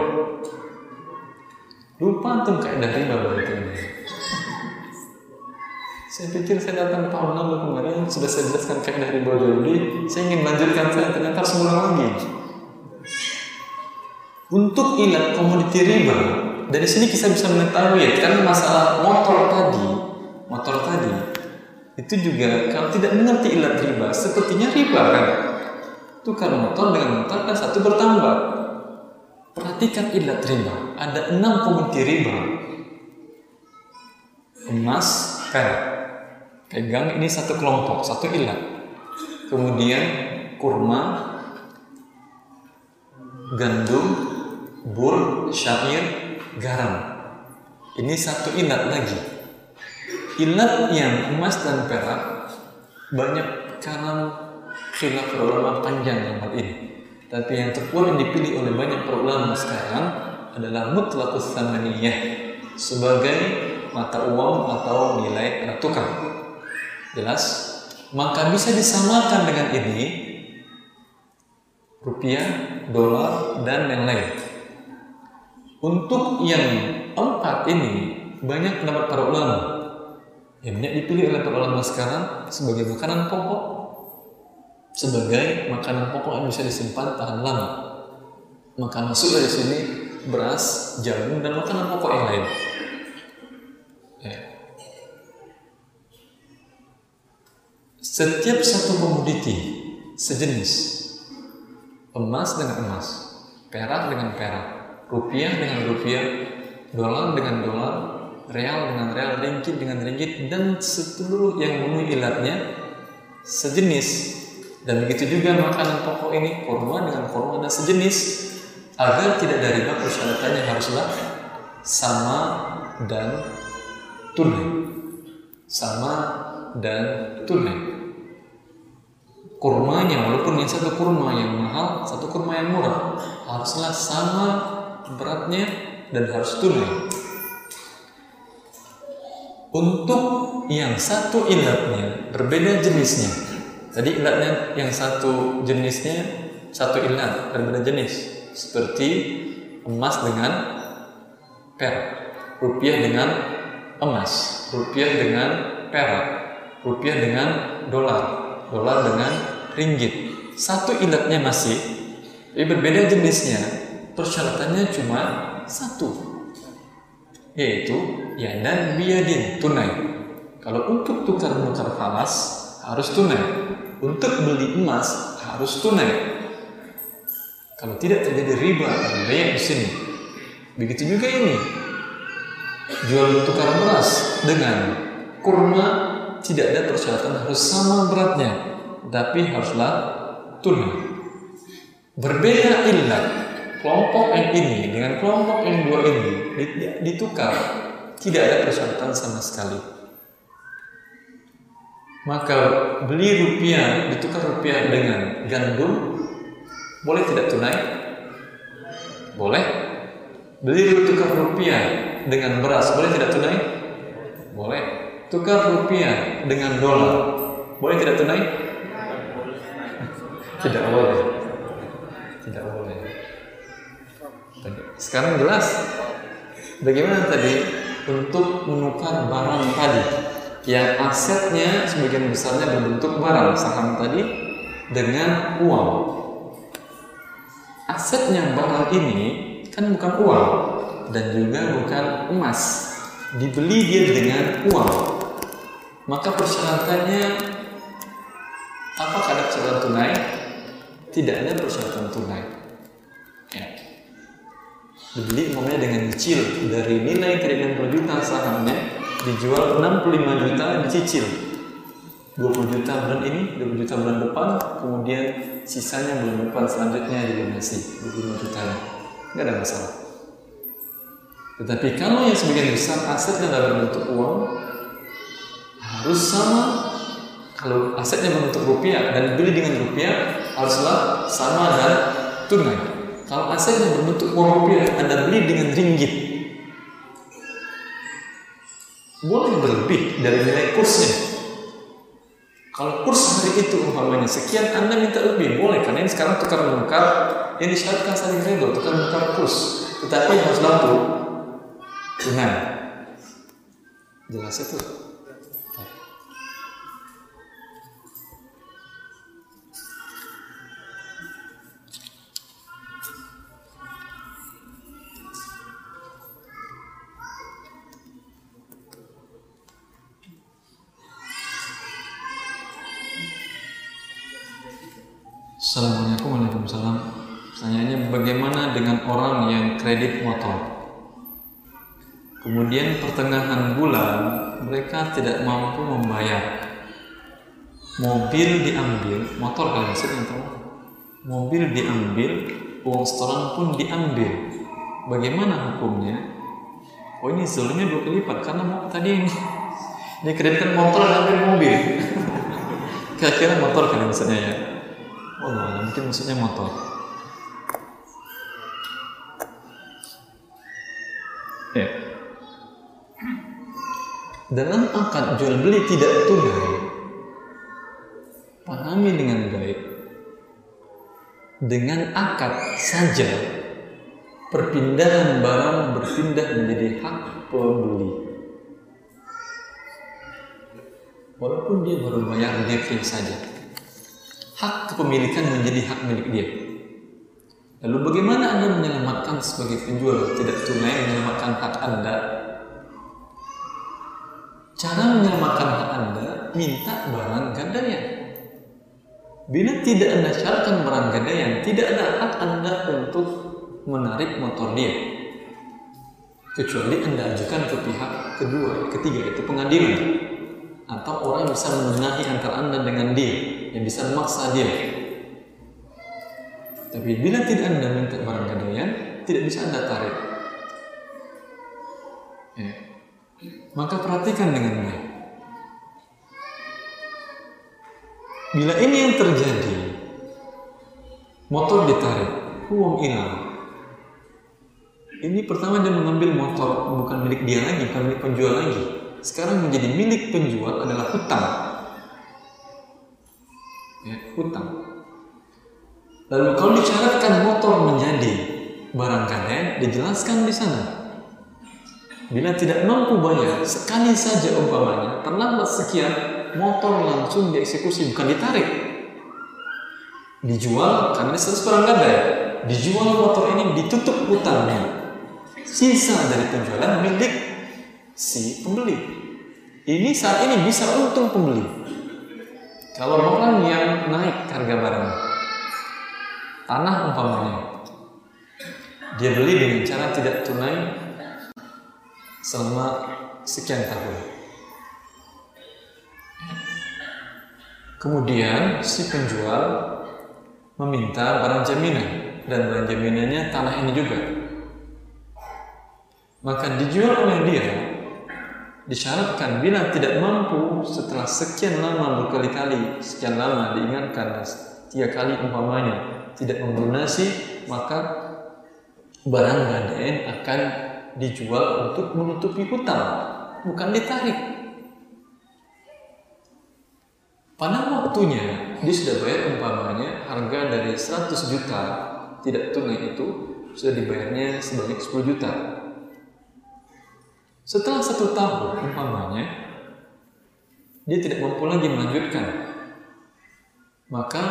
Lupa antum kayak riba berarti. Saya pikir saya datang tahun lalu kemarin sudah saya jelaskan kayak dari jadi saya ingin lanjutkan saya ternyata harus lagi. Untuk ilat komoditi riba, dari sini kita bisa mengetahui kan masalah motor tadi, motor tadi itu juga kalau tidak mengerti ilat riba, sepertinya riba kan. Tukar motor dengan motor kan satu bertambah, Perhatikan ilat riba. Ada enam komoditi riba. Emas, perak. Pegang ini satu kelompok, satu ilat. Kemudian kurma, gandum, bur, syair, garam. Ini satu ilat lagi. Ilat yang emas dan perak banyak karena khilaf ulama panjang dalam hal ini. Tapi yang terkuat yang dipilih oleh banyak para ulama sekarang adalah mutlaqus samaniyah sebagai mata uang atau nilai tukar. Jelas? Maka bisa disamakan dengan ini rupiah, dolar, dan yang lain. Untuk yang empat ini banyak pendapat para ulama yang banyak dipilih oleh para ulama sekarang sebagai makanan pokok sebagai makanan pokok yang bisa disimpan tahan lama. Maka masuk dari sini beras, jagung, dan makanan pokok yang lain. Setiap satu komoditi sejenis emas dengan emas, perak dengan perak, rupiah dengan rupiah, dolar dengan dolar, real dengan real, ringgit dengan ringgit, dan seluruh yang memenuhi ilatnya sejenis dan begitu juga makanan pokok ini kurma dengan kurma dan sejenis agar tidak dari riba persyaratannya haruslah sama dan tunai. Sama dan tunai. Kurmanya walaupun yang satu kurma yang mahal, satu kurma yang murah, haruslah sama beratnya dan harus tunai. Untuk yang satu ilatnya berbeda jenisnya, Tadi ilatnya yang satu jenisnya satu ilat berbeda jenis. Seperti emas dengan perak, rupiah dengan emas, rupiah dengan perak, rupiah dengan dolar, dolar dengan ringgit. Satu ilatnya masih, tapi berbeda jenisnya. Persyaratannya cuma satu, yaitu ya dan biadin tunai. Kalau untuk tukar menukar falas harus tunai untuk beli emas harus tunai. Kalau tidak terjadi riba dan biaya di sini. Begitu juga ini. Jual tukar beras dengan kurma tidak ada persyaratan harus sama beratnya, tapi haruslah tunai. Berbeda ilat kelompok yang ini dengan kelompok yang dua ini ditukar tidak ada persyaratan sama sekali maka beli rupiah ditukar rupiah dengan gandum boleh tidak tunai? Boleh. Beli tukar rupiah dengan beras boleh tidak tunai? Boleh. Tukar rupiah dengan dolar boleh tidak tunai? Tidak boleh. Tidak boleh. Sekarang jelas. Bagaimana tadi untuk menukar barang tadi yang asetnya sebagian besarnya berbentuk barang saham tadi dengan uang. Asetnya barang ini kan bukan uang dan juga bukan emas. Dibeli dia dengan uang. Maka persyaratannya apakah ada persyaratan tunai? Tidak ada persyaratan tunai. Ya. Dibeli umpamanya dengan cicil dari nilai tadi 60 juta sahamnya dijual 65 juta dicicil 20 juta bulan ini 20 juta bulan depan kemudian sisanya bulan depan selanjutnya dilunasi 25 juta nggak ada masalah tetapi kalau yang sebagian besar asetnya dalam bentuk uang harus sama. Kalau asetnya berbentuk rupiah dan dibeli dengan rupiah haruslah sama dan tunai. Kalau asetnya berbentuk uang rupiah anda beli dengan ringgit boleh berlebih dari nilai kursnya. Kalau kurs hari itu umpamanya sekian Anda minta lebih boleh. Karena ini sekarang tukar menukar yang disyaratkan saling rego tukar menukar kurs. Tetapi harus lampu tunai jelas itu mampu membayar. Mobil diambil, motor kalian maksudnya tahu? Mobil diambil, uang setoran pun diambil. Bagaimana hukumnya? Oh ini zolimnya dua kali lipat karena mau tadi ini. Ini kreditkan motor ambil mobil. Kira-kira motor kalian maksudnya ya. Oh, mungkin maksudnya motor. Ya. Dalam akad jual beli tidak tunai, pahami dengan baik. Dengan akad saja, perpindahan barang berpindah menjadi hak pembeli. Walaupun dia baru bayar DP saja hak kepemilikan menjadi hak milik dia. Lalu bagaimana Anda menyelamatkan sebagai penjual tidak tunai menyelamatkan hak Anda? Cara menyelamatkan hak Anda, minta barang gadaian. Bila tidak Anda syaratkan barang gadaian, tidak ada hak Anda untuk menarik motor dia. Kecuali Anda ajukan ke pihak kedua, ketiga, itu pengadilan. Atau orang yang bisa menengahi antara Anda dengan dia yang bisa memaksa dia. Tapi bila tidak Anda minta barang gadaian, tidak bisa Anda tarik. Ya. Maka perhatikan dengan baik. Bila ini yang terjadi, motor ditarik, uang hilang. Ini pertama dia mengambil motor bukan milik dia lagi, bukan milik penjual lagi. Sekarang menjadi milik penjual adalah hutang ya, hutang. Lalu kalau disyaratkan motor menjadi barang gadaian, dijelaskan di sana. Bila tidak mampu bayar, sekali saja umpamanya, terlambat sekian, motor langsung dieksekusi, bukan ditarik. Dijual, karena ini status barang gadai. Dijual motor ini ditutup hutangnya. Sisa dari penjualan milik si pembeli. Ini saat ini bisa untung pembeli kalau orang yang naik harga barang, tanah umpamanya, dia beli dengan cara tidak tunai selama sekian tahun. Kemudian si penjual meminta barang jaminan dan barang jaminannya tanah ini juga. Maka dijual oleh dia disyaratkan bila tidak mampu setelah sekian lama berkali-kali sekian lama diingatkan tiga kali umpamanya tidak melunasi maka barang gadaian akan dijual untuk menutupi hutang bukan ditarik. Pada waktunya dia sudah bayar umpamanya harga dari 100 juta tidak tunai itu sudah dibayarnya sebanyak 10 juta. Setelah satu tahun umpamanya dia tidak mampu lagi melanjutkan, maka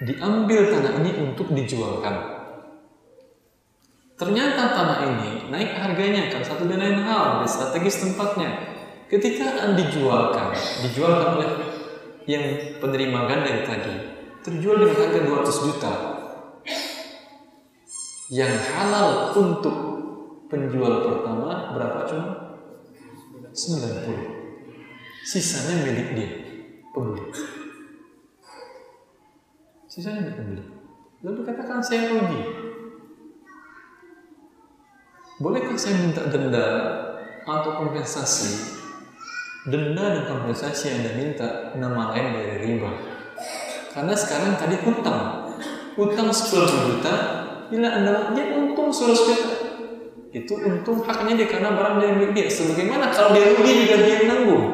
diambil tanah ini untuk dijualkan. Ternyata tanah ini naik harganya kan satu dan lain hal strategis tempatnya. Ketika dijualkan, dijualkan oleh yang penerima ganda tadi, terjual dengan harga 200 juta. Yang halal untuk penjual pertama berapa cuma? 90. Sisanya milik dia, pembeli. Sisanya milik pembeli. Lalu katakan saya rugi. Bolehkah saya minta denda atau kompensasi denda dan kompensasi yang Anda minta nama lain dari riba. Karena sekarang tadi hutang, hutang 10 juta, bila Anda dia untung 100 juta, itu untung haknya dia karena barang dari milik dia. Sebagaimana kalau dia rugi juga dia nanggung.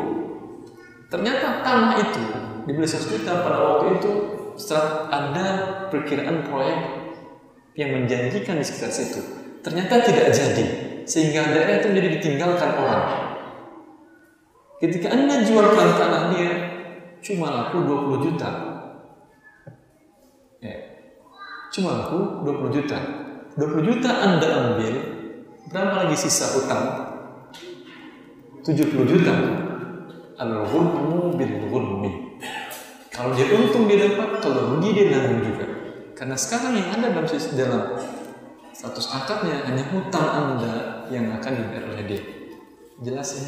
Ternyata tanah itu dibeli 100 juta pada waktu itu setelah ada perkiraan proyek yang menjanjikan di sekitar situ. Ternyata tidak jadi, sehingga daerah itu menjadi ditinggalkan orang. Ketika Anda jualkan tanah dia cuma laku 20 juta. Ya. Cuma laku 20 juta. 20 juta Anda ambil, berapa lagi sisa utang? 70 juta. Al-ghulmu bil ghulmi. Kalau dia untung dia dapat, kalau rugi dia nanggung juga. Karena sekarang yang ada dalam dalam status akadnya hanya hutang Anda yang akan dibayar oleh dia. Jelas ya?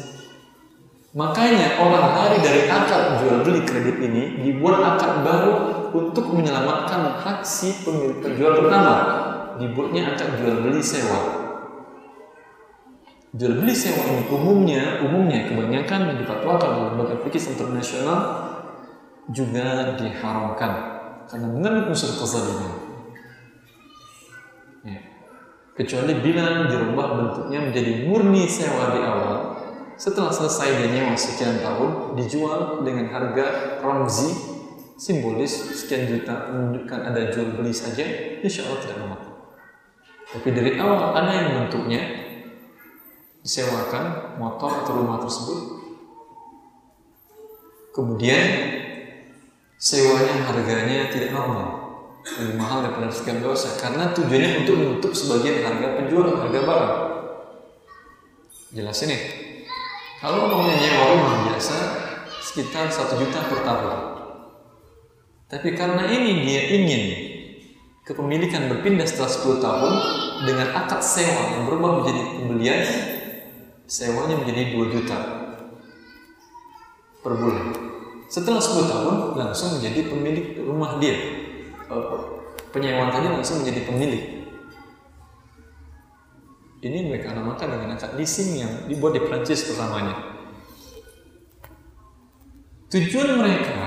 Makanya orang lari dari akad jual beli kredit ini dibuat akad baru untuk menyelamatkan hak si pemilik penjual pertama. Dibuatnya akad jual beli sewa. Jual beli sewa ini umumnya, umumnya kebanyakan yang dipatuakan oleh lembaga fikih internasional juga diharamkan karena mengandung unsur kezaliman. Kecuali bila dirubah bentuknya menjadi murni sewa di awal, setelah selesai dia nyewa sekian tahun, dijual dengan harga ramzi simbolis sekian juta menunjukkan ada jual beli saja, insya Allah tidak memakai. Tapi dari awal ada yang bentuknya disewakan motor atau rumah tersebut, kemudian sewanya harganya tidak normal, lebih mahal daripada sekian dosa karena tujuannya untuk menutup sebagian harga penjual harga barang. Jelas ini. Kalau umpamanya nyewa rumah biasa sekitar satu juta per tahun. Tapi karena ini dia ingin kepemilikan berpindah setelah 10 tahun dengan akad sewa yang berubah menjadi pembelian, sewanya menjadi 2 juta per bulan. Setelah 10 tahun langsung menjadi pemilik rumah dia. Penyewaan tadi langsung menjadi pemilik ini mereka namakan dengan akad leasing yang dibuat di Prancis pertamanya. Tujuan mereka,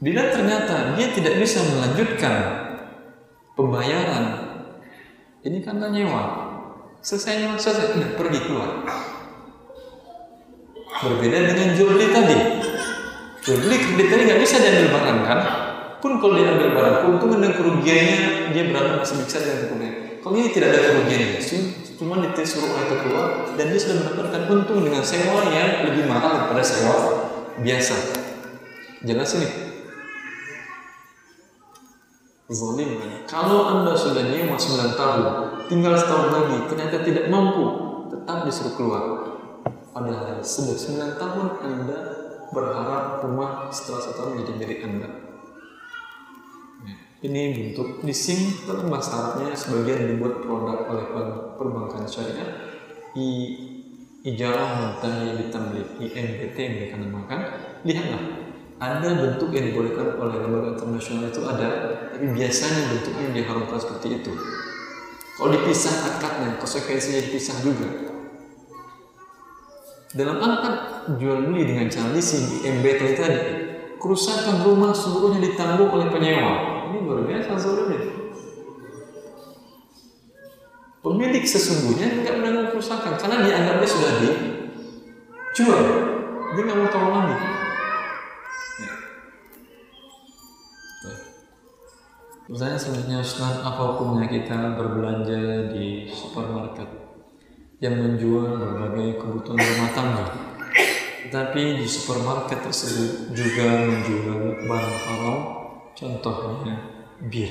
bila ternyata dia tidak bisa melanjutkan pembayaran, ini karena nyewa, selesai nyewa selesai, tidak pergi keluar. Berbeda dengan jual beli tadi. Jual beli kredit tadi nggak bisa diambil barang kan? Pun kalau dia ambil barang, keuntungan dan kerugiannya dia berapa masih bisa dengan kerugian. Kalau ini tidak ada kerugian, cuma disuruh oleh ketua dan dia sudah mendapatkan untung dengan sewa yang lebih mahal daripada sewa biasa. Jelas ini. Zolim. Kalau anda sudah nyewa 9 tahun, tinggal setahun lagi, ternyata tidak mampu, tetap disuruh keluar. Padahal sudah 9 tahun anda berharap rumah setelah setahun menjadi milik anda. Ini bentuk leasing bahasa Arabnya sebagian dibuat produk oleh perbankan syariah. I ijarah muntahi bitamlik IMBT mereka namakan. Lihatlah ada bentuk yang dibolehkan oleh lembaga internasional itu ada tapi biasanya bentuknya diharapkan seperti itu. Kalau dipisah akadnya konsekuensinya dipisah juga. Dalam akad jual beli dengan cara leasing IMBT tadi kerusakan rumah seluruhnya ditanggung oleh penyewa ini luar biasa zolimnya. Pemilik sesungguhnya tidak menanggung kerusakan karena dianggapnya sudah dijual. Dia nggak mau tahu lagi. Ya. Pertanyaan selanjutnya Ustaz, apa hukumnya kita berbelanja di supermarket yang menjual berbagai kebutuhan rumah tangga. Tetapi di supermarket tersebut juga menjual barang haram, contohnya bir.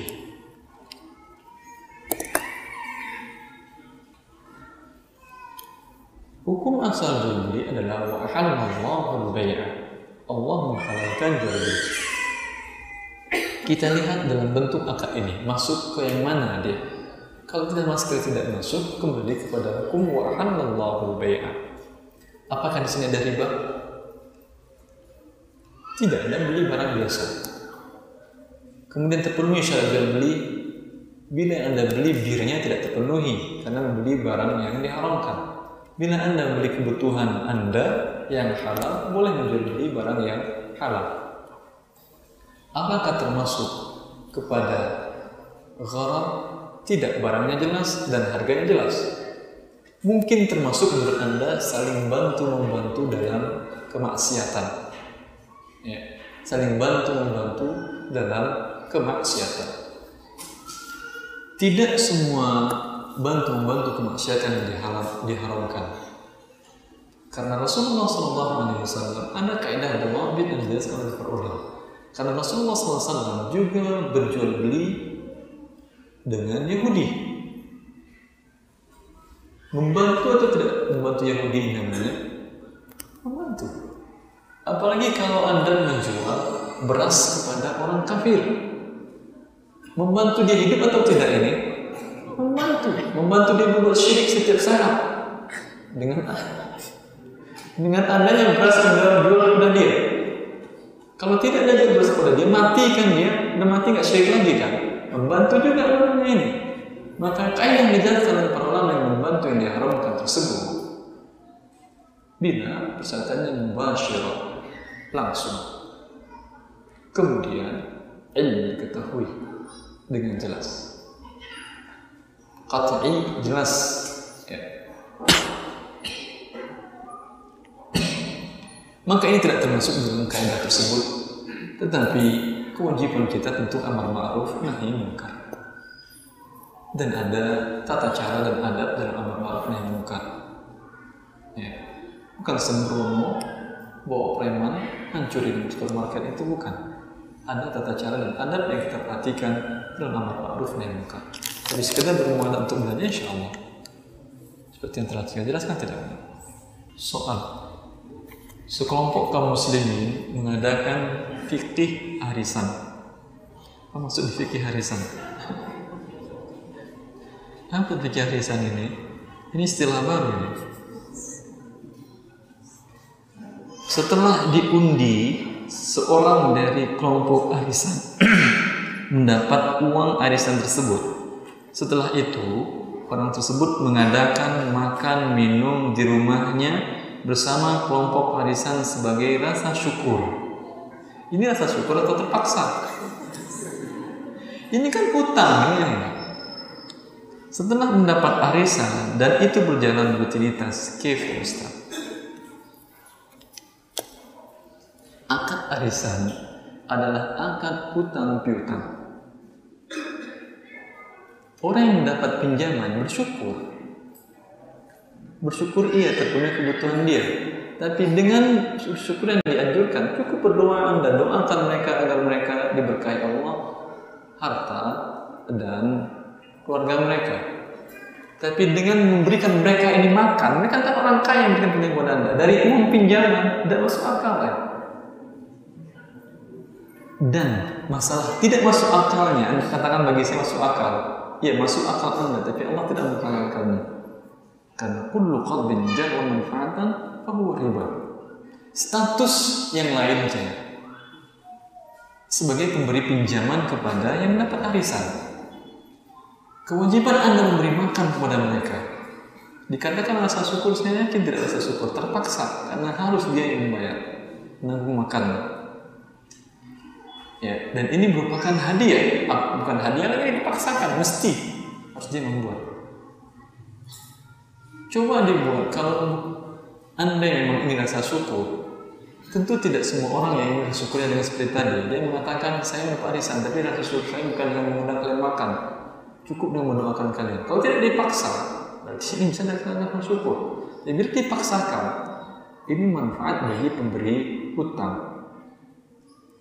Hukum asal jual adalah wa halallahu al-bai'a. Allah menghalalkan jual beli. Kita lihat dalam bentuk akad ini, masuk ke yang mana dia? Kalau tidak masuk tidak masuk, kembali kepada hukum wa halallahu al-bai'a. Apakah di sini ada riba? Tidak, ada beli barang biasa. Kemudian terpenuhi syarat jual beli bila Anda beli birnya tidak terpenuhi karena membeli barang yang diharamkan. Bila Anda membeli kebutuhan Anda yang halal, boleh menjual beli barang yang halal. Apakah termasuk kepada gharar? Tidak, barangnya jelas dan harganya jelas. Mungkin termasuk menurut Anda saling bantu-membantu dalam kemaksiatan. Ya, saling bantu-membantu dalam kemaksiatan. Tidak semua bantu membantu kemaksiatan diharam, diharamkan. Karena Rasulullah SAW ada kaidah bin yang dijelaskan oleh para ulama. Karena Rasulullah SAW juga berjual beli dengan Yahudi. Membantu atau tidak membantu Yahudi namanya? Membantu. Apalagi kalau Anda menjual beras kepada orang kafir. Membantu dia hidup atau tidak ini? membantu. Membantu dia berbuat syirik setiap saat. Dengan dengan adanya beras dalam jual kepada dia. Kalau tidak ada beras kepada dia matikan dia. Dan mati nggak syirik lagi kan? Membantu juga orangnya ini. Maka kaya yang dijelaskan oleh para ulama yang membantu yang diharamkan tersebut bila persyaratannya mubasyirah langsung. Kemudian ilmu diketahui dengan jelas. Qat'i jelas. Ya. maka ini tidak termasuk dalam kaidah tersebut. Tetapi kewajiban kita tentu amar ma'ruf nahi munkar. Dan ada tata cara dan adab dalam amar ma'ruf nahi munkar. Ya. bukan sembrono bawa preman hancurin supermarket itu bukan ada tata cara dan adab yang kita perhatikan dalam amar ma'ruf nahi munkar jadi sekedar bermuatan untuk belanja insya Allah. Seperti yang telah saya jelaskan tidak Soal sekelompok kaum muslimin mengadakan fikih harisan. Apa maksud fikih harisan? Apa fikih harisan ini? Ini istilah baru ini. Setelah diundi seorang dari kelompok arisan mendapat uang arisan tersebut setelah itu, orang tersebut mengadakan makan minum di rumahnya bersama kelompok warisan sebagai rasa syukur. Ini rasa syukur atau terpaksa? Ini kan hutang ya. Setelah mendapat arisan dan itu berjalan rutinitas, kif Ustaz. Akad arisan adalah akad hutang piutang. Orang yang mendapat pinjaman bersyukur. Bersyukur iya terpenuhi kebutuhan dia. Tapi dengan syukur yang dianjurkan, cukup berdoa Anda, doakan mereka agar mereka diberkahi Allah, harta, dan keluarga mereka. Tapi dengan memberikan mereka ini makan, mereka kan orang kaya yang memberikan pinjaman Anda. Dari uang pinjaman, tidak masuk akal ya. Dan masalah tidak masuk akalnya, Anda katakan bagi saya masuk akal. Ya masuk akal anda tapi Allah tidak menghalalkannya karena kullu qadbin jarra manfaatan fahuwa riba. Status yang lain saja. Sebagai pemberi pinjaman kepada yang mendapat arisan. Kewajiban anda memberi makan kepada mereka. Dikatakan rasa syukur saya yakin tidak rasa syukur terpaksa. Karena harus dia yang membayar. Menanggung makan ya dan ini merupakan hadiah. Ah, bukan hadiah lagi dipaksakan. Mesti harus dia membuat. Coba dibuat. Kalau anda yang memang ingin rasa syukur tentu tidak semua orang yang ingin syukurnya dengan seperti tadi. Dia mengatakan saya mau arisan tapi rasa syukur saya bukan dengan mengundang kalian makan. Cukup dengan mendoakan kalian. Kalau tidak dipaksa. Di sini bisa datangkan syukur. Jadi dipaksakan, ini manfaat bagi pemberi hutang.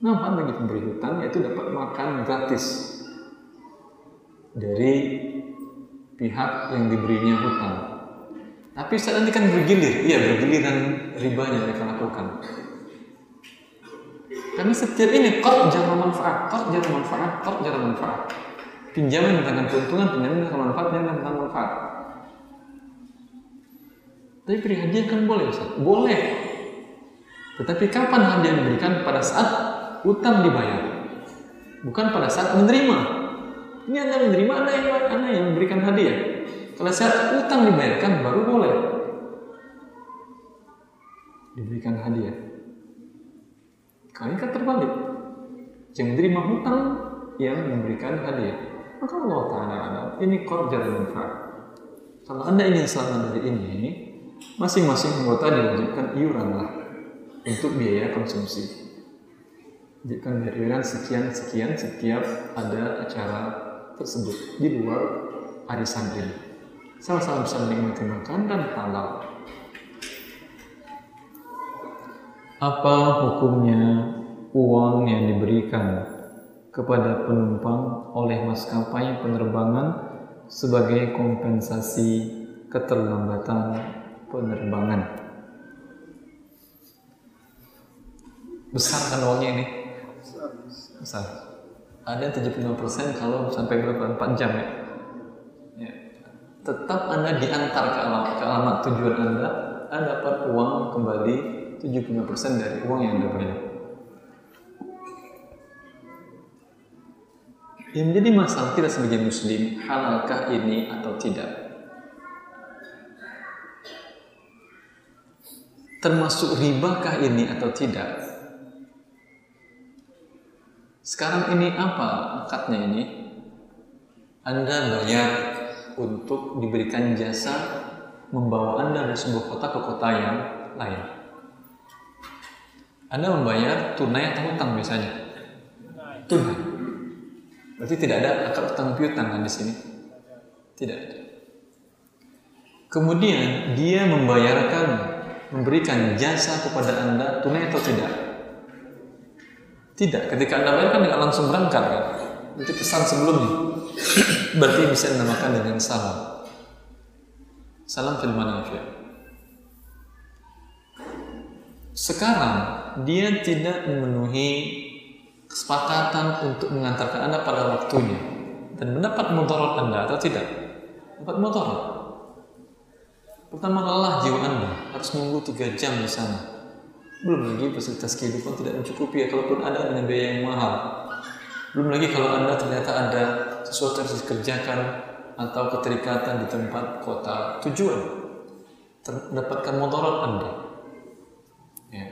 Manfaat bagi pemberi hutang yaitu dapat makan gratis dari pihak yang diberinya hutang. Tapi saat nanti kan bergilir, iya bergiliran ribanya mereka lakukan. Karena setiap ini kok jarang manfaat, kok jarang manfaat, kok jarang manfaat. Pinjaman dengan keuntungan, pinjaman dengan manfaat, pinjaman dengan manfaat. Tapi beri hadiah kan boleh, Ustaz? Boleh. Tetapi kapan hadiah diberikan? Pada saat utang dibayar. Bukan pada saat menerima. Ini Anda menerima, Anda yang, anda yang memberikan hadiah. Kalau saat utang dibayarkan, baru boleh. Diberikan hadiah. Kalian kan terbalik. Yang menerima hutang yang memberikan hadiah. Maka Allah Ta'ala ini korjar manfaat. Kalau Anda ingin selamat dari ini, masing-masing anggota diwajibkan iuran lah untuk biaya konsumsi. Wajibkan biaya iuran sekian-sekian setiap ada acara tersebut di luar arisan ini. Sama-sama bisa menikmati makan dan halal. Apa hukumnya uang yang diberikan kepada penumpang oleh maskapai penerbangan sebagai kompensasi keterlambatan penerbangan? Besar kan uangnya ini? Besar. Ada 75% kalau sampai berapa? 4 jam ya? ya. Tetap Anda diantar ke alamat, ke alamat tujuan Anda, Anda dapat uang kembali 75% dari uang yang Anda bayar. Yang menjadi masalah kita sebagai muslim, halalkah ini atau tidak? Termasuk ribakah ini atau tidak? Sekarang ini apa akadnya ini? Anda bayar untuk diberikan jasa membawa Anda dari sebuah kota ke kota yang lain. Anda membayar tunai atau utang biasanya? Tunai. Berarti tidak ada akad utang piutang kan di sini? Tidak ada. Kemudian dia membayarkan, memberikan jasa kepada Anda tunai atau tidak? Tidak. Ketika Anda bayar kan tidak langsung berangkat kan? Itu pesan sebelumnya. Berarti bisa dinamakan dengan salam. Salam fil manafi'. Sekarang dia tidak memenuhi kesepakatan untuk mengantarkan Anda pada waktunya dan mendapat motor Anda atau tidak? Dapat motor. Pertama lelah jiwa Anda harus menunggu tiga jam di sana. Belum lagi fasilitas kehidupan tidak mencukupi ya kalaupun ada dengan biaya yang mahal. Belum lagi kalau Anda ternyata ada sesuatu yang harus dikerjakan atau keterikatan di tempat kota tujuan. Mendapatkan motor Anda. Ya.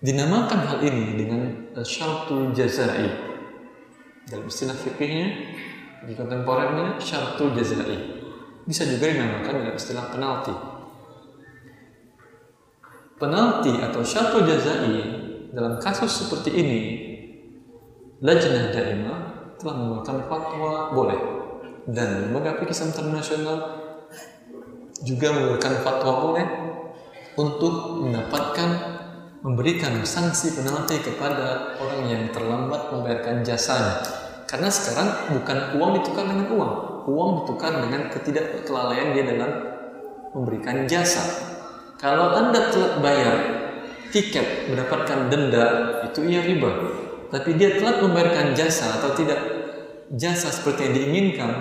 Dinamakan hal ini dengan eh, syaratul jazai. Dalam istilah fikihnya, di kontemporernya syaratul jazai. Bisa juga dinamakan dengan istilah penalti. Penalti atau syaratul jazai dalam kasus seperti ini, Lajnah Daimah telah mengeluarkan fatwa boleh dan lembaga fikih internasional juga mengeluarkan fatwa boleh untuk mendapatkan memberikan sanksi penalti kepada orang yang terlambat membayarkan jasanya. Karena sekarang bukan uang ditukar dengan uang, uang ditukar dengan ketidakkelalaian dia dalam memberikan jasa. Kalau Anda telat bayar tiket mendapatkan denda, itu ia riba. Tapi dia telat membayarkan jasa atau tidak jasa seperti yang diinginkan,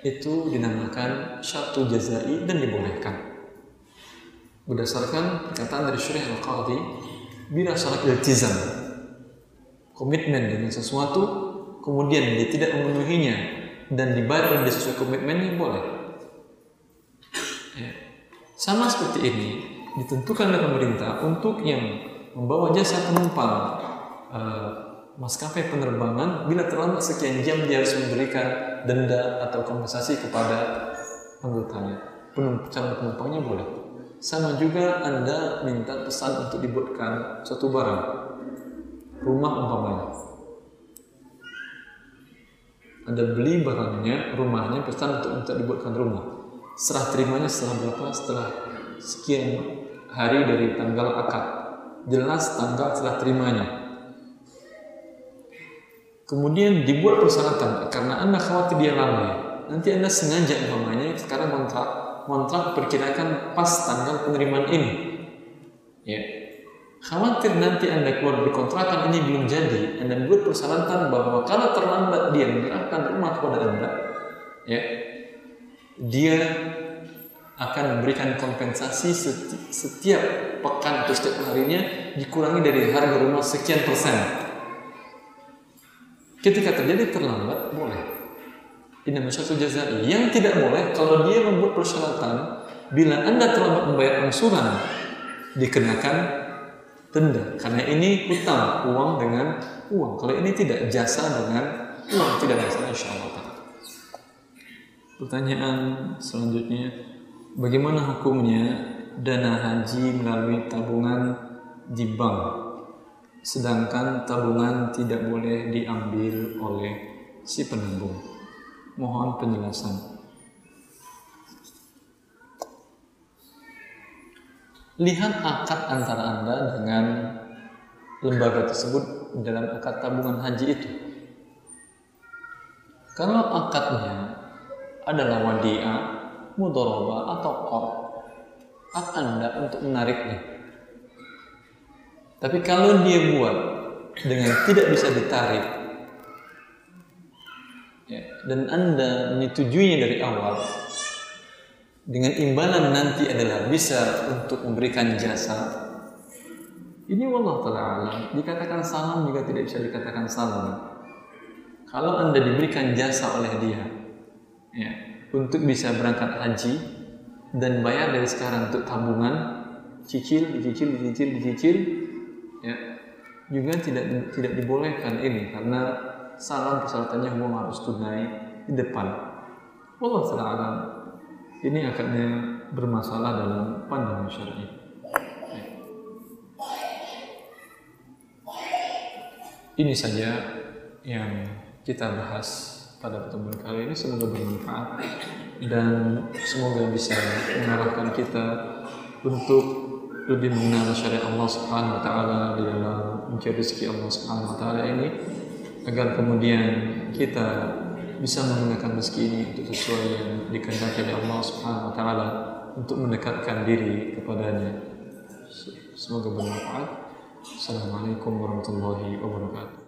itu dinamakan syatu jazai dan dibolehkan berdasarkan perkataan dari Syekh Al-Qadhi bila syarat iltizam komitmen dengan sesuatu kemudian dia tidak memenuhinya dan dibayar sesuai komitmennya boleh ya. Sama seperti ini ditentukan oleh pemerintah untuk yang membawa jasa penumpang uh, maskapai penerbangan bila terlambat sekian jam dia harus memberikan denda atau kompensasi kepada anggotanya calon penumpangnya boleh sama juga Anda minta pesan untuk dibuatkan suatu barang. Rumah umpamanya. Anda beli barangnya, rumahnya, pesan untuk minta dibuatkan rumah. Serah terimanya setelah berapa? Setelah sekian hari dari tanggal akad. Jelas tanggal setelah terimanya. Kemudian dibuat persyaratan karena Anda khawatir dia lalai. Nanti Anda sengaja umpamanya sekarang kontrak kontrak perkirakan pas tanggal penerimaan ini. Ya, khawatir nanti Anda keluar dari kontrakan ini belum jadi, Anda buat persyaratan bahwa kalau terlambat dia menyerahkan rumah kepada Anda, ya, dia akan memberikan kompensasi setiap pekan atau setiap harinya dikurangi dari harga rumah sekian persen. Ketika terjadi terlambat, boleh. Ini masyarakat jazai. Yang tidak boleh kalau dia membuat persyaratan bila Anda terlambat membayar angsuran dikenakan denda karena ini hutang uang dengan uang kalau ini tidak jasa dengan uang tidak masalah insya Allah pertanyaan selanjutnya bagaimana hukumnya dana haji melalui tabungan di bank sedangkan tabungan tidak boleh diambil oleh si penabung mohon penjelasan lihat akad antara Anda dengan lembaga tersebut dalam akad tabungan haji itu. Kalau akadnya adalah wadiah, mudoroba atau kor, hak Anda untuk menariknya. Tapi kalau dia buat dengan tidak bisa ditarik, ya, dan Anda menyetujuinya dari awal, dengan imbalan nanti adalah bisa untuk memberikan jasa. Ini Allah taala. Dikatakan salam juga tidak bisa dikatakan salam. Kalau anda diberikan jasa oleh dia, ya, untuk bisa berangkat haji dan bayar dari sekarang untuk tabungan, cicil, dicicil, dicicil, dicicil, ya, juga tidak tidak dibolehkan ini karena salam persyaratannya uang harus tunai di depan. Allah taala alam ini akhirnya bermasalah dalam pandangan syar'i. Ini saja yang kita bahas pada pertemuan kali ini semoga bermanfaat dan semoga bisa mengarahkan kita untuk lebih mengenal syariat Allah Subhanahu wa taala di dalam mencari rezeki Allah Subhanahu wa taala ini agar kemudian kita bisa menggunakan rezeki ini untuk sesuai yang dikehendaki oleh Allah Subhanahu wa taala untuk mendekatkan diri kepadanya. Semoga bermanfaat. Assalamualaikum warahmatullahi wabarakatuh.